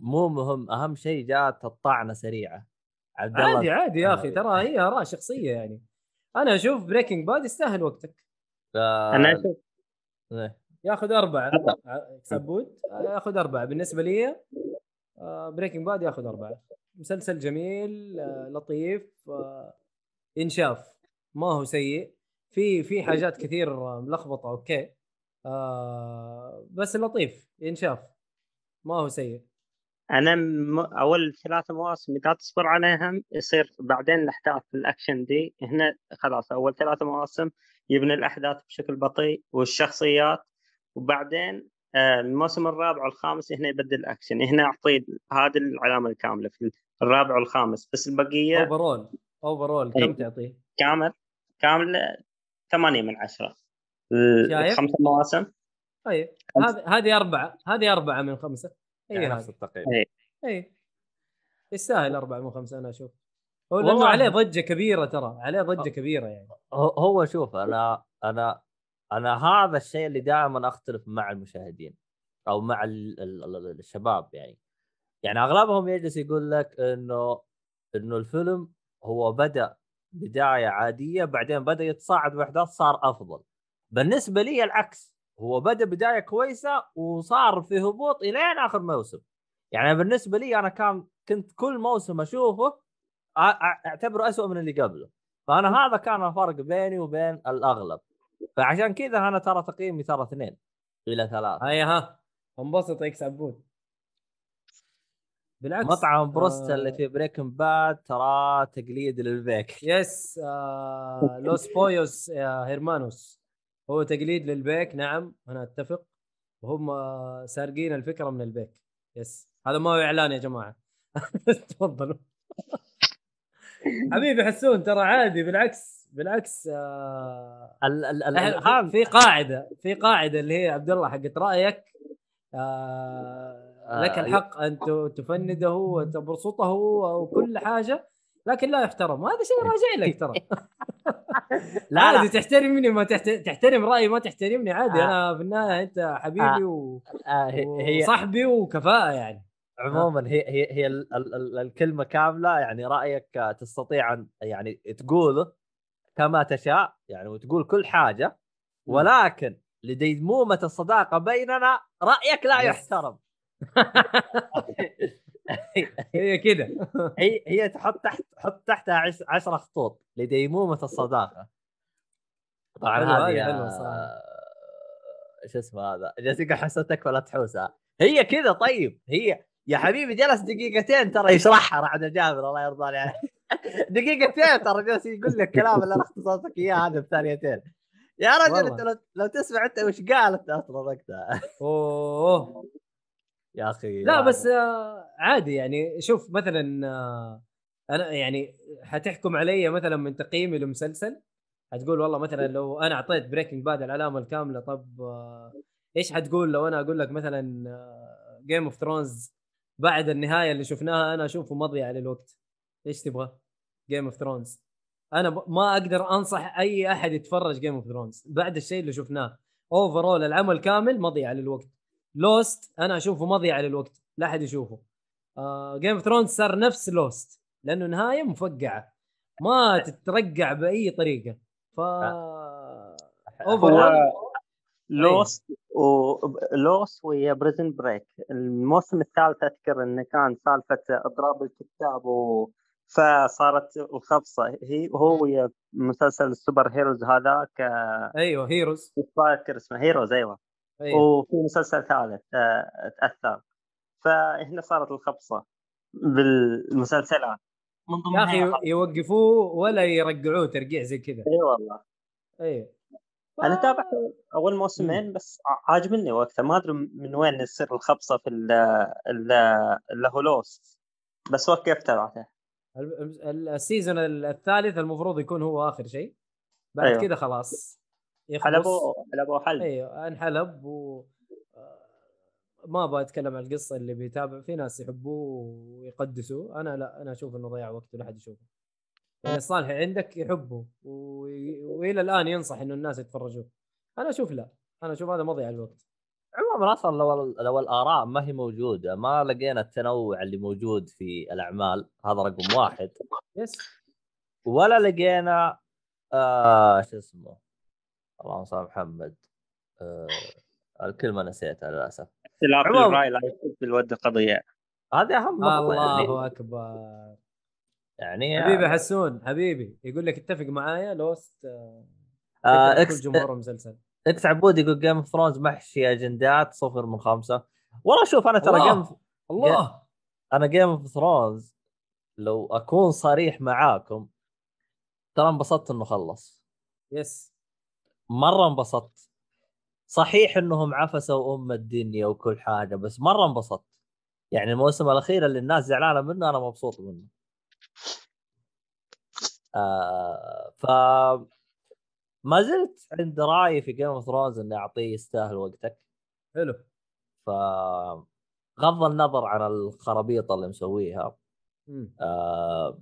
مو مهم أهم شيء جات الطعنة سريعة. عبد الله. عادي عادي يا أخي آه. ترى هي آراء شخصية يعني. أنا أشوف Breaking Bad يستاهل وقتك. آه أنا أشوف إيه. ياخذ أربعة. سبوت ياخذ أربعة. بالنسبة لي Breaking Bad ياخذ أربعة. مسلسل جميل آه، لطيف آه، ينشاف. ما هو سيء. في في حاجات كثير آه، ملخبطة okay. آه، بس لطيف ينشاف. ما هو سيء. أنا م... أول ثلاث مواسم إذا تصبر عليهم يصير بعدين الأحداث في الأكشن دي هنا خلاص أول ثلاث مواسم يبني الأحداث بشكل بطيء والشخصيات وبعدين آه، الموسم الرابع والخامس هنا يبدل الأكشن هنا اعطيه هذه العلامة الكاملة في الرابع والخامس بس البقية overall overall إيه. كم تعطيه؟ كامل كامل ثمانية من عشرة شايف؟ الخمس مواسم طيب. هذه هذه أربعة هذه أربعة من خمسة يعني اي نفس التقييم. إيه. اي يستاهل أربعة من خمسة أنا أشوف. هو والله. لأنه عليه ضجة كبيرة ترى عليه ضجة كبيرة يعني. هو هو شوف أنا أنا أنا هذا الشيء اللي دائما أختلف مع المشاهدين أو مع ال ال ال الشباب يعني. يعني أغلبهم يجلس يقول لك إنه إنه الفيلم هو بدأ بداية عادية بعدين بدأ يتصاعد بأحداث صار أفضل. بالنسبة لي العكس. هو بدأ بداية كويسة وصار في هبوط إلين آخر موسم. يعني بالنسبة لي أنا كان كنت كل موسم أشوفه أعتبره أسوأ من اللي قبله. فأنا هذا كان الفرق بيني وبين الأغلب. فعشان كذا أنا ترى تقييمي ترى اثنين إلى ثلاثة. هيا ها. انبسط X عبود بالعكس مطعم بروستا آه، اللي في Breaking Bad ترى تقليد للبيك. yes آه Los Pollos يا Hermanos هو تقليد للبيك نعم أنا أتفق. وهم سارقين الفكرة من البيك. يس. هذا ما هو إعلان يا جماعة. تفضلوا. حبيبي حسون ترى عادي بالعكس بالعكس آه ال ال في, قاعدة في قاعدة اللي هي عبد الله حقت رأيك آه لك آه، الحق أن تفنده وتبسطه وكل حاجة. لكن لا يحترم. هذا شيء راجع لك ترى لا عادي تحترمني ما تحت... تحترم رأيي ما تحترمني عادي. آه. أنا في النهاية أنت حبيبي و... آه، هي وصاحبي وكفاءة يعني. عموما هي هي هي ال ال ال الكلمة كاملة يعني رأيك آه، تستطيع أن يعني تقوله كما تشاء يعني وتقول كل حاجة ولكن لديمومة الصداقة بيننا رأيك لا. يحترم. هي كده. هي هي تحط تحت حط تحتها عش- عشرة خطوط لديمومة الصداقة. طبعا هذه. شو اسمه هذا؟ جالسين حسيتك ولا تحوسها. هي كذا طيب. هي يا حبيبي جلس دقيقتين ترى يشرحها رعد جابر الله يرضى عليه. دقيقتين ترى جالس يقول لك كلام اللي أنا اختصرتك إياه هذا بثانيتين. يا رجل. أنت لو, لو تسمع أنت وش قالت أصلا وقتها؟ أوه. يا أخي لا. بس آه، عادي يعني شوف مثلا آه، أنا يعني حتحكم علي مثلا من تقييمي لمسلسل حتقول والله مثلا لو أنا أعطيت Breaking Bad العلامة الكاملة طب آه، إيش حتقول لو أنا أقول لك مثلا Game of Thrones بعد النهاية اللي شفناها أنا أشوفه مضيعه للوقت إيش تبغى؟ Game of Thrones أنا. ما أقدر أنصح أي أحد يتفرج Game of Thrones بعد الشيء اللي شفناه overall العمل كامل مضيعه للوقت Lost أنا أشوفه مضيعه للوقت لا أحد يشوفه. Game of Thrones صار نفس Lost لأنه نهاية مفقعة ما تترقع بأي طريقة. ف overall Lost و Lost ويا Prison Break الموسم الثالث أذكر إنه كان سالفة إضراب الكتاب و... فصارت الخبصة. هي هو ويا مسلسل ال superheroes هذاك أيوه Heroes فاكر اسمه Heroes أيوه. أيوه وفي مسلسل ثالث آه، تأثر. فهنا صارت الخبصة بالمسلسلات. من يا ضمنها أخي يوقفوه ولا يرقعوه ترقيع زي كذا. اي والله. أيوه أنا تابعت أول موسمين بس عاجبني وقتها. ما أدري من وين يصير الخبصة في ال هو Lost بس وقفت ال- ال season الثالث المفروض يكون هو آخر شيء. بعد أيوه. كذا خلاص. يخلص. حلبوا حلبوا حل. إيوه انحلب و آه، ما أبغى أتكلم عن القصة اللي بيتابع في ناس يحبوه ويقدسوه. أنا لا أنا أشوف إنه ضيع وقت ولا حد يشوفه. يعني الصالح عندك يحبه وي... وإلى الآن ينصح إنه الناس يتفرجوه. أنا أشوف لا أنا أشوف هذا مضيع الوقت. عموما أصلا لو لو الآراء ما هي موجودة ما لقينا التنوع اللي موجود في الأعمال هذا رقم واحد. yes ولا لقينا آه شو اسمه اللهم صل على محمد. آه الكلمة نسيتها للأسف. اختلاف الراي لا يفسد بالود قضية. هذه أهم نقطة يعني, الله أكبر. يعني حبيبي حسون حبيبي يقول لك اتفق معايا Lost آه، آه X جمهور المسلسل X عبود يقول Game of Thrones محشي أجندات صفر من خمسة. والله شوف أنا ترى الله. Game الله. أنا Game of Thrones لو أكون صريح معاكم ترى انبسطت إنه خلص. yes مرة انبسطت. صحيح إنهم عفسوا أم الدنيا وكل حاجة بس مرة انبسطت. يعني الموسم الأخير اللي الناس زعلانة منه أنا مبسوط منه. آه ف ما زلت عند رأيي في Game of Thrones إني أعطيه يستاهل وقتك. حلو. ف غض النظر عن الخرابيط اللي مسويها. آه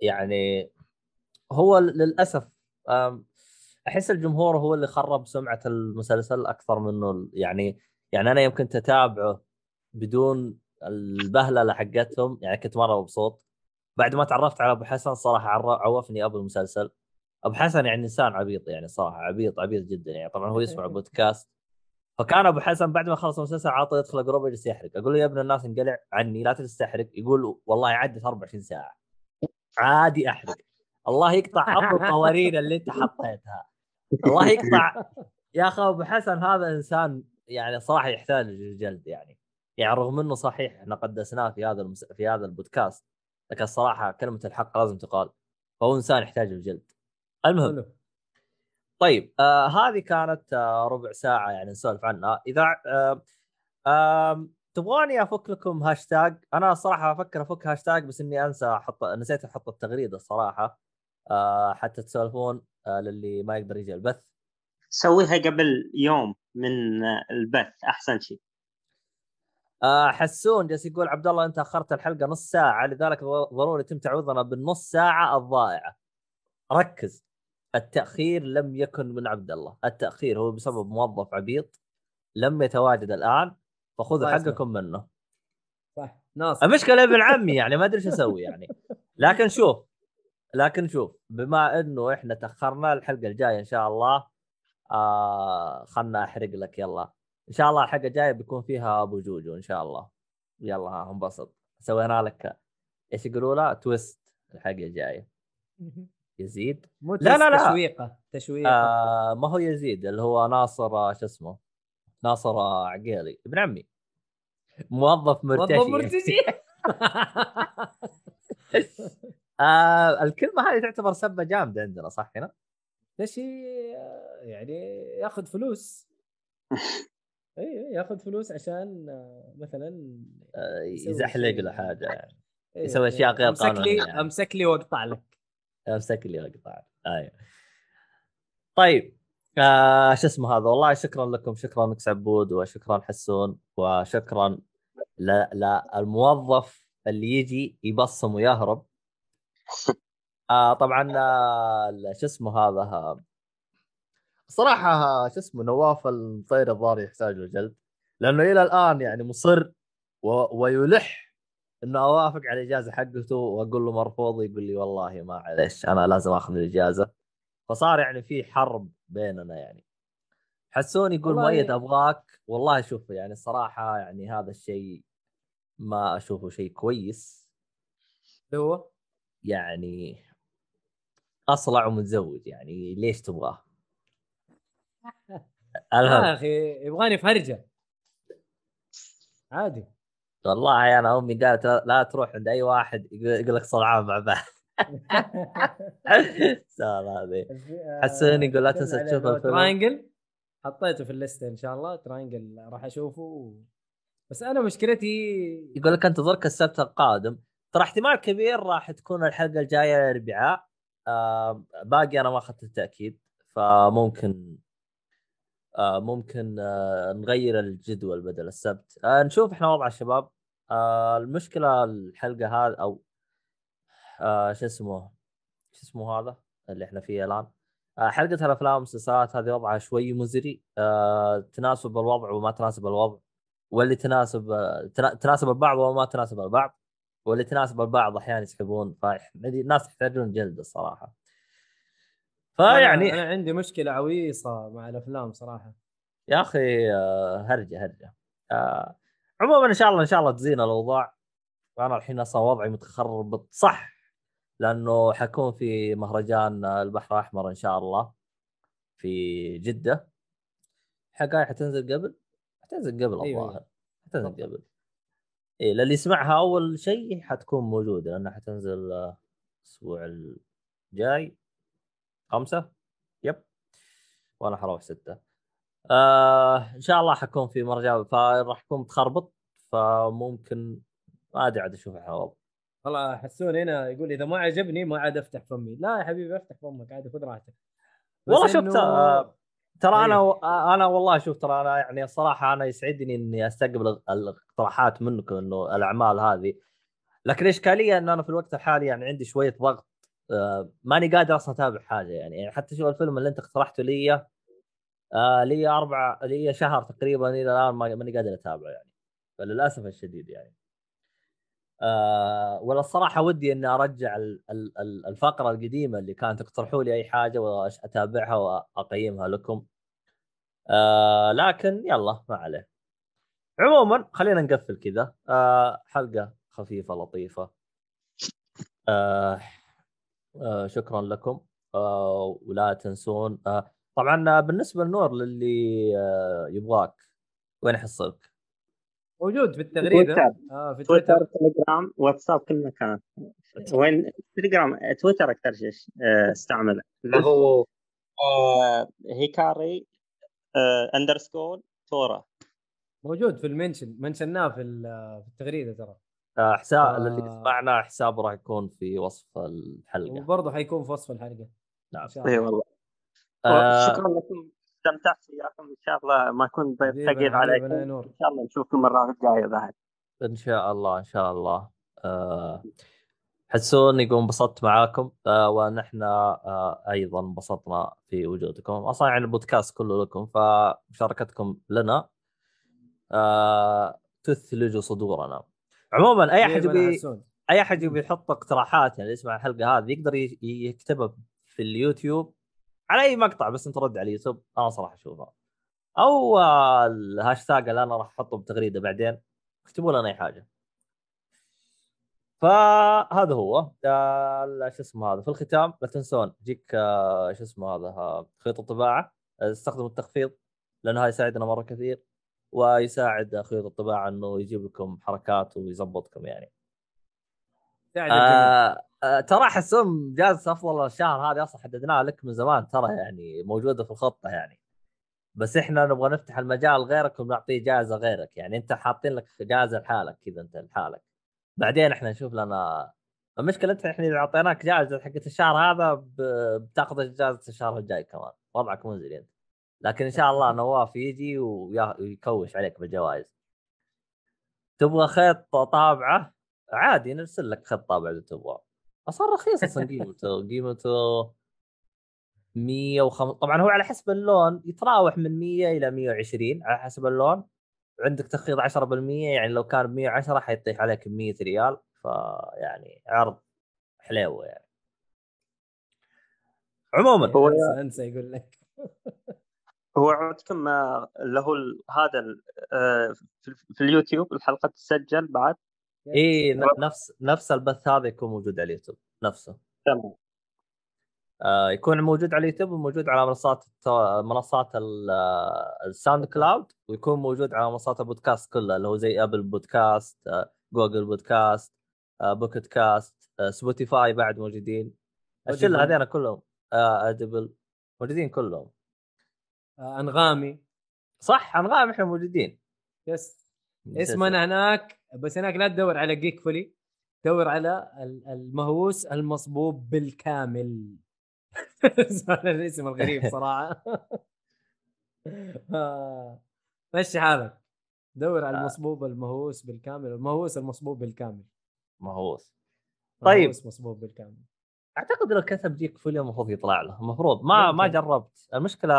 يعني هو للأسف آم، أحس الجمهور هو اللي خرب سمعة المسلسل أكثر منه يعني يعني أنا يمكن تتابعه بدون البهلله حقتهم يعني كنت مرة مبسوط. بعد ما تعرفت على أبو حسن صراحة عوفني أبو المسلسل. أبو حسن يعني إنسان عبيط يعني صراحة عبيط عبيط جدا يعني. طبعا هو يسمع بودكاست. فكان أبو حسن بعد ما خلص المسلسل عاطي يدخل جروب يجلس يحرق. أقول له يا ابن الناس انقلع عني لا تجلس تحرق. يقول والله عدت 24 ساعة. عادي أحرق. الله يقطع أبو القوارير اللي أنت حطيتها. الله يقطع. يا أخي أبو حسن هذا إنسان يعني صراحة يحتاج للجلد يعني. يعني رغم إنه صحيح إحنا قدسناه في هذا المس... في هذا البودكاست لكن الصراحه كلمة الحق لازم تقال. فهو إنسان يحتاج الجلد المهم. حلو. طيب آه هذه كانت آه ربع ساعة يعني نسولف عنها. إذا آه آه تبغوني أفك لكم هاشتاج؟ أنا صراحة أفكر أفك هاشتاج بس إني أنسى أحط نسيت أحط التغريدة الصراحه آه حتى تسولفون. للي ما يقدر يجي البث. سويها قبل يوم من البث أحسن شيء. آه حسون جالس يقول عبد الله أنت أخرت الحلقة نص ساعة لذلك ضروري يتم تعويضنا بالنص ساعة الضائعة. ركز التأخير لم يكن من عبد الله التأخير هو بسبب موظف عبيط لم يتواجد الآن فخذوا حقكم منه. صح ناصر. المشكلة ابن عمي يعني ما أدري إيش أسوي يعني. لكن شوف لكن شوف بما إنه إحنا تأخرنا الحلقة الجاية إن شاء الله آه خلنا أحرق لك يلا. إن شاء الله الحلقة الجاية بيكون فيها أبو جوجو إن شاء الله. يلا ها انبسط. سوينا لك إيش يقولوا له تويست الحلقة الجاية. يزيد؟ مو لا لا لا. تشويقة تشويقة. آه ما هو يزيد اللي هو ناصر آه، شو اسمه؟ ناصر آه، عقيلي. ابن عمي. موظف مرتشي. موظف مرتشي. آه الكلمة هذه تعتبر سبة جامدة عندنا صح هنا؟ مرتشي يعني ياخذ فلوس. اي ياخذ فلوس عشان آه، مثلا آه يزحلق. له حاجة. يعني يسوي أشياء غير أمسك لي قانونية. يعني. أمسك لي وأقطع لك. أمسك لي اقطع أيوه. طيب آه شو اسمه هذا؟ والله شكرا لكم شكرا لك عبود وشكرا حسون وشكرا الموظف اللي يجي يبصم ويهرب. آه طبعا آه شو اسمه هذا آه، صراحة آه، شو اسمه نواف المطير الظاهر يحتاج له جلد لأنه إلى الآن يعني مصر و... ويلح إنه أوافق على الإجازة حقته وأقول له مرفوض يقول لي والله ما معلش أنا لازم آخذ الإجازة. فصار يعني في حرب بيننا يعني. حسون يقول مؤيد أبغاك. والله شوف يعني الصراحه يعني هذا الشيء ما أشوفه شيء كويس. هو؟ يعني أصلع ومتزوج يعني ليش تبغاه؟ يا أخي يبغاني في هرجه عادي. والله أنا أمي قالت لا- تروح عند أي واحد يقول لك صلعان مع بعض. سهل هذه. حسين يقول لا تنسى تشوف الفيلم. Triangle حطيته في الليستة إن شاء الله Triangle راح أشوفه. بس أنا مشكلتي يقول لك انتظرك السبت القادم. ترى احتمال كبير راح تكون الحلقة الجاية الاربعاء آه باقي أنا ما أخذت التأكيد فممكن آه ممكن آه نغير الجدول بدل السبت. آه نشوف إحنا وضع الشباب. آه المشكلة الحلقة هذا أو آه شو اسمه شو اسمه هذا اللي إحنا فيه الآن؟ آه حلقة الأفلام والمسلسلات هذه وضعها شوي مزري. آه تناسب الوضع وما تناسب الوضع واللي تناسب آه، تنا- تناسب البعض وما تناسب البعض. واللي تناسب البعض أحيانا يسحبون فالناس يحتاجون جلد الصراحة. فيعني أنا عندي مشكلة عويصة مع الأفلام صراحة. يا أخي آه، هرجة هرجة. آه، عموما إن شاء الله إن شاء الله تزين الأوضاع. وأنا الحين أصلا وضعي متخربط صح لأنه حكون في مهرجان آه، البحر الأحمر إن شاء الله في جدة. حقائق حتنزل قبل؟ حتنزل قبل أيوة، الظاهر. حتنزل بالضبط. قبل. إيه للي يسمعها أول شيء حتكون موجودة لأنها حتنزل آه، الأسبوع الجاي. خمسة؟ يب. وأنا حروح ستة. آه إن شاء الله حكون في مهرجان فراح اكون متخربط فممكن ما أدري عاد أشوف الحوض والله حسون هنا يقول إذا ما عجبني ما عاد أفتح فمي. لا يا حبيبي أفتح فمك عادي خذ راحتك. والله إنه- ترى- أنا أيوه. أنا والله شوف ترى أنا يعني الصراحه أنا يسعدني إني أستقبل الاقتراحات منكم إنه الأعمال هذه لكن الاشكاليه إن أنا في الوقت الحالي يعني عندي شوية ضغط آه، ماني قادر أصلا أتابع حاجة يعني, يعني حتى شوف الفيلم اللي أنت اقترحته لي آه لي أربع لي شهر تقريبا إلى الآن ما- ماني قادر أتابعه يعني فللأسف الشديد يعني آه ولا الصراحة ودي إني أرجع ال- ال- ال- الفقرة القديمة اللي كانت تقترحوا لي أي حاجة واتابعها وأقيمها لكم. آه لكن يلا ما عليه. عموما خلينا نقفل كذا. آه حلقة خفيفة لطيفة. شكرا لكم. ولا تنسون. طبعا بالنسبة لنور للي يبغاك وين يحصلك؟ موجود في التغريدة. تويتر. آه في تويتر تويتر. تليجرام واتساب كل مكان. وين؟ تليجرام تويتر أكثر شيء آه، استعمله. اللي هو آه، Hikari آه، underscore Tora. موجود في ال mention. منشناه في ال- في التغريدة ترى. آه، حساب آه. اللي يسمعنا حسابه راح يكون في وصف الحلقة. وبرضه حيكون في وصف الحلقة. نعم. إن شاء اي الله والله. آه، شكرا لكم. استمتعت وياكم إن شاء الله. ما حبيبنا- ثقيل عليكم. إن شاء الله نشوفكم المره الجايه بعد. إن شاء الله إن شاء الله. آه، حسون يقول انبسطت معاكم. آه، ونحن آه، أيضا انبسطنا في وجودكم. أصلا يعني البودكاست كله لكم فمشاركتكم لنا تثلج صدورنا. عموما أي أحد يبي. أي أحد يبي يحط اقتراحات يعني يسمع الحلقة هذه يقدر ي- يكتبها في اليوتيوب. على أي مقطع بس أنت رد على اليوتيوب أنا صراحة اشوفها أو الهاشتاج اللي أنا راح أحطه بتغريدة بعدين اكتبوا لنا أي حاجة. فهذا هو. آه، شو اسمه هذا؟ في الختام لا تنسون يجيك آه، شو اسمه هذا؟ خيط الطباعه استخدموا التخفيض لأنه هذا يساعدنا مرة كثير ويساعد خيط الطباعة إنه يجيب لكم حركات ويظبطكم يعني. آه آه ترى حسون جائزة أفضل الشهر هذه أصلا حددناها لك من زمان ترى يعني موجودة في الخطة يعني. بس إحنا نبغى نفتح المجال غيرك ونعطيه جائزة غيرك يعني. أنت حاطين لك جائزة لحالك كذا أنت لحالك. بعدين إحنا نشوف لنا. المشكلة أنت إحنا إذا أعطيناك جائزة حقت الشهر هذا بتاخذ جائزه الشهر الجاي كمان. وضعك منزلي انت لكن إن شاء الله نواف يجي ويكوش عليك بالجوائز. تبغى خيط طابعة؟ عادي نرسل لك طابع إذا تبغى. أصلا رخيص أصلا قيمته قيمته 105 طبعا هو على حسب اللون يتراوح من 100 إلى 120 على حسب اللون. عندك تخفيض 10% يعني لو كان ب 110 حيطيح عليك ب 100 ريال فيعني عرض حليوه يعني. عموما. هو- أنسى أنسى يقول لك. هو عندكم آه، اللي هو ال- هذا آه، في في اليوتيوب الحلقة تسجل بعد؟ اي ن- نفس نفس البث هذا يكون موجود على اليوتيوب نفسه. تمام. آه يكون موجود على اليوتيوب وموجود على منصات منصات آه، ال SoundCloud ويكون موجود على منصات البودكاست كلها اللي هو زي Apple Podcast آه، Google Podcast آه، Pocket Casts آه، Spotify بعد موجودين. الشلة. هذين كلهم. آه، أدبل موجودين كلهم. آه، أنغامي. صح أنغامي إحنا موجودين. yes. اسمنا هناك؟ بس هناك لا تدور على جيك فولي دور على ال- المهووس المصبوب بالكامل. هذا الاسم الغريب صراحة. آه، مشي حالك. دور على آه. المصبوب المهووس بالكامل المهووس المصبوب بالكامل. مهووس. طيب. المهووس مصبوب بالكامل. أعتقد لو كتب جيك فولي المفروض يطلع له. المفروض ما ما ممكن. جربت. المشكلة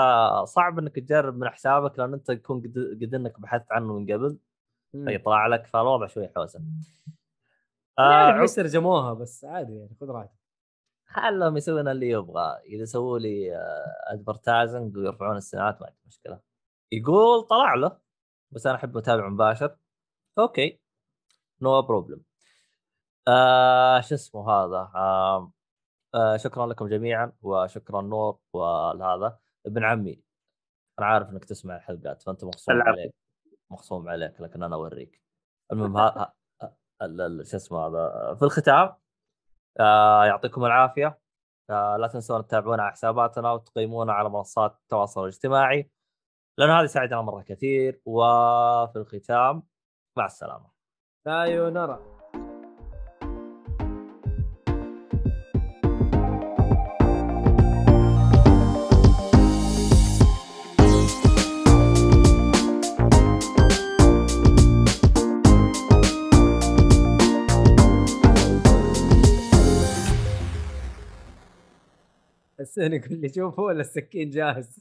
صعب إنك تجرب من حسابك لأن أنت يكون قد, قد إنك بحثت عنه من قبل. فيطلع لك فالوضع شوي حوسه. آه عارف ليش ترجموها بس عادي يعني خذ راحتك. خلهم يسوون اللي يبغى. إذا سووا لي advertising ويرفعون السماعات ما عندي مشكلة. يقول طلع له بس أنا احب متابع مباشر. okay. no problem آه شو اسمه هذا؟ آه آه شكرا لكم جميعا وشكرا نور وهذا. ابن عمي أنا عارف إنك تسمع الحلقات فأنت العفو. عليك. مخصوم عليك لكن أنا أوريك. المهم ها شو اسمه هذا في الختام آه يعطيكم العافية. آه لا تنسون تتابعونا على حساباتنا وتقيمونا على منصات التواصل الاجتماعي لأن هذا يساعدنا مرة كثير. وفي الختام مع السلامة. سايونارا السنة يقول لي شوف هو السكين جاهز.